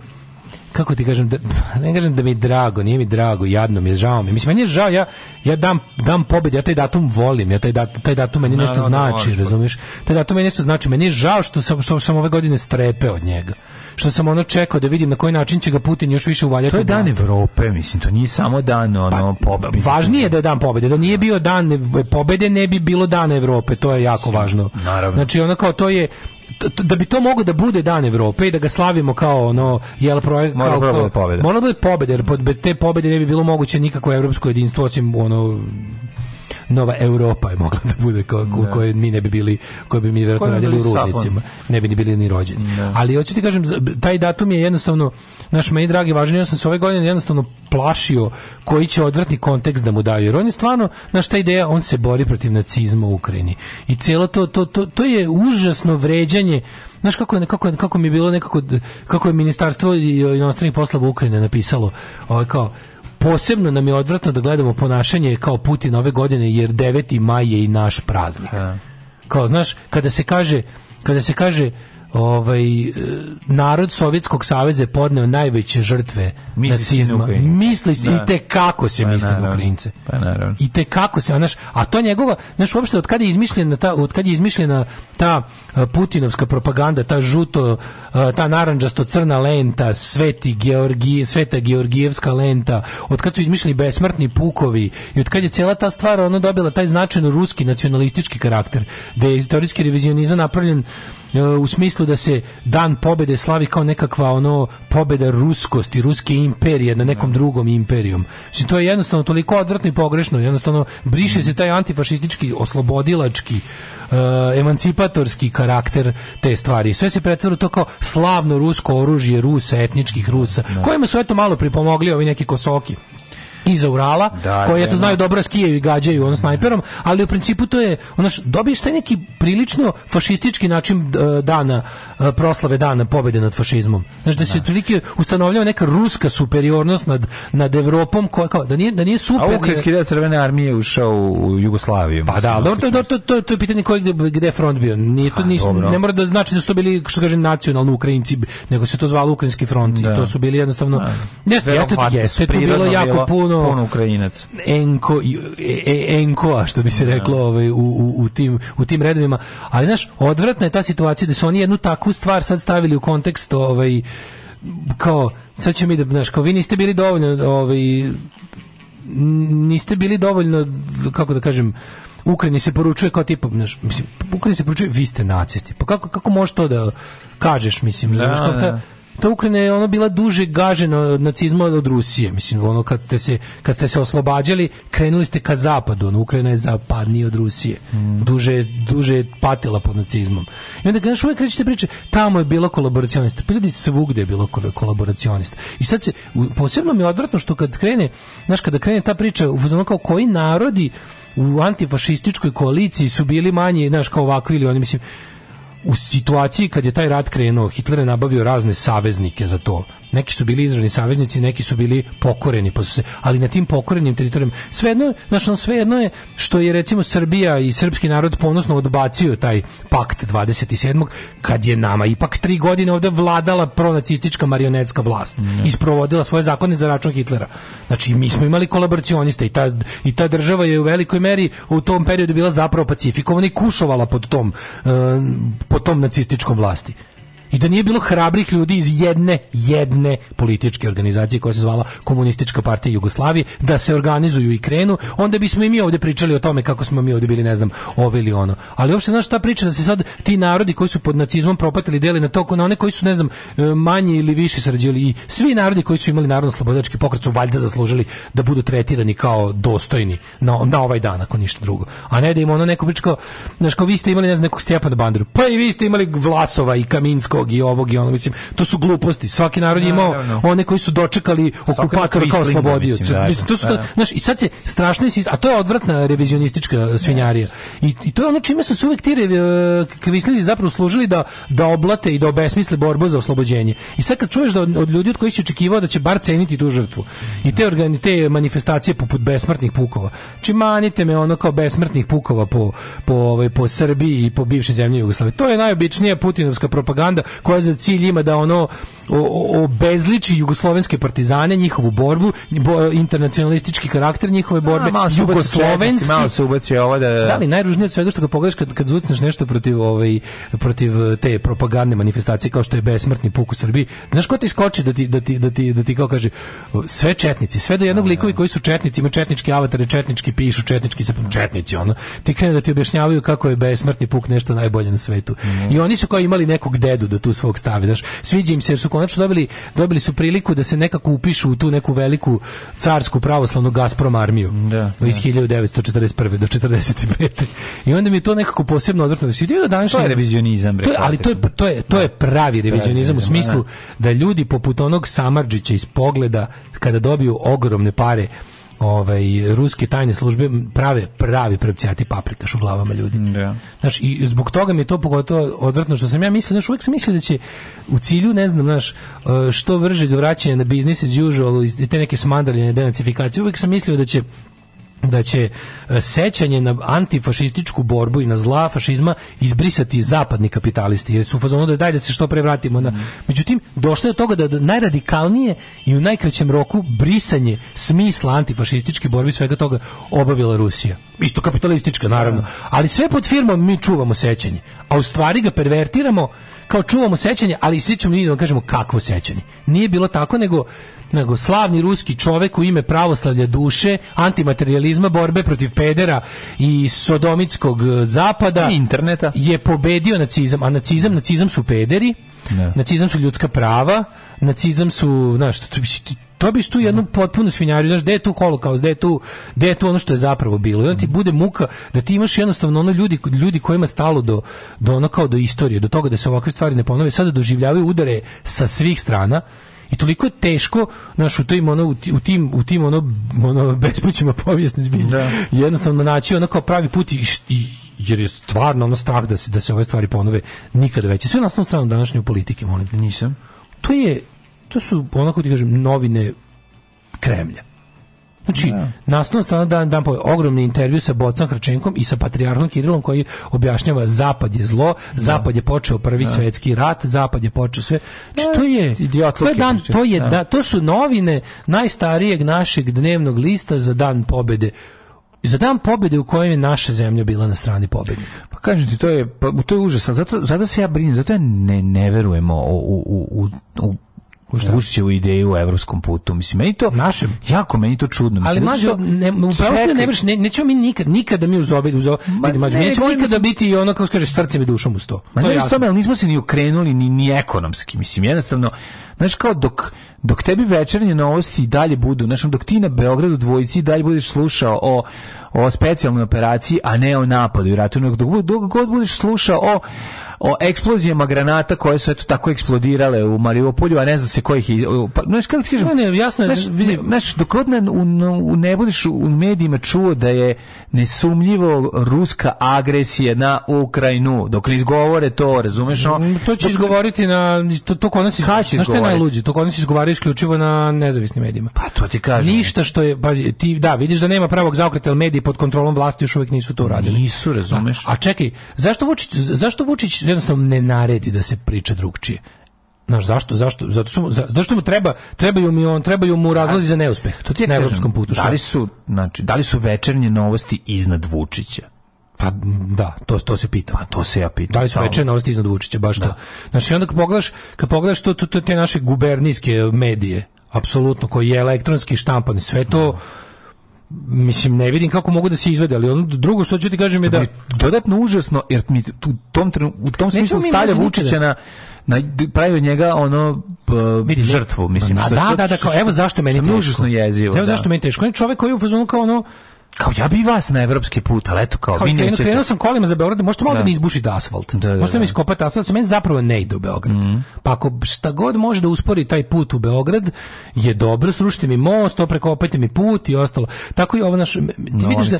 kako ti kažem, da, ne kažem da mi je drago, nije mi drago, jadno mi je, žao mi. Mislim, meni je žao, ja, ja dam, dam pobed, ja taj datum volim, ja taj, datum, taj datum meni nešto no, no, da znači, no, pa. razumiješ? Taj datum meni nešto znači, meni je žao što sam, što sam ove godine strepe od njega što sam ono čekao da vidim na koji način će ga Putin još više uvaljati. To je dan Evrope, mislim, to nije samo dan ono pa, pobjede. Važnije da je dan pobjede, da nije bio dan pobjede, ne bi bilo dan Evrope, to je jako važno. Naravno. Znači ono kao to je da bi to moglo da bude dan Evrope i da ga slavimo kao ono jel projekt kao, Mora kao, da pobjeda. Mora da bude pobjeda jer bez te pobede ne bi bilo moguće nikakvo evropsko jedinstvo osim ono nova Europa je mogla da bude ko, ko, da. koje mi ne bi bili, koje bi mi vjerojatno radili u rudnicima. Ne bi ni bili ni rođeni. Ne. Da. Ali hoću ti kažem, taj datum je jednostavno, naš meni dragi važan, ja sam se ove godine jednostavno plašio koji će odvratni kontekst da mu daju. Jer on je stvarno, na šta ideja, on se bori protiv nacizma u Ukrajini. I celo to, to, to, to je užasno vređanje Znaš kako, je, kako, kako mi je bilo nekako, kako je ministarstvo i inostranih poslova Ukrajine napisalo, ovaj kao, Posebno nam je odvratno da gledamo ponašanje kao Putin ove godine, jer 9. maj je i naš praznik. Kao, znaš, kada se kaže, kada se kaže ovaj e, narod Sovjetskog saveza podneo najveće žrtve misli nacizma. Na misli se da. i te kako se pa misli na Ukrajince. Pa naravno. I te kako se, znaš, a to njegova, znaš, uopšte od kada je izmišljena ta od kada je izmišljena ta e, putinovska propaganda, ta žuto, e, ta narandžasto crna lenta, Sveti Georgije, Sveta Georgijevska lenta, od kada su izmišljeni besmrtni pukovi i od kada je cela ta stvar ona dobila taj značajno ruski nacionalistički karakter, da je istorijski revizionizam napravljen E, u smislu da se dan pobede slavi kao nekakva ono pobeda ruskosti, ruske imperije na nekom da. drugom imperijom. Mislim, to je jednostavno toliko odvrtno i pogrešno. Jednostavno, briše se taj antifašistički, oslobodilački, uh, emancipatorski karakter te stvari. Sve se pretvara to kao slavno rusko oružje Rusa, etničkih Rusa, da. kojima su eto malo pripomogli ovi neki kosoki iza Urala, da, da koji to znaju dobro skijaju i gađaju ono snajperom, ali u principu to je, ono dobiješ taj neki prilično fašistički način e, dana, e, proslave dana pobjede nad fašizmom. Znaš, da se da. otprilike ustanovljava neka ruska superiornost nad, nad Evropom, koja, kao, da, nije, da nije super. A ukrajinski deo crvene armije je ušao u Jugoslaviju. Pa da, dobro, to, to, to, to je pitanje koji, gde je front bio. Nije, to, pa, nis, ha, ne mora da znači da su to bili, što kažem, nacionalni Ukrajinci, nego se to zvalo Ukrajinski front da. i to su bili jednostavno... Da. Jeste, jeste, jeste, je tu bilo jako puno ono puno Ukrajinaca. Enko e, e enko što bi se da. reklo ovaj u, u, u tim u tim redovima, ali znaš, odvratna je ta situacija da su oni jednu takvu stvar sad stavili u kontekst ovaj kao sad ćemo mi da znaš, kao vi niste bili dovoljno ovaj niste bili dovoljno kako da kažem Ukrajini se poručuje kao tipa, znaš, mislim, Ukrajini se poručuje vi ste nacisti. Pa kako kako možeš to da kažeš, mislim, da, znaš, kao ta, da ta Ukrajina je ono bila duže gažena od nacizma od Rusije. Mislim, ono kad ste se, kad ste se oslobađali, krenuli ste ka zapadu. Ono, Ukrajina je zapadnija od Rusije. Mm. Duže, duže patila pod nacizmom. I onda, znaš, uvek rećete priče, tamo je bilo kolaboracionista. Pa ljudi, svugde je bila kolaboracionista. I sad se, posebno mi je odvratno što kad krene, znaš, kada krene ta priča, ono kao koji narodi u antifašističkoj koaliciji su bili manji, znaš, kao ovakvi ili oni, mislim, u situaciji kad je taj rat krenuo, Hitler je nabavio razne saveznike za to neki su bili izravni saveznici, neki su bili pokoreni, pa su se, ali na tim pokorenim teritorijama, svejedno, znači on svejedno je što je recimo Srbija i srpski narod ponosno odbacio taj pakt 27. kad je nama ipak tri godine ovde vladala pronacistička marionetska vlast mm. sprovodila svoje zakone za račun Hitlera. Znači mi smo imali kolaboracioniste i ta, i ta država je u velikoj meri u tom periodu bila zapravo pacifikovana i kušovala pod tom, uh, pod tom nacističkom vlasti i da nije bilo hrabrih ljudi iz jedne jedne političke organizacije koja se zvala Komunistička partija Jugoslavije da se organizuju i krenu, onda bismo i mi ovde pričali o tome kako smo mi ovdje bili, ne znam, ovo ili ono. Ali uopšte znaš šta priča da se sad ti narodi koji su pod nacizmom propatili deli na to na one koji su ne znam e, manje ili više srđili i svi narodi koji su imali narodno slobodački pokret su valjda zaslužili da budu tretirani kao dostojni na, na ovaj dan ako ništa drugo. A ne da im ono neko pričao kao, vi ste imali ne znam nekog Stjepana Banderu. Pa i vi ste imali Vlasova i Kaminsko tog i ovog i ono mislim to su gluposti svaki narod je imao one koji su dočekali okupatora kao slobodioce mislim, da, da. to su to, da, znaš i sad se strašno a to je odvratna revizionistička svinjarija i, i to je ono čime su se uvek ti e, kvislizi zapravo služili da da oblate i da obesmisle borbu za oslobođenje i sad kad čuješ da od, od ljudi od kojih si očekivao da će bar ceniti tu žrtvu i te te manifestacije poput besmrtnih pukova čimanite me ono kao besmrtnih pukova po po ovaj po Srbiji i po bivšoj zemlji Jugoslaviji to je najobičnija putinovska propaganda koja za cilj ima da ono obezliči jugoslovenske partizane, njihovu borbu, bo, internacionalistički karakter njihove borbe, A, malo jugoslovenski. Malo se ubaci ovo da... Da li najružnije od svega što ga pogledaš kad, kad zucneš nešto protiv, ovaj, protiv te propagandne manifestacije kao što je besmrtni puk u Srbiji, znaš ko ti skoči da ti, da ti, da ti, da ti kao kaže sve četnici, sve do jednog da, da, likovi da. koji su četnici, imaju četnički avatare, četnički pišu, četnički se četnici, ono. Ti krenu da ti objašnjavaju kako je besmrtni puk nešto najbolje na svetu. Mm. I oni su kao imali nekog dedu da tu svog stave, znaš. Sviđa im se jer su konačno dobili, dobili su priliku da se nekako upišu u tu neku veliku carsku pravoslavnu Gazprom armiju da, da. iz 1941. do 45. I onda mi je to nekako posebno odvrtno. Svi da danas to je revizionizam, to je, ali to je to je to je da. pravi revizionizam u smislu da. da ljudi poput onog Samardžića iz pogleda kada dobiju ogromne pare ovaj, ruske tajne službe prave pravi prepcijati paprikaš u glavama ljudi. Da. Znaš, i zbog toga mi je to pogotovo odvrtno što sam ja mislio, znaš, uvijek sam mislio da će u cilju, ne znam, znaš, e, što vrže vraćanje na business as usual i te neke smandaljene denacifikacije, uvijek sam mislio da će da će e, sećanje na antifašističku borbu i na zla fašizma izbrisati zapadni kapitalisti jer su fazonu da daj da se što pre vratimo na međutim došlo je do toga da najradikalnije i u najkraćem roku brisanje smisla antifašističke borbe i svega toga obavila Rusija isto kapitalistička naravno da. ali sve pod firmom mi čuvamo sećanje a u stvari ga pervertiramo kao čuvamo sećanje, ali sećamo mi da kažemo kakvo sećanje. Nije bilo tako nego nego slavni ruski čovek u ime pravoslavlja duše, antimaterializma, borbe protiv pedera i sodomitskog e, zapada I interneta je pobedio nacizam, a nacizam, nacizam su pederi, ne. Da. nacizam su ljudska prava, nacizam su, znaš, to bi tu jednu potpunu svinjariju, znaš, gde je tu holokaust, gde je tu, gde je tu ono što je zapravo bilo. I on ti bude muka da ti imaš jednostavno ono ljudi, ljudi kojima stalo do, do ono kao do istorije, do toga da se ovakve stvari ne ponove, sada doživljavaju udare sa svih strana i toliko je teško naš u tim ono u tim u tim ono ono bespućima povijesne zbilje da. jednostavno naći ono kao pravi put i, i jer je stvarno ono strah da se da se ove stvari ponove nikada veće sve na stranu današnje politike molim nisam to je to su, onako ti kažem, novine Kremlja. Znači, ja. Da. naslovna strana dan, dan pove, ogromni intervju sa Bocan Hračenkom i sa Patriarhom Kirilom koji objašnjava Zapad je zlo, da. Zapad je počeo prvi ja. Da. svetski rat, Zapad je počeo sve. Znači, to je, to je dan, to je, da, to su novine najstarijeg našeg dnevnog lista za dan pobede za dan pobede u kojem je naša zemlja bila na strani pobednika. Pa kažem ti, to je, pa, to je užasno. Zato, zato se ja brinem, zato ja ne, ne verujemo u, u, u, u Da. Vučićevu ideju u evropskom putu. Mislim, meni to našem jako meni to čudno. Mislim, ali mađo, ne, upravo ne ne, nećemo mi nikad nikad da mi uz obe uz vidi mađo, ne, nećemo ne, nikada biti i ono kako kaže srcem i dušom uz to. Ma to ne, tome, nismo se ni okrenuli ni ni ekonomski. Mislim, jednostavno Znaš, kao dok, dok tebi večernje novosti dalje budu, znaš, dok ti na Beogradu dvojici dalje budeš slušao o, o specijalnoj operaciji, a ne o napadu i ratu, dok, dok god budeš slušao o o eksplozijama granata koje su eto tako eksplodirale u Mariupolju, a ne znam se kojih pa znaš kako ti kažem. Ne, ne, jasno je, vidi, znaš, dok ne, u, ne budeš u medijima čuo da je nesumljivo ruska agresija na Ukrajinu, dok ne izgovore to, razumeš? No, mm, to će dok, izgovoriti na to to kod nas znaš šta je najluđe, to kod nas izgovaraju isključivo na nezavisnim medijima. Pa to ti kažem. Ništa što je ba, ti da, vidiš da nema pravog zaokreta, al mediji pod kontrolom vlasti još uvijek nisu to radili. Nisu, razumeš? A, a čekaj, zašto Vučić zašto Vučić jednostavno ne naredi da se priča drugčije. Znaš, zašto? Zašto? Zato što mu, zašto mu treba, trebaju mu, on, trebaju mu razlozi za neuspeh. To ti je na evropskom putu. Šta? Da li su, znači, da li su večernje novosti iznad Vučića? Pa da, to, to se pita. Pa to se ja pitam. Da li su večernje novosti iznad Vučića, baš da. to. Znači, onda kad pogledaš, kad pogledaš to, to, to te naše gubernijske medije, apsolutno, koji je elektronski štampani, sve to... Da mislim ne vidim kako mogu da se izvede, ali ono drugo što ću ti kažem je da, da dodatno užasno jer mi u tom trenu, u tom smislu stavlja Vučića na na pravi od njega ono p, vidi, žrtvu mislim da, da, da, što, da, da, da, kao, evo zašto meni je užasno jezivo. Evo da. zašto meni teško. On je čovjek koji je u fazonu kao ono kao ja bi vas na evropski put, ali eto kao, kao vi nećete. Krenuo sam kolima za Beograd, možete malo da, da mi izbušite asfalt. Da, da, da, možete mi iskopati asfalt, se meni zapravo ne ide u Beograd. Mm. Pa ako šta god može da uspori taj put u Beograd, je dobro, srušite mi most, oprekopajte mi put i ostalo. Tako i ovo naš, ti no, vidiš da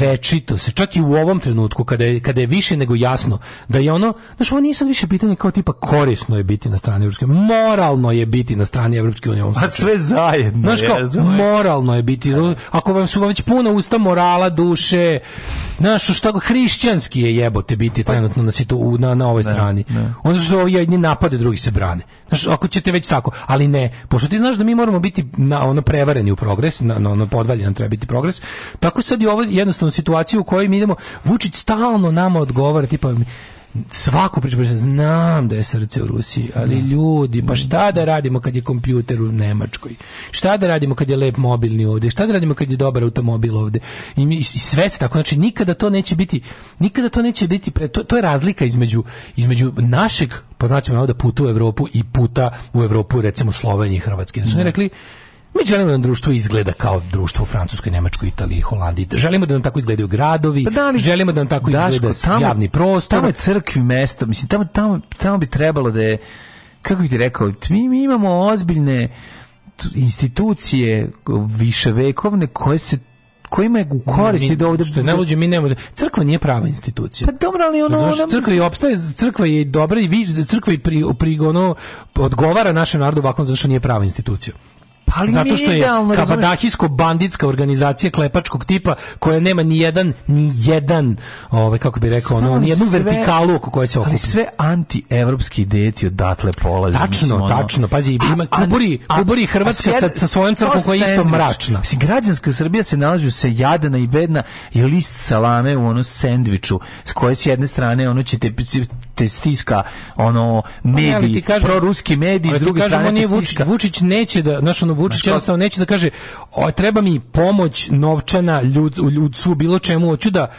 večito se, čak i u ovom trenutku, kada je, kada je više nego jasno, da je ono, znaš, ovo nije sad više pitanje kao tipa korisno je biti na strani Evropske unije, moralno je biti na strani Evropske unije. A sve zajedno. Znaš, kao, je, moralno je biti, da, da. ako vam su već puno usta morala, duše, znaš, što hrišćanski je jebote biti trenutno na, situ, na, na ovoj da, strani. Ne. Da. Onda što ovi jedni napade, drugi se brane. Znaš, ako ćete već tako, ali ne, pošto ti znaš da mi moramo biti na ono prevareni u progres, na, na ono podvalje nam treba biti progres, tako sad i ovo jednostavno situacija u kojoj mi idemo, Vučić stalno nama odgovara, tipa, svaku priču, znam da je srce u Rusiji, ali da. ljudi, pa mm. šta da radimo kad je kompjuter u Nemačkoj? Šta da radimo kad je lep mobilni ovde? Šta da radimo kad je dobar automobil ovde? I, i, i sve se tako, znači nikada to neće biti, nikada to neće biti, pre, to, to je razlika između, između našeg, pa znači puta u Evropu i puta u Evropu, recimo Sloveniji i Hrvatski. Da su oni da. rekli, Mi želimo da nam društvo izgleda kao društvo u Francuskoj, Nemačkoj, Italiji, Holandiji. Želimo da nam tako izgledaju gradovi, pa da li, želimo da nam tako daško, izgleda tamo, javni prostor. Tamo je crkvi mesto, mislim, tamo, tamo, tamo bi trebalo da je, kako bih ti rekao, mi, mi imamo ozbiljne institucije viševekovne koje se kojima je u koristi da ovde što ne da- luđe mi nemamo da- crkva nije prava institucija pa dobro ali ono Znaš, crkva i opstaje crkva je dobra i vi crkva i pri, pri ono odgovara našem narodu ovakvom zato što nije prava institucija Pa zato što je kabadahijsko-banditska organizacija klepačkog tipa koja nema ni jedan, ni jedan, ovaj, kako bi rekao, ono, ni jednu sve, vertikalu oko koje se okupi. Ali sve anti-evropski ideti odatle polaze. Tačno, ono, tačno, pazi, ima kuburi, kuburi Hrvatska sa, sa svojom crkom koja je isto mračna. Mislim, građanska Srbija se nalazi u se jadana i bedna je list salame u ono sendviču s koje s jedne strane ono ćete te stiska ono mediji, kažem, ruski mediji, s druge strane kažem, Vučić, Vučić neće da, znaš ono, Vučić jednostavno neće da kaže o, treba mi pomoć novčana, ljud, ljudstvu, bilo čemu, hoću da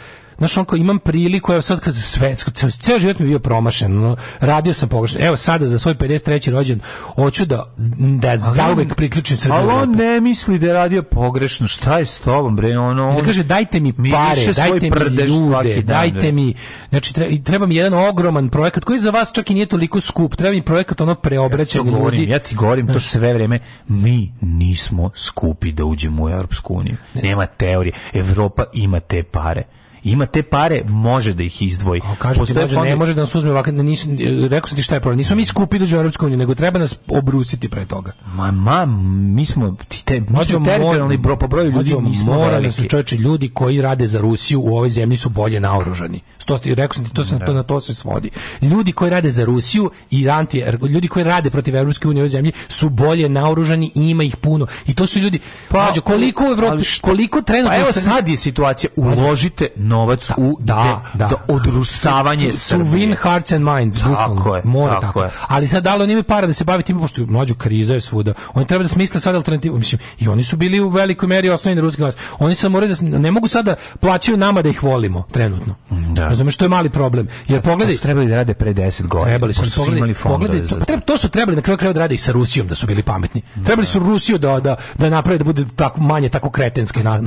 znaš, onko imam priliku, evo sad kad svetsko, ceo, ceo život mi je bio promašen, no, radio sam pogrešno. Evo sada za svoj 53. rođen hoću da da zauvek priključim Srbiju. Ali on ne misli da je radio pogrešno. Šta je s tobom, bre? Ono, on... Da kaže, dajte mi pare, dajte mi ljude, dajte mi... Znači, treba, treba mi jedan ogroman projekat koji za vas čak i nije toliko skup. Treba mi projekat ono preobraćanje ja ljudi. Ja ti govorim to sve vreme. Mi nismo skupi da uđemo u Europsku uniju. Nema teorije. Evropa ima te pare ima te pare, može da ih izdvoji. Postoje fond... ne može da nas uzme ovakav, da nis, rekao sam ti šta je problem, nismo mi skupi dođe da u Europsku uniju, nego treba nas obrusiti pre toga. Ma, ma, mi smo, ti te, mi smo teritorijalni bro, po broju ljudi, mi smo morali su čovječi, ljudi koji rade za Rusiju u ovoj zemlji su bolje naoružani. Sto, rekao sam ti, to se, to, na da. to se svodi. Ljudi koji rade za Rusiju i anti, ljudi koji rade protiv Europske unije u ovoj zemlji su bolje naoružani i ima ih puno. I to su ljudi, pa, mađo, koliko u Evropi, koliko trenutno... Pa evo sad je situacija, uložite novac da, u da, da. da odrusavanje su win hearts and minds, Tako je, Mora tako, tako. Je. Ali sad dalo nime para da se bavi tim, pošto mlađu kriza je svuda. Oni treba da smisle sad alternativu. Mislim, i oni su bili u velikoj meri osnovni ruski glas. Oni samo moraju da ne mogu sada da plaćaju nama da ih volimo trenutno. Da. Razumeš, to je mali problem. Jer da, pa pogledaj... To su trebali da rade pre 10 godina. Trebali su, pogledi, imali pogledaj, pa to, treba, to su trebali na kraju kraju da rade i sa Rusijom, da su bili pametni. Da. Trebali su Rusiju da, da, da naprave da bude tako, manje tako kretenske na,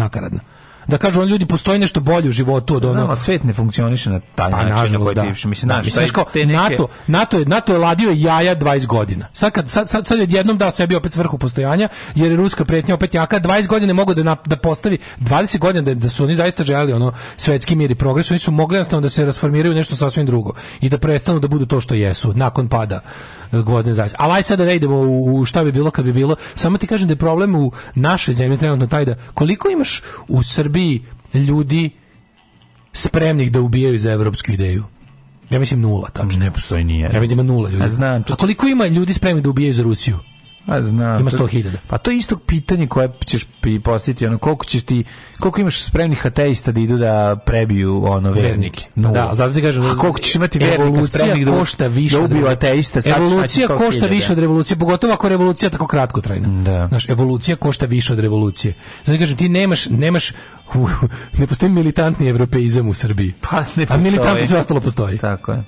da kažu on ljudi postoji nešto bolje u životu od da, onog. svet ne funkcioniše na taj pa, način na koji da. Divši. Mislim, da, mislim, neke... NATO, NATO, je, NATO je ladio jaja 20 godina. Sad, kad, sad, sad, sad je jednom dao sebi opet svrhu postojanja, jer je ruska pretnja opet jaka. 20 godina mogu da, na, da postavi, 20 godina da, da su oni zaista želeli ono svetski mir i progres, oni su mogli jednostavno da se rasformiraju nešto sasvim drugo i da prestanu da budu to što jesu nakon pada e, gvozdne zavise. Ali aj sad da ne idemo u, u šta bi bilo kad bi bilo. Samo ti kažem da je problem u našoj zemlji trenutno taj da koliko imaš u Srbiji Srbiji ljudi spremnih da ubijaju za evropsku ideju? Ja mislim nula, tačno. Ne postoji nije. Ja mislim da nula ljudi. A, znam, to... A koliko ima ljudi spremnih da ubijaju za Rusiju? A znam. Ima 100.000. Pa to je isto pitanje koje ćeš postaviti, ono koliko ćeš ti koliko imaš spremnih ateista da idu da prebiju ono vernike. Da, zato ti kažem, a koliko ćeš imati vernika spremnih da košta više da ubiju ateista, sad evolucija košta više da. od revolucije, pogotovo ako revolucija tako kratko trajna. Da. Znaš, evolucija košta više od revolucije. Zato ti kažem, ti nemaš nemaš u, ne postoji militantni evropeizam u Srbiji. Pa ne postoji. A militanti sve ostalo postoji. Tako je.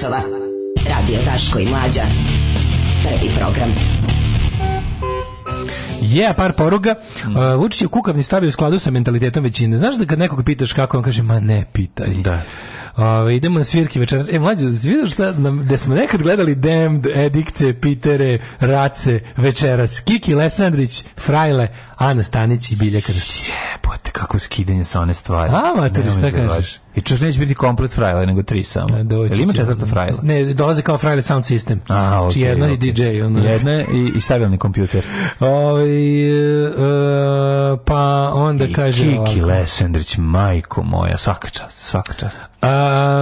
časova. Radio Taško i Mlađa. Prvi program. Je, yeah, par poruga. Mm. Uh, Vučić je kukavni stavio u skladu sa mentalitetom većine. Znaš da kad nekog pitaš kako, on kaže, ma ne pitaj. Da. Ove, idemo na svirki večeras. E, mlađe, si vidio šta, da smo nekad gledali Damned, Edikce, Pitere, Race, večeras. Kiki Lesandrić, Frajle, Ana Stanić i Bilja Krstić. Brate, kako skidanje sa one stvari. A, mater, šta kažeš? I čuš neće biti komplet frajle, nego tri samo. Da, doći. ima četvrta frajla? Ne, dolaze kao frajle sound system. A, okay, Či jedna okay. i DJ. Ono. Jedna i, i stabilni kompjuter. Ove, ovaj, e, pa onda I kaže... Kiki ovako. Lesendrić, majko moja, svaka čast, svaka čast.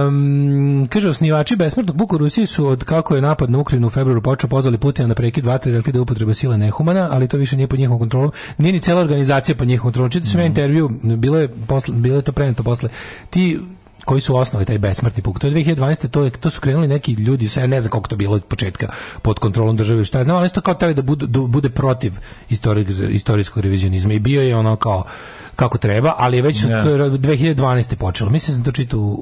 Um, kaže, osnivači besmrtnog buku Rusije su od kako je napad na Ukrajinu u februaru počeo pozvali Putina na prekid vatre, rekli da upotreba sile nehumana, ali to više nije pod njihovom kontrolom. Nije ni cela organizacija pod njihovom kontrolom. Čito se mm. meni intervju, bilo je, posle, bilo je to preneto posle, ti koji su osnovi taj besmrtni puk. To je 2012. To, je, to su krenuli neki ljudi, ja ne znam koliko to bilo od početka pod kontrolom države, šta je znam, ali su kao teli da, bude, da bude protiv istorijskog, istorijskog revizionizma i bio je ono kao kako treba, ali je već yeah. Da. 2012. počelo. Mislim da sam to čitao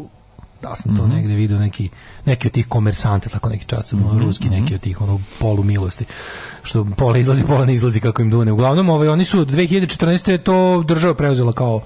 da sam to mm -hmm. negde vidio neki, neki od tih komersanti, tako neki čas, mm -hmm. ruski, neki mhm. od tih ono, polu milosti, što pola izlazi, pola ne izlazi kako im dune. Uglavnom, ovaj, oni su 2014. to država preuzela kao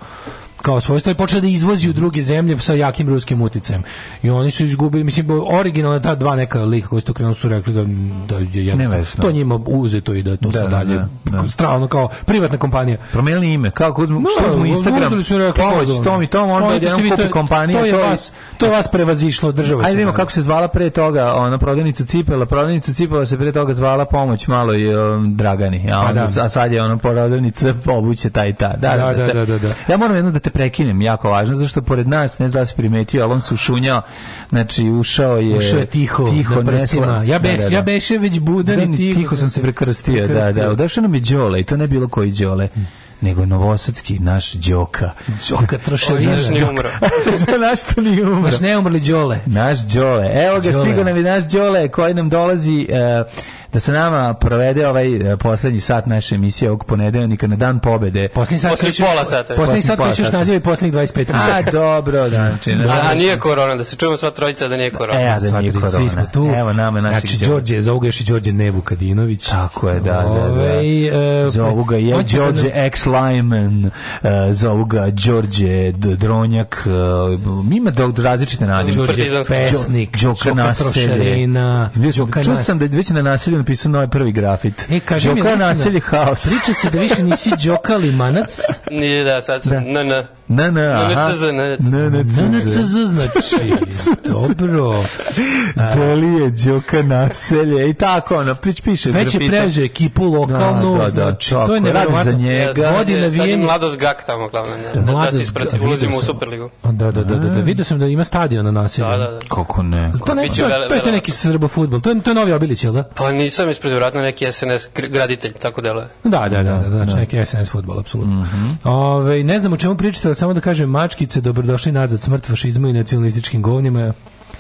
kao svojstvo i počeo da izvozi u druge zemlje sa jakim ruskim uticajem. I oni su izgubili, mislim, originalno ta dva neka lika koji su to krenuli su rekli da, da je to da. njima uzeto i da to da, sad dalje da, da. strano kao privatna kompanija. Promijenili ime, kao kod no, što smo Instagram, pomoć tom i tom, onda jedan kupi to, kompanija. To je, to je vas, to je vas prevazišlo država. Ajde vidimo kako se zvala pre toga, ona prodavnica cipela, prodavnica cipela se pre toga zvala pomoć malo i um, Dragani, a, pa onda, da. a sad je ona prodavnica obuće taj ta. Da, da, da, da, da, Ja moram jedno da te prekinem, jako važno, zašto pored nas, ne znam da si primetio, ali on se ušunjao, znači ušao je... Ušao je tiho, tiho nesla, Ja, beš, da, da, da. ja beše već budan i da, tiho. Tiho sam se prekrstio, prekrstio. da, da. Odašao nam je Đole i to ne bilo koji Đole hm. nego novosadski naš Đoka. Đoka Troševina. je ne umro. naš to nije umro. baš ne umrli Đole. Naš Đole. Evo ga, stigo nam i naš Đole koji nam dolazi... Uh, da sa nama provede ovaj e, poslednji sat naše emisije ovog ponedeljnika na dan pobede. Poslednji sat poslednji pola sata. Poslednji sat koji još naziva i poslednjih 25 minuta. Da, znači, a dobro, znači. Da, a, nije korona, da se čujemo sva trojica da nije da, korona. E, ja, da nije korona. Svi smo tu. Evo nama naši Znači, Đorđe, zovu ga još i Đorđe Nevukadinović. Tako je, da, da, da. Ovaj, e, zovu ga je Đorđe X. Lyman, e, zovu ga Đorđe Dronjak, ima da različite nadime. Đorđe Pesnik, Đoka Naselje. Čuo sam da je već na naselju 2000 napisao novi prvi grafit. E, kaže mi, nasilje haos. Priča se da više nisi Đoka manac. Nije, da, sad sam, da. ne, ne. Na, na, aha. Na, na, znači. Dobro. Deli je Đoka naselje i tako, ono, prič piše. Već je preže ekipu lokalnu, znači, to je nevjerovatno. za njega. Vodi na Vijeni. Mladost Gak tamo, glavno. Da, se isprati, ulazimo u Superligu. Da, da, da, da, vidio sam da ima stadion na naselju. Da, da, da. Kako ne? To, ne, to, je to neki srbo futbol, to je, to je novi obilić, jel da? Pa nisam ispred, vjerojatno neki SNS graditelj, tako deluje. Da, da, da, da, znači neki SNS futbol, apsolutno. Ove, ne znam o čemu pričate, samo da kažem, mačkice, dobrodošli nazad smrt fašizmu i nacionalističkim govnjima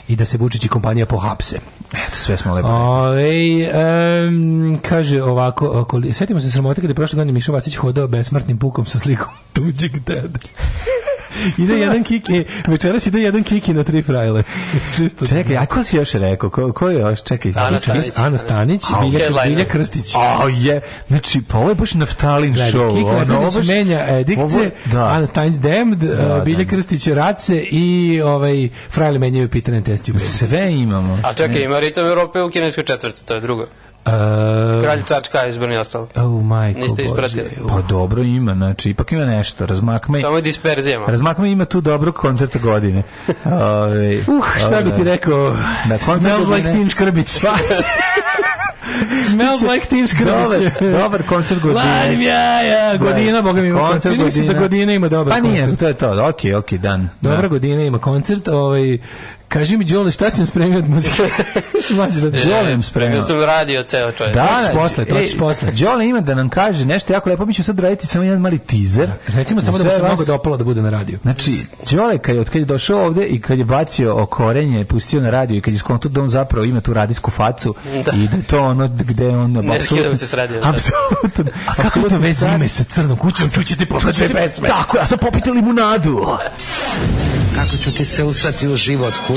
i da se Vučić i kompanija pohapse. Eto, sve smo lepo. Ove, um, kaže ovako, okoli, setimo se sramote kada je prošle godine Mišo Vasić hodao besmrtnim pukom sa slikom tuđeg deda. ide jedan kiki, večeras ide jedan kiki na tri frajle. čekaj, a ko si još rekao? Ko, ko je još? Čekaj. Ana Stanić. Ana Stanić, Bilja, Bilja Krstić. A je, znači, pa ovo je baš naftalin Gledaj, show. Kiki ono, ovo baš, menja e, dikce, ovo, da. Ana Stanić Demd, da, Bilja da, Krstić Race i ovaj, frajle menjaju pitanje Invest you Sve imamo. A čekaj, ima ritam Europe u kineskoj četvrti, to je drugo. Uh, Kralj Čačka je i ostalo. Oh, majko Niste ispratili. Pa dobro ima, znači, ipak ima nešto. Razmak me... Samo je disperzijama. me ima tu dobro koncerta godine. Ove, uh, šta ove, bi ti rekao? Da, Smells like Teen Škrbić. Pa- Smells like Teen Škrbić. Dobar, koncert godine. Ladim ja, ja, da. godina, boga mi ima koncert. koncert. Čini mi se da godina ima dobar koncert. Pa nije, to je to, okej, ok, dan. Dobra da. godina ima koncert, ovaj, Kaži mi, Đole, šta si nam spremio od muzike? Da Đole nam spremio. Ja da sam radio ceo čovjek. Da, to znači, ćeš da, posle, to ćeš posle. Đole ima da nam kaže nešto jako lepo. Mi ćemo sad raditi samo jedan mali teaser. Recimo samo da mu se mnogo dopalo da bude na radiju. Znači, Đole, kad je, od kad je došao ovde i kad je bacio okorenje, pustio na radiju i kad je skontuo da on zapravo ima tu radijsku facu da. i da to ono gde on... Ne skidam se s radiju. Apsolutno. A kako to vezi ime sa crnom kućom? Čućete poslati pesme. Tako, ja sam popite limunadu. Kako ću ti se usati u život, kuć?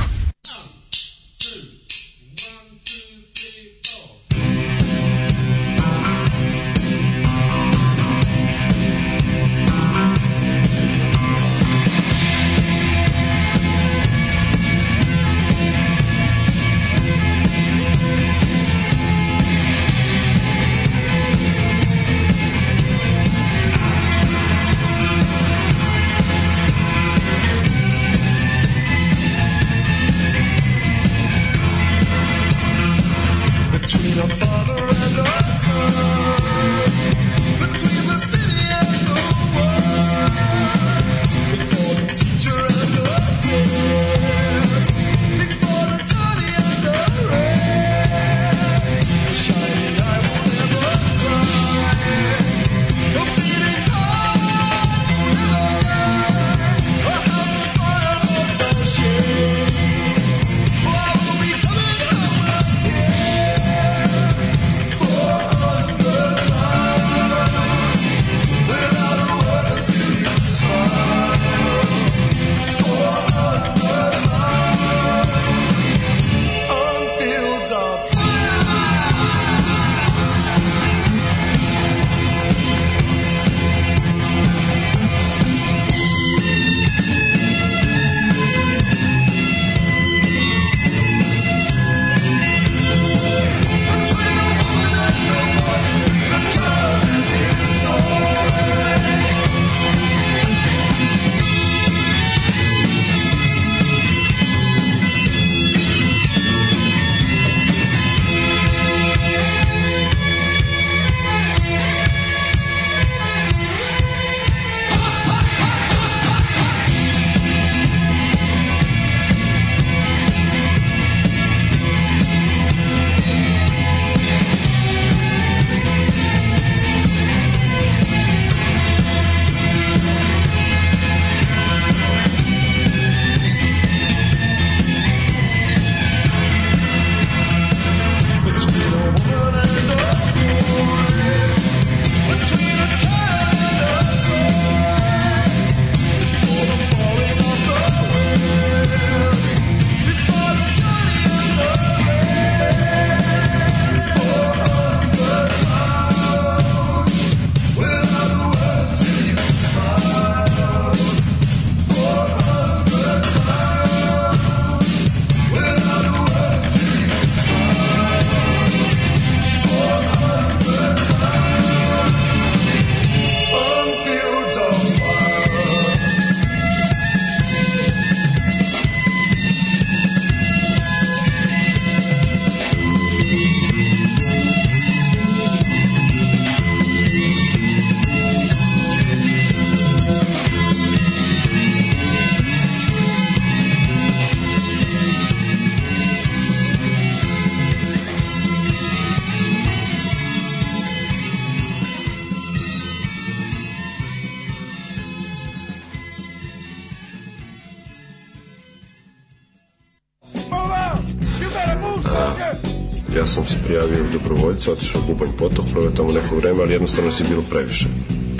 dobrovoljca, otišao u Bubanj potok, proveo tamo neko vreme, ali jednostavno si bilo previše.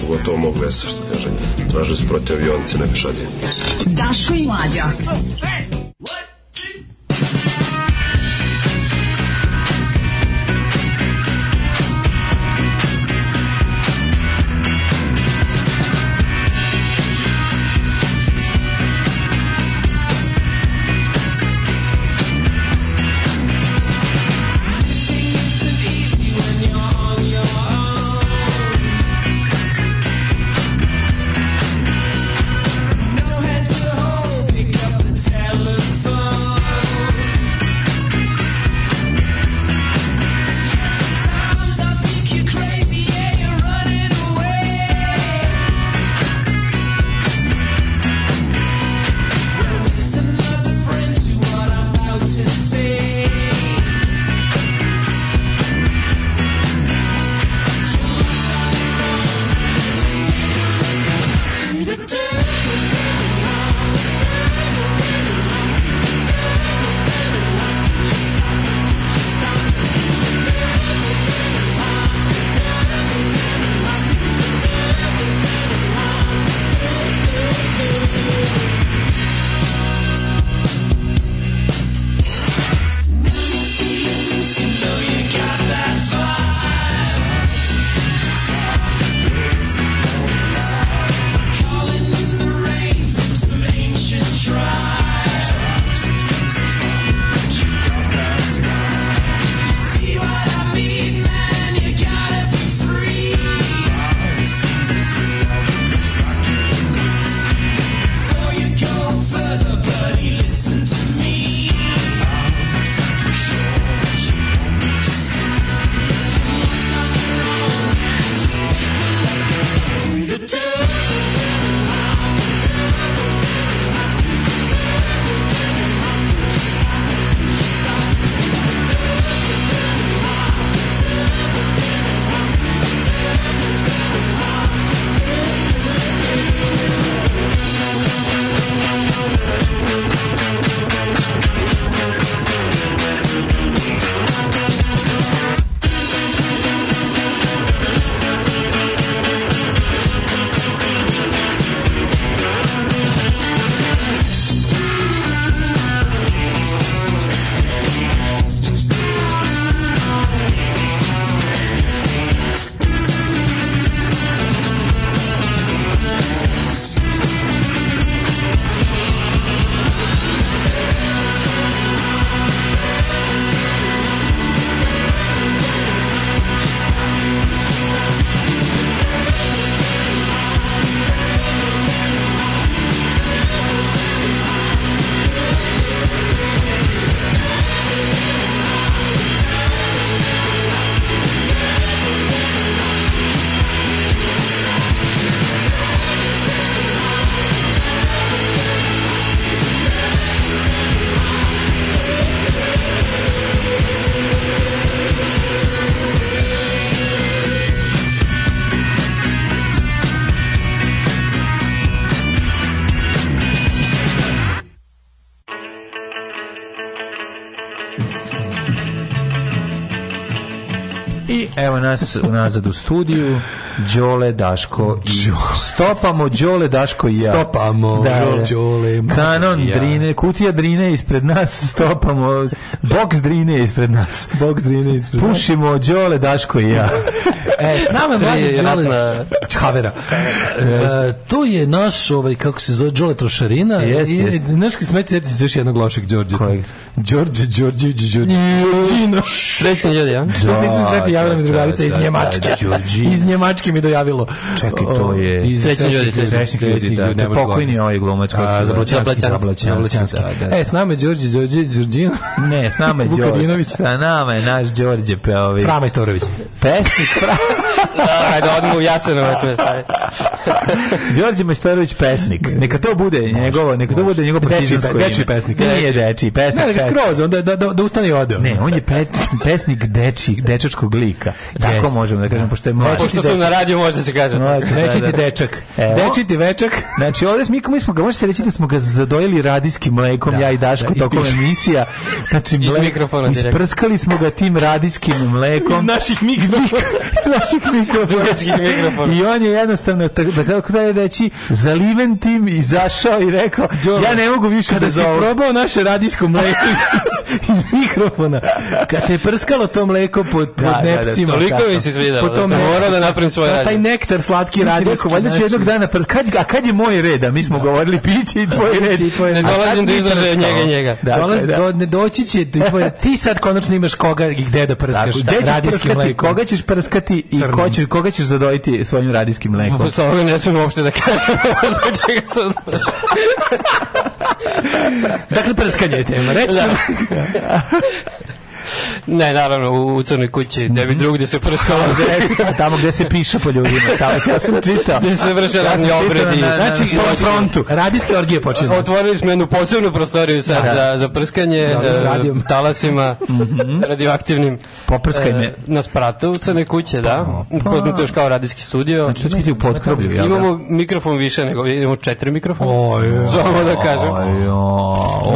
Pogotovo mog vesa, što kažem. Tražili su protiv avionice, ne pešadije. Daško i mlađa. Evo nas unazad u studiju. Đole, Daško i... Stopamo Đole, Daško i ja. Stopamo da, da. Đole. Kanon ja. drine, kutija drine ispred nas, stopamo. box drine ispred nas. Box drine ispred Pušimo Đole, Daško i ja. e, s nama je mladi Đole Čhavera. E, to je naš, ovaj, kako se zove, Đole Trošarina. Jeste, I, znaš, smeti, se još jednog lošeg Đorđeta. Kojeg? Đorđe Đorđević Đorđino. Srećni ljudi, ja. Da, nisam sretio, javila mi da, drugarica da, iz da, Njemačke. Iz Njemačke mi dojavilo. Čekaj, to je... Srećni ljudi, srećni ljudi, da, ne Pokojni ovaj glumac. Zablaćanski, Zablaćanski. E, s nama je Đorđe Đorđe Đorđino. Ne, s nama je Đorđe. Sa nama je naš Đorđe Peović. Frama Istorović. Pesnik Frama. Ajde, odmah u Jasenovac me stavi. Đorđe Majstorović pesnik. Neka to bude njegovo, neka to bude njegovo partizansko ime. Dečiji pesnik. Ne, nije dečiji, pesnik. Ne, skroz, onda da, da, da ustane i ode. Ne, on je pe, pesnik deči, dečačkog lika. Tako Jest. možemo da kažemo, pošto je mlađi. Pošto sam na radiju, možda se kaže. Deči da, ti da. dečak. Deči ti večak. Znači, ovde mi, mi smo ga, može se reći da smo ga zadojili radijskim mlekom, da, ja i Daško, tokom emisija. Znači, mlek, isprskali smo ga tim radijskim mlekom. Iz naših mikrofona. Iz naših mikrofon. I on je jednostavno, da tako da je reći, zaliven tim, izašao i rekao, ja ne mogu više da zovu. Kada si probao naše radijsko mleko iz mikrofona, kad te je prskalo to mleko pod, pod da, nepcima. Da, da, toliko mi se svidalo, po da tom da morao da napravim svoj radijsko. Da, taj nektar slatki radijsko, valjda ću jednog dana, kad, a kad je moj red, a mi smo govorili piće i tvoj red. Ne dolazim da izlaže njega njega. Dakle, ne doći će, ti sad konačno imaš koga i gde da prskaš radijski mleko. Koga ćeš prskati i Ko ćeš, koga ćeš zadojiti svojim radijskim mlekom? Posle pa ovoga ne smijem uopšte da kažem za čega sam Dakle, prskanje je tema. Recimo, da. Ne, naravno, u, u crnoj kući, ne bi mhm. drugde se prskalo. Tamo, tamo gde se piše po ljudima, tamo se, ja sam čitao. Gde se vrše ja razne obredi. Znači, na, na, frontu. Radijske orgije počinju. Otvorili smo jednu posebnu prostoriju sad da. za, za prskanje Dobre, da, da, uh, talasima mm radioaktivnim. Poprskaj e, me. Uh, na spratu u crnoj kuće, da. Pa. pa. Poznato još kao radijski studio. Znači, to će biti u potkroblju, jel? Da? Imamo mikrofon više nego, imamo četiri mikrofona. Ojo. Zomo da kažem. Ojo.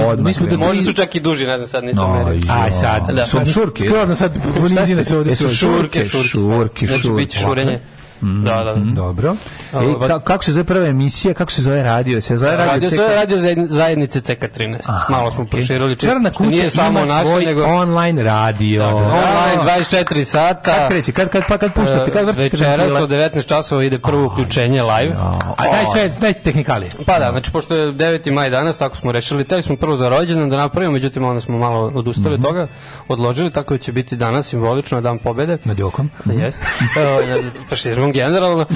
Odmah. Možda su čak i duži, ne znam, sad nisam merio. Aj sad, da. Jesu šurke? Skroz sam sad ponizina se ovdje. Jesu šurke, šurke, šurke. Znači, biće šurenje. Da, da. Mhm. Dobro. E, ka, kako se zove prva emisija, kako se zove radio? Se zove radio, radio, CK... zove radio zajednice CK13. Malo smo proširili. Crna kuća nije samo ima svoj nego... online radio. Da, da, da. online 24 sata. Kad kreće? Kad, kad, pa kad puštate? Kad e, vrtite? Večeras od 19 časova ide prvo uključenje live. A daj sve, daj tehnikalije. Pa da, znači pošto je 9. maj danas, tako smo rešili. Teli smo prvo za rođendan da napravimo, međutim onda smo malo odustali mm toga, odložili, tako da će biti danas simbolično dan pobede. Nad Jokom. Jes. Pa -hmm. fašizmom generalno.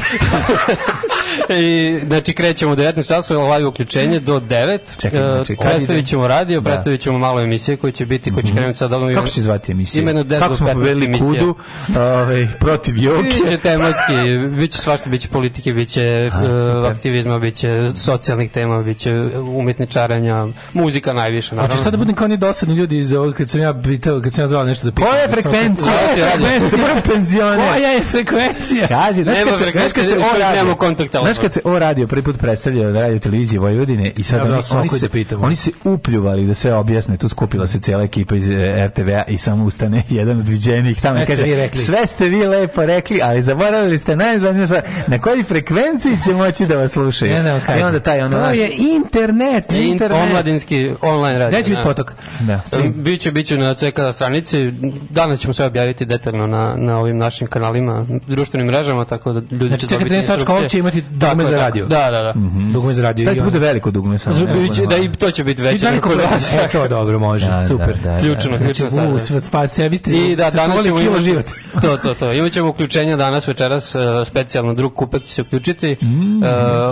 I, znači, krećemo u 19 časova, live uključenje do 9. Čekaj, e, čekaj. Znači, predstavit ćemo radio, da. predstavit ćemo malo emisije koje će biti, koje će mhm. krenuti sad ovom... Kako će zvati emisije? Imeno 10 Kako smo pobedili kudu, ovaj, protiv Joke? Biće tematski, biće svašta, biće politike, biće A, e, aktivizma, biće socijalnih tema, biće umetničaranja, muzika najviše, naravno. Hoćeš sad da budem kao oni dosadni ljudi iz ovog, kad sam ja pitao, kad sam ja zvao nešto da pitam. Koja je frekvencija? Koja je frekvencija? Koja je frekvencija? Pazi, znaš kad se, znaš kad o radio, znaš kad se o radio prvi put predstavljao na radio televiziji Vojvodine i sad ja, oni, oni, se, da oni se upljuvali da sve objasne, tu skupila se cijela ekipa iz eh, RTV-a i samo ustane jedan od viđenih tamo sve kaže, vi rekli. sve ste vi lepo rekli, ali zaboravili ste najzvažnije na kojoj frekvenciji će moći da vas slušaju. Ne, ne, I onda taj ono to je internet, internet. Omladinski online radio. Neće biti da. potok. Da. da. Biće, biće na CK stranici. Danas ćemo sve objaviti detaljno na, na ovim našim kanalima, društvenim mrežama, tako da ljudi znači, će dobiti... Znači, tačka ovdje će imati dugme za radio. Da, da, da. Mm -hmm. Dugme za radio. Sad će bude veliko dugme. Sad, da, da, i to će biti veće. Veliko kod E, to dobro, može. Da, da, Super. Da, da, da. Ključno, ključno. Znači, u, sve, spas, I da, danas ćemo kilo živac. to, to, to. Imaćemo ćemo uključenja danas, večeras, e, specijalno drug kupek će se uključiti. E, mm.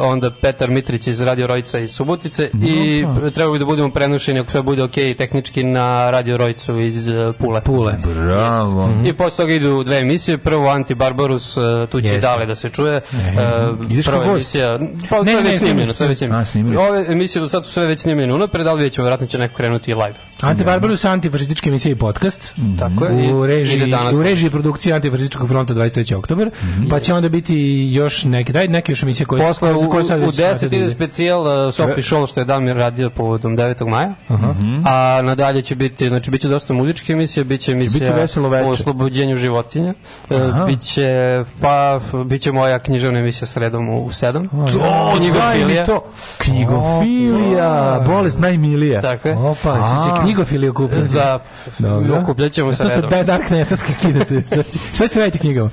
onda Petar Mitrić iz Radio Rojca iz Subotice. I treba bi da budemo prenušeni, ako sve bude ok, tehnički na Radio Rojcu iz e, Pule. Pule. Bravo. I posle toga idu dve emisije. Prvo Anti Barbarus, tu kući dale da se čuje. Uh, prva emisija, pa ne, ne, snimljeno, sve već snimljeno. Ove emisije do sad su sve već snimljene unapred, ali već verovatno će neko krenuti live. Ante Barbarus antifašističke emisije i podcast. Mhm. Tako je. U režiji, danas, u režiji produkcije antifašističkog fronta 23. oktober. Mhm. Pa će onda biti još neke, daj neke još emisije koje Posle, u, u 10 ide specijal eh, Sopi Show što je Damir radio povodom 9. maja. Mhm. A nadalje će biti, znači biće dosta muzičke emisije, biće emisija o oslobođenju životinja, eh, biće pa da, biće moja književna emisija sredom u 7. To, knjigofilija. To. Knjigofilija, bolest najmilija. Tako je. Opa, si se knjigofiliju kupio. Da, Dobro. okupljat ćemo se redom. To sad Dark Netaski skidate. Šta ćete raditi knjigama?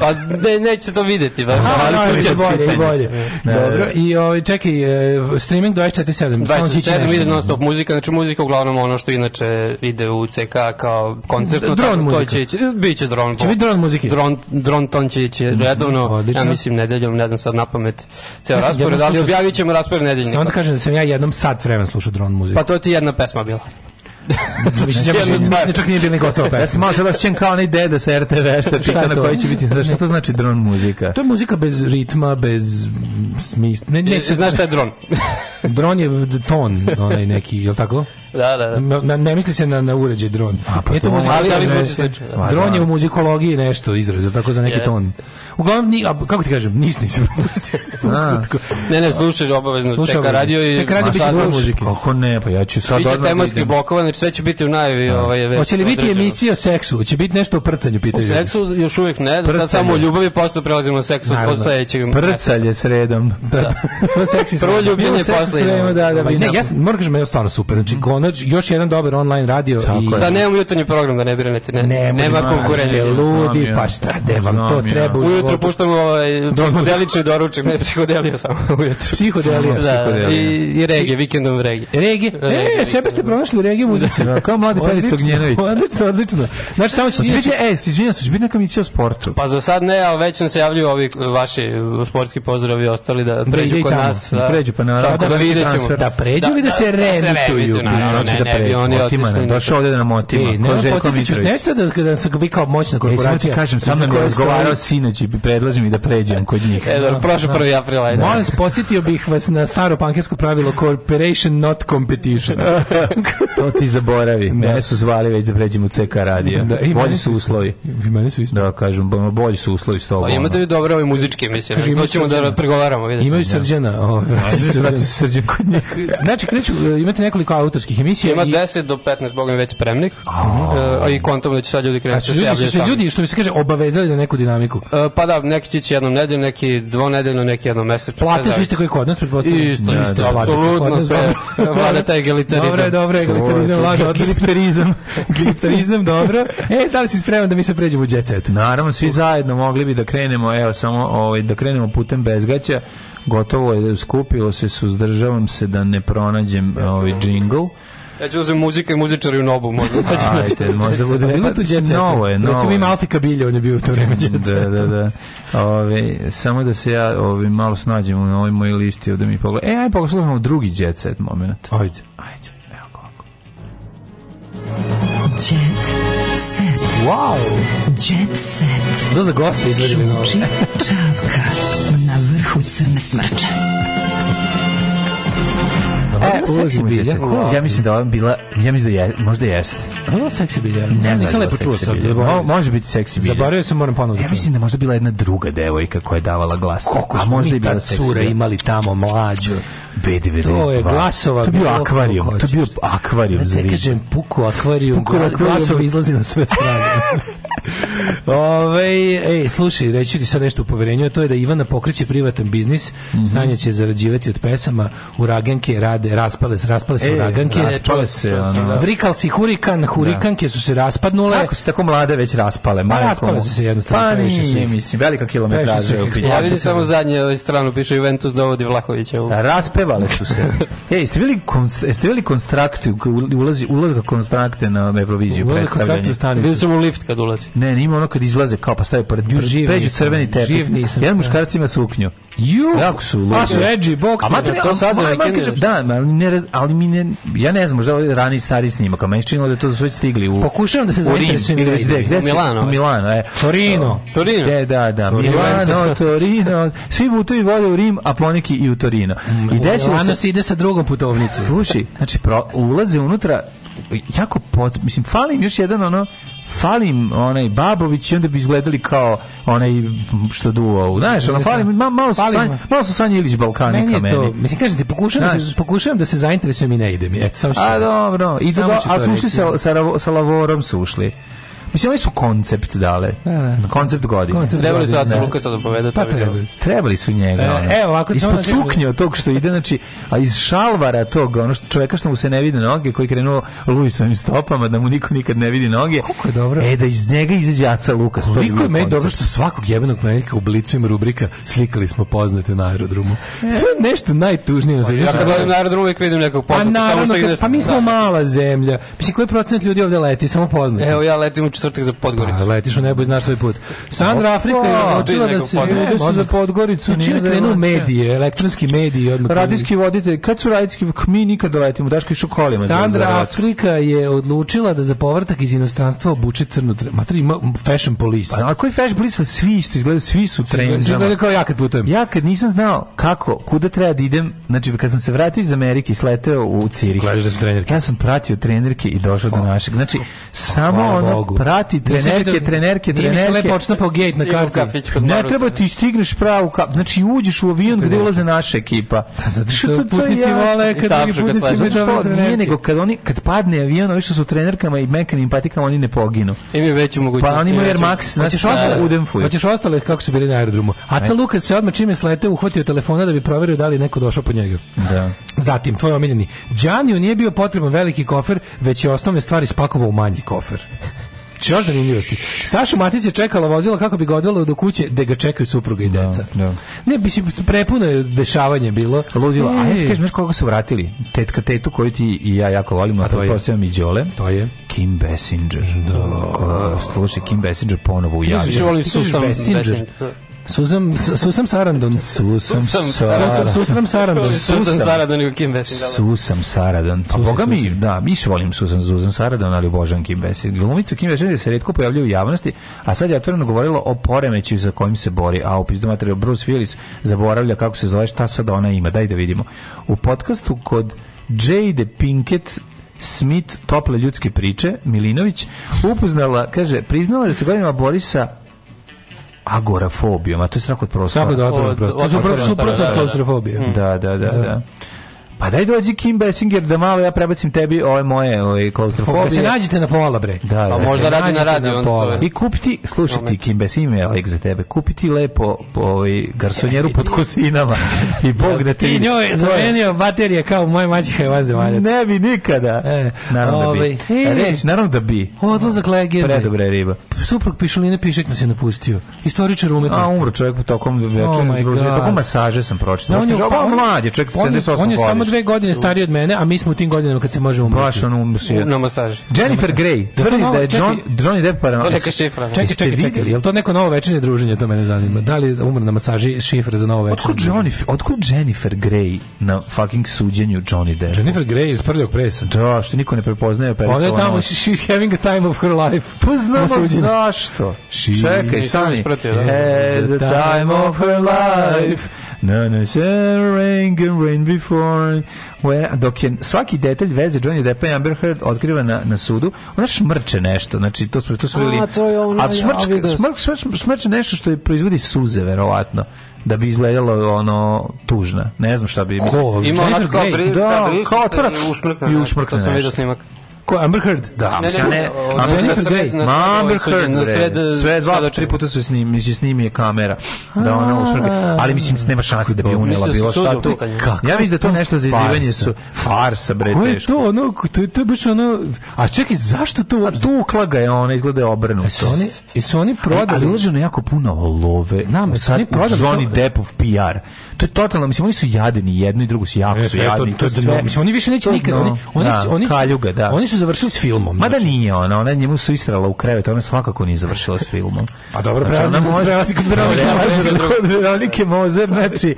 pa ne, neće se to videti. Baš, ali, ali će bolje, i bolje. Dobro, i ovaj, čekaj, e, streaming 24-7. 24-7 ide non stop muzika, znači muzika uglavnom ono što inače ide u CK kao koncertno. Dron muzika. Biće e, dron. Će biti dron muzike. Dron, dron ton će ići je redovno, Odlično. ja mislim, nedeljom, ne znam sad na pamet, ceo ja raspored, ali objavit ćemo raspored nedeljnika. Samo da kažem da sam ja jednom sat vremena slušao dron muziku. Pa to ti jedna pesma bila. Mislim, ja da da čak nije bilo ni gotova pesma. Ja sam malo sad osjećam kao onaj dede sa RTV što pita na koji će biti... Da, šta to znači dron muzika? To je muzika bez ritma, bez smisla. Ne, ne, ne, znaš šta je dron? dron je ton, onaj neki, je li tako? Da, da, da. Ne, ne misli se na, na uređaj dron. pa Eto, to, ali, ali ne, slično. Da. Dron pa je da. u muzikologiji nešto izraz, tako za neki yeah. ton. Uglavnom, ni, a, kako ti kažem, nis nisam ne, ne, slušaj, obavezno slušaj, čeka radio i... Čeka radio biće dvoje muzike. Kako ne, pa ja ću sad odmah... Biće da tematski blokova, znači sve će biti u najavi. Da. Ovaj, već Hoće li biti emisija o seksu? Hoće biti nešto o prcanju, pitaju. O seksu još uvijek ne, sad samo o ljubavi, posle prelazimo na seksu. Prcalje sredom. Da. Prvo ljubljenje, posle. Da, da, Ne, ja moram kažem, je stvarno super. Znači, mhm ono još jedan dobar online radio Tako i da nemam jutarnji program da ne biranete ne, ne nema konkurencije ludi pa šta da vam to ja. treba jutro puštamo ovaj psihodelični doručak ne psihodelija samo ujutro psihodelija da, da, da. i, i regije vikendom regije da, regije e sebe ste pronašli regije muzici kao mladi Perica Gnjenović odlično odlično znači tamo će biti e izvinjavam se biti neka emisija o sportu pa za sad ne al već sam se javljaju ovi vaši sportski pozdravi ostali da pređu kod nas pređu pa naravno da da pređu ili da se reemituju naravno, znači ne, da ne, otima nam, došao ovde da nam otima. Ej, ne, podsjetit sad da, da se vi kao moćna korporacija. E, samo ti kažem, sam nam razgovarao sinoć i predlažem i da pređem kod njih. E, dobro, da. prošlo 1. aprila. Molim, podsetio bih vas na staro pankersko pravilo Corporation not competition. to ti zaboravi. Da. Mene su zvali već da pređem u CK radio Da, bolji su uslovi. vi meni su isto. Da, kažem, bolji su uslovi s tobom. Pa imate vi dobre ove muzičke, mislim. To ćemo da pregovaramo. vidite Imaju srđana. Ovaj, Vrati se srđan kod njih. Znači, imate nekoliko autorskih tih emisija. Ima i... 10 do 15, boga mi već spremnih. A, e, I kontam da će sad ljudi krenuti. Da ljudi su se ljudi, što mi se kaže, obavezali na neku dinamiku. E, pa da, neki će jednom nedeljom, neki dvonedeljno, neki jednom mesečno. Plate su iste koji kod nas, pretpostavljamo. Isto, da, isto, da, apsolutno sve. Vlada taj egalitarizam. Dobro, dobro, egalitarizam, vlada, glipterizam. glipterizam, dobro. E, da li si spreman da mi se pređemo u jet Naravno, svi zajedno mogli bi da krenemo, evo, samo ovaj, da krenemo putem bezgaća gotovo je skupilo se, suzdržavam se da ne pronađem ovaj jingle Ja ću ovaj, uzem muzika i muzičari u nobu, možda. Ajde, možda bude. Bilo tu djece. Novo je, novo. Recimo ima Alfi Kabilja, on je bio u to vreme djece. Da, da, da. Ove, samo da se ja ove, malo snađem u ovoj mojoj listi, da mi pogledam. E, ajde, pogledamo drugi jet set moment. Ajde. Ajde, evo kako. Jet set. Wow! Jet set. Da za goste izvedili novo. Čavka u crne smrče. E, seksi bilja. Ja mislim da on bila, ja mislim da je, možda jeste. Ovo seksi bilja. Ne znam, nisam lepo da čuo sad. Mo, može biti seksi bilja. Zaboravio sam, moram ponovno. Da ja mislim da možda bila jedna druga devojka koja je davala glas. Koliko smo možda mi ta cura imali tamo mlađu. B92. To je glasova. To je bio akvarijum. To je bio akvarijum. Ne, kažem, puku akvarijum. Puku akvarijum. Glasovi izlazi na sve strane. Ove, ej, slušaj, reći ti sad nešto u poverenju, a to je da Ivana pokreće privatan biznis, mm -hmm. Sanja će zarađivati od pesama, uraganke rade, raspale, raspale se e, uraganke. Raspale se, ono, Vrikal si hurikan, da. hurikanke da. su se raspadnule. Kako su tako mlade već raspale? Pa raspale su se jednostavno. Pa nije, mislim, velika kilometraža. Ja vidim samo zadnje ovaj stranu, piše Juventus dovodi Vlahovića. U... Da, raspevale su se. ej, jeste bili, jeste bili konstrakti, ulazi, ulazka konstrakte na Euroviziju predstavljanje? Ulazka konstrakte u stanicu. Bili su mu lift kad ulazi. Ne, ne, ima ono kad izlaze kao pa stave pored nju, peđu crveni tepih. Živ nisam. Jedan da. muškarac ima suknju. Ju, jako su lupi. A su edgy, bok. A materijal, da to sad za kaže, da, ne, ali mi ne, ja ne znam, možda rani stari snimak, a meni činilo da to su već stigli u Pokušavam da se zainteresujem ili da gde, gde Milano. Milano, e. Torino. Torino. E, da, da, da. Milano, Torino. Svi putovi vode u Rim, a poneki i u Torino. I mm, desilo se. se ide sa drugom putovnicom. Slušaj, znači pro, ulaze unutra jako pod, mislim, fali još jedan ono falim onaj Babović i onda bi izgledali kao onaj što duo, znaš, ona fali ma, malo su sanj, malo su Sanja Ilić Balkanika meni. Je to, meni. mislim kažete pokušavam da se pokušavam da se zainteresujem i ne idem, eto samo što. A dobro, i do, a su ušli sa, da. sa sa Lavorom su ušli. Mislim, oni su koncept dale. Da, da. Koncept godine. Koncept trebali su Aca Lukasa da povedu pa, trebali. trebali su njega. E, ono. Evo, ovako Ispod cuknjo tog što ide, znači, a iz šalvara tog, ono što čoveka što mu se ne vide noge, koji krenuo Luisovim stopama, da mu niko nikad ne vidi noge. Koliko je dobro. E, da iz njega izađe Aca Lukas. Koliko je meni dobro što svakog jebenog ponedjeljka u blicu ima rubrika slikali smo poznate na aerodromu. E. To je nešto najtužnije. Pa, ja kad odem na aerodromu uvijek vidim nekog poznata. Pa, naravno, samo što pa mi smo da. mala zemlja. Mislim, koji procenat ljudi ovdje leti, samo poznati. Evo, ja letim u četvrtak za Podgoricu. Pa, letiš u nebo i znaš svoj put. Sandra Afrika je odlučila da se vidi za Podgoricu. E, Čim krenu medije, elektronski mediji Radijski voditelj, kad su radijski, mi nikad doletimo, da daš kišu kolima. Sandra Afrika je odlučila da za povrtak iz inostranstva obuče crnu matri ima fashion police. Pa, a koji fashion police svi isto izgledaju, svi su trenđama. Izgledaju kao ja kad putujem. Ja kad nisam znao kako, kuda treba da idem, znači kad sam se vratio iz Amerike i sleteo u Cirih. Gledaš da su trenerke. Ja sam pratio trenerke i došao do našeg. Znači, samo ono aparati, da trenerke, da, trenerke, trenerke. Nije lepo odštampao gate na kartu. Ne treba ti stigneš pravu kap. Znači uđeš u avion gde ulaze naša ekipa. Pa zato što to, putnici vole kad drugi putnici bi dobro Nije nego kad oni kad padne avion, ovi što su trenerkama i mekanim patikama oni ne poginu. Imaju već mogućnost. Pa oni imaju Air Max, znači ostale u Denfu. Hoćeš ostale kako su bili na aerodromu. A ca Lukas se odmah čime slete uhvatio telefona da bi proverio da li neko došao po njega. Da. Zatim tvoj omiljeni Đaniju nije bio potreban veliki kofer, već je osnovne stvari spakovao u manji kofer. Što znači, je zanimljivosti. Saša Matić je čekala vozila kako bi ga odvela do kuće gde ga čekaju supruga i deca. Da, da. Ne, prepuno je dešavanje bilo. Ludilo. A ja ti kažem, koga su vratili? Tetka Tetu koju ti i ja jako volimo, a to je. i Đole. To je. Kim Basinger. Da. Slušaj, Kim Basinger ponovo u javi. Basinger. Da. Susam, susam Sarandon. Susam Sarandon. Susam Sarandon. Susam Sarandon i Kim Basinger. Susam Sarandon. A pa boga mi, da, više volim Susan Susan Sarandon, ali obožavam Kim Basinger. Glumica Kim Basinger se retko pojavljuje u javnosti, a sad je otvoreno govorila o poremećaju za kojim se bori, a opis domatere Bruce Willis zaboravlja kako se zove, šta sad ona ima. Daj da vidimo. U podkastu kod Jade Pinkett Smith tople ljudske priče, Milinović, upoznala, kaže, priznala da se godinama bori sa agorafobijom, a to je strah od prostora. Strah od, od, od, od, da. od, od, od, Pa daj dođi Kim Basinger da malo ja prebacim tebi ove moje ove klaustrofobije. Da se nađete na pola bre. Da, pa da možda radi na radi on to. I kupiti, slušati Kim Basinger Alex za tebe. Kupiti lepo po ovaj garsonjeru pod kosinama i bog da te I njoj je zamenio baterije kao moj maćeha je vanzemaljac. Ne bi nikada. E, naravno da bi. Ovaj, e, e. Reč, naravno da bi. Odlazak legende. Predobra je riba. Suprug Pišuline Pišek nas je napustio. Istoričar umetnosti. A umro čovjek tokom večera, oh tokom masaže sam pročitao. No, on je pa mlad je čovjek 78 godina. On je samo dve godine stariji od mene, a mi smo u tim godinama kad se možemo umreti. Baš ono umreti. Na masaži. Jennifer Grey da, tvrdi da je John, Johnny Depp paranoid. To neka šifra. Da. Čekaj, čekaj, čekaj. Jel to neko novo večernje druženje? To mene zanima. Da li umr na masaži šifra za novo večernje? Otkud, Johnny, otkud Jennifer Grey na fucking suđenju Johnny Depp? Jennifer Grey iz prljog presa. Da, što niko ne prepoznaje. Ona je tamo, she's having a time of her life. Pa znamo zašto. Čekaj, stani. Da. Had the time of her life. No, no, rain, rain before. Where, dok je svaki detalj veze Johnny Depp i Amber Heard otkriva na, na sudu, ona šmrče nešto. Znači, to smo, to smo bili... A, to je ono, a smrč, ja, smrč, smrč, smrče nešto što je proizvodi suze, verovatno da bi izgledalo ono tužna. Ne znam šta bi mislim. Ima ona kao pri, da, kao otvara i usmrkne. I usmrkne. To sam vidio snimak. Ko, Amber Heard? Da, ne, ne, ne, Amber Heard, sve dva, tri puta su snimi, se je kamera, da ona usmrti, ali mislim nema šanse da bi unela bilo šta tu. Ja mislim da to nešto za izivanje su farsa, bre, teško. Ko je to, ono, to, to je baš ono, a čekaj, zašto to? A tukla ga je ona, izgleda obrnuto. Su oni, i su oni prodali? Ali uloženo jako puno love. Znam, su oni prodali. Johnny Deppov PR to je totalno, mislim oni su jadni, jedno i drugo su jako e, su jadni. To, to, to, sve, mislim oni više neće nikad, no, oni oni da, oni, kaljuga, da. oni su završili s filmom. mada znači. nije ona, ona njemu su istrala u krevet, ona svakako nije završila s filmom. Pa dobro, znači, ona može prelazi kod da. Mozer, znači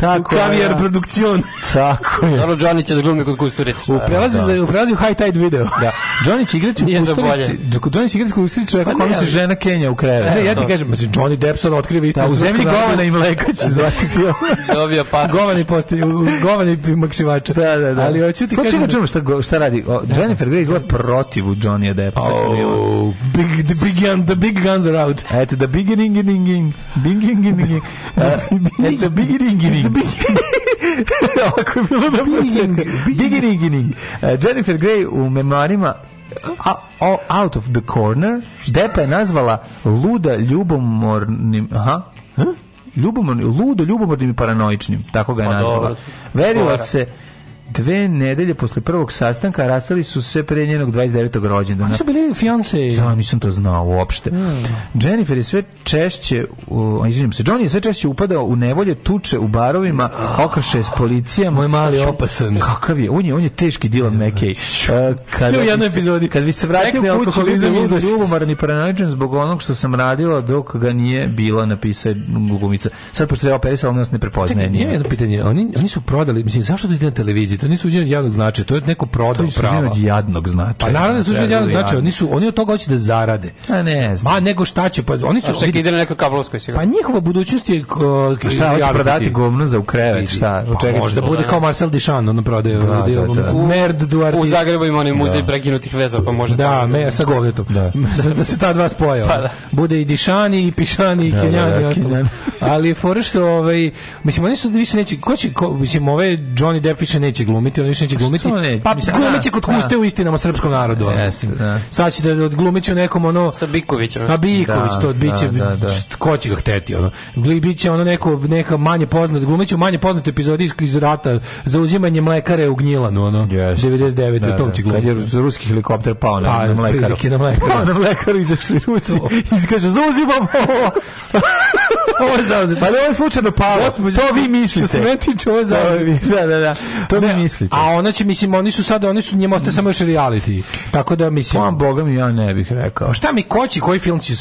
tako. Kavijer da. produkcion. Tako je. Dobro, Johnny će da glumi kod Kusturice. U da. prelazi za u prelazi high tide video. Da. Johnny će igrati u Kusturici. Johnny će igrati u Kusturici, čovjek pa kome se žena Kenja u krevet. Ne, ja ti kažem, znači Johnny Depp sad otkriva isto. U zemlji govana i mleka će zvati film. dobio pas. Govani posti, govani maksivače. Da, da, da. Ali hoću ti Skoči kažem... Da- da čujemo šta, šta radi. O, Jennifer Grey izgleda protiv u Johnny Deppa. Oh, big, the, big gun, the big guns are out. At the beginning, uh, beginning, beginning, beginning, beginning, uh, at the beginning, beginning. Ako je bilo na početku. Beginning, beginning. Uh, Jennifer Grey u memoarima A, out of the corner Depa je nazvala luda ljubomornim aha huh? ljubomornim, ludo ljubomornim i paranoičnim, tako ga je pa, nazvala. Verila se Dve nedelje posle prvog sastanka rastali su se pre njenog 29. rođendana. Oni su bili fiance. Ja da, nisam to znao uopšte. Mm. Jennifer je sve češće, uh, izvinjam se, Johnny je sve češće upadao u nevolje, tuče u barovima, okrše s policijom. Moj mali opasan. Kakav je? On je, on je teški Dylan McKay. Uh, da. kada Sve u jednoj epizodi. Kad bi se vratio kući, vidim ljubomarni paranoičan zbog onog što sam radila dok ga nije bila napisa gugumica. Sad pošto je operisala, nas ne prepoznaje. Čekaj, jedno pitanje. Oni, oni su prodali, mislim, zašto da ide na televiziji? to nisu suđenje jadnog javnog značaja, to je neko prodao prava. To je od javnog značaja. Pa naravno su da suđenje jadnog, javnog značaja, oni, su, oni od toga hoće da zarade. A ne znam. Ma nego šta će, pa oni su... sve čekaj, ide na neko kablovsko sigurno. Pa njihova budućnost je... Uh, šta, hoće prodati govno za ukrevet, šta? Pa, čekaj, možda bude da- kao Marcel Dišan, on prodaje da, da, da. Merd Duarte. U Zagrebu ima onaj muzej da. prekinutih veza, pa može... Da, me, sa govnetom. Da. da se ta dva spoje. Pa, da. Bude i Dišani, i Pišani, i Kenjani, Ali je što, ovaj, mislim, oni su više neće, ko će, ko, mislim, ove Johnny Depp više neće glumiti, on više neće glumiti. Ne, pa mislim, da, kod kuste da. u istinama srpskom narodu. Jeste, da. Sad će da glumit u nekom ono... Sa Bikovićem. Pa Biković, da, to biće, da, da, da. ko će ga hteti, ono. Biće ono neko, neka manje poznat, glumit u manje poznat epizodi iz, iz rata za uzimanje mlekare u Gnjilanu, ono, yes. 99. Da, tom će glumiti. Kad je ruski helikopter pao na, pa, na mlekaru. Pa, na mlekaru. Pao na mlekaru, izašli Rusi. Iskaže, zauzimamo! ovo je zauzeto. Pa da ovo je slučajno palo. Gospođa, to vi mislite. Što se meni tiče, ovo je zauzeto. Da, da, da. To ne, vi mislite. A ona će, mislim, oni su sad, oni su, njima ostaje samo još reality. Tako da, mislim... Pojam Boga mi ja ne bih rekao. Pa šta mi koći, koji film će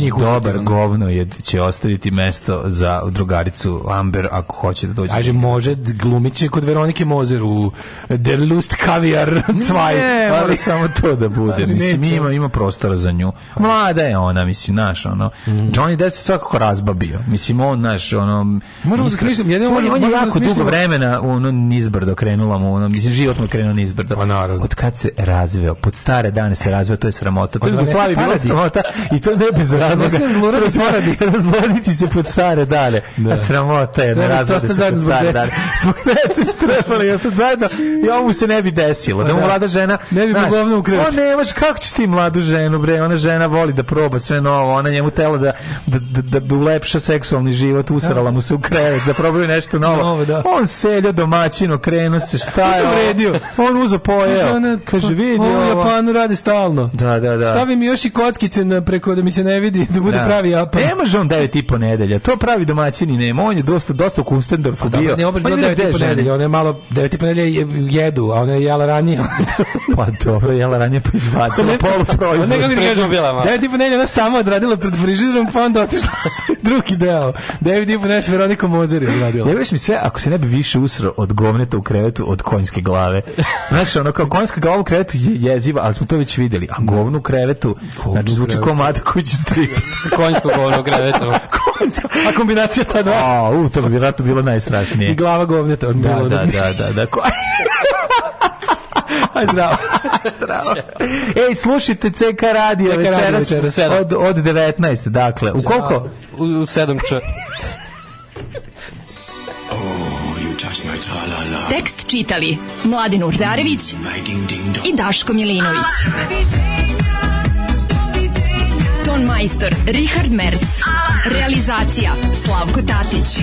njih dobar govno je, će ostaviti mesto za drugaricu Amber ako hoće da dođe. Kaže, može glumit će kod Veronike Mozer u eh, Der Lust Kaviar 2. Ne, ali samo to da bude. Mislim, ima, ima prostora za nju. Mlada je ona, mislim, naš, ono. Mhm. Johnny Depp se svakako razbala baba bio. Mislim, on, naš, ono... Možemo da smišljamo, jedino on, on je jako dugo vremena, ono, nizbrdo krenula mu, ono, mislim, život mu krenuo nizbrdo. Pa naravno. Od kad se razveo, pod stare dane se razveo, to je sramota. To je Jugoslavi bila sramota i to ne bez razloga. Ne se zloradi. Razvoditi se pod stare dane. A sramota je, ne razvodi se pod stare dane. Zbog dece se trebali zajedno i ovo mu se ne bi desilo. Da mu mlada žena... Ne bi bilo u krevetu. O, nemaš, kako ćeš ti mladu ženu, bre, ona žena voli da proba sve novo, ona njemu tela da, da, da, da ulepša seksualni život, usrala mu se u krevet da probaju nešto novo. novo da. On seljo domaćino, krenuo se, šta je vredio? On uzo pojeo. Ona, Kaže, vidi ovo. Japanu radi stalno. Da, da, da. Stavi mi još i kockice na preko da mi se ne vidi, da bude da. pravi Japan. Ne može on devet i po nedelja. To pravi domaćini nema. On je dosta dosta u Kunstendorfu pa bio. Da, ne obaš bilo devet i po nedelja. On je malo devet i po nedelja jedu, a ona je jela ranije. pa dobro, jela ranije pa izbacila polu proizvod. Ona ga mi ne bila malo. i po nedelja ona samo odradila pred frižiderom, pa onda otišla. drugi deo. David Ibanez Veronika Mozer je radila. biš mi sve, ako se ne bi više usro od govneta u krevetu od konjske glave. Znaš, ono kao konjska glava u krevetu je jeziva, ali smo to već videli. A govnu u krevetu, govnu znači zvuči kao mada kući strike. Konjsko govno u krevetu. A kombinacija ta dva. A, u, to bi vjerojatno bilo najstrašnije. I glava govneta. Da, da, da, da, da. da. zdravo. zdravo. Ej, slušajte CK radio CK večeras, večeras od, od 19. Dakle, u koliko? U, u 7 č. Oh, Tekst čitali Mladin Urdarević i Daško Milinović. Ton majstor Richard Merc. Realizacija Slavko Tatić.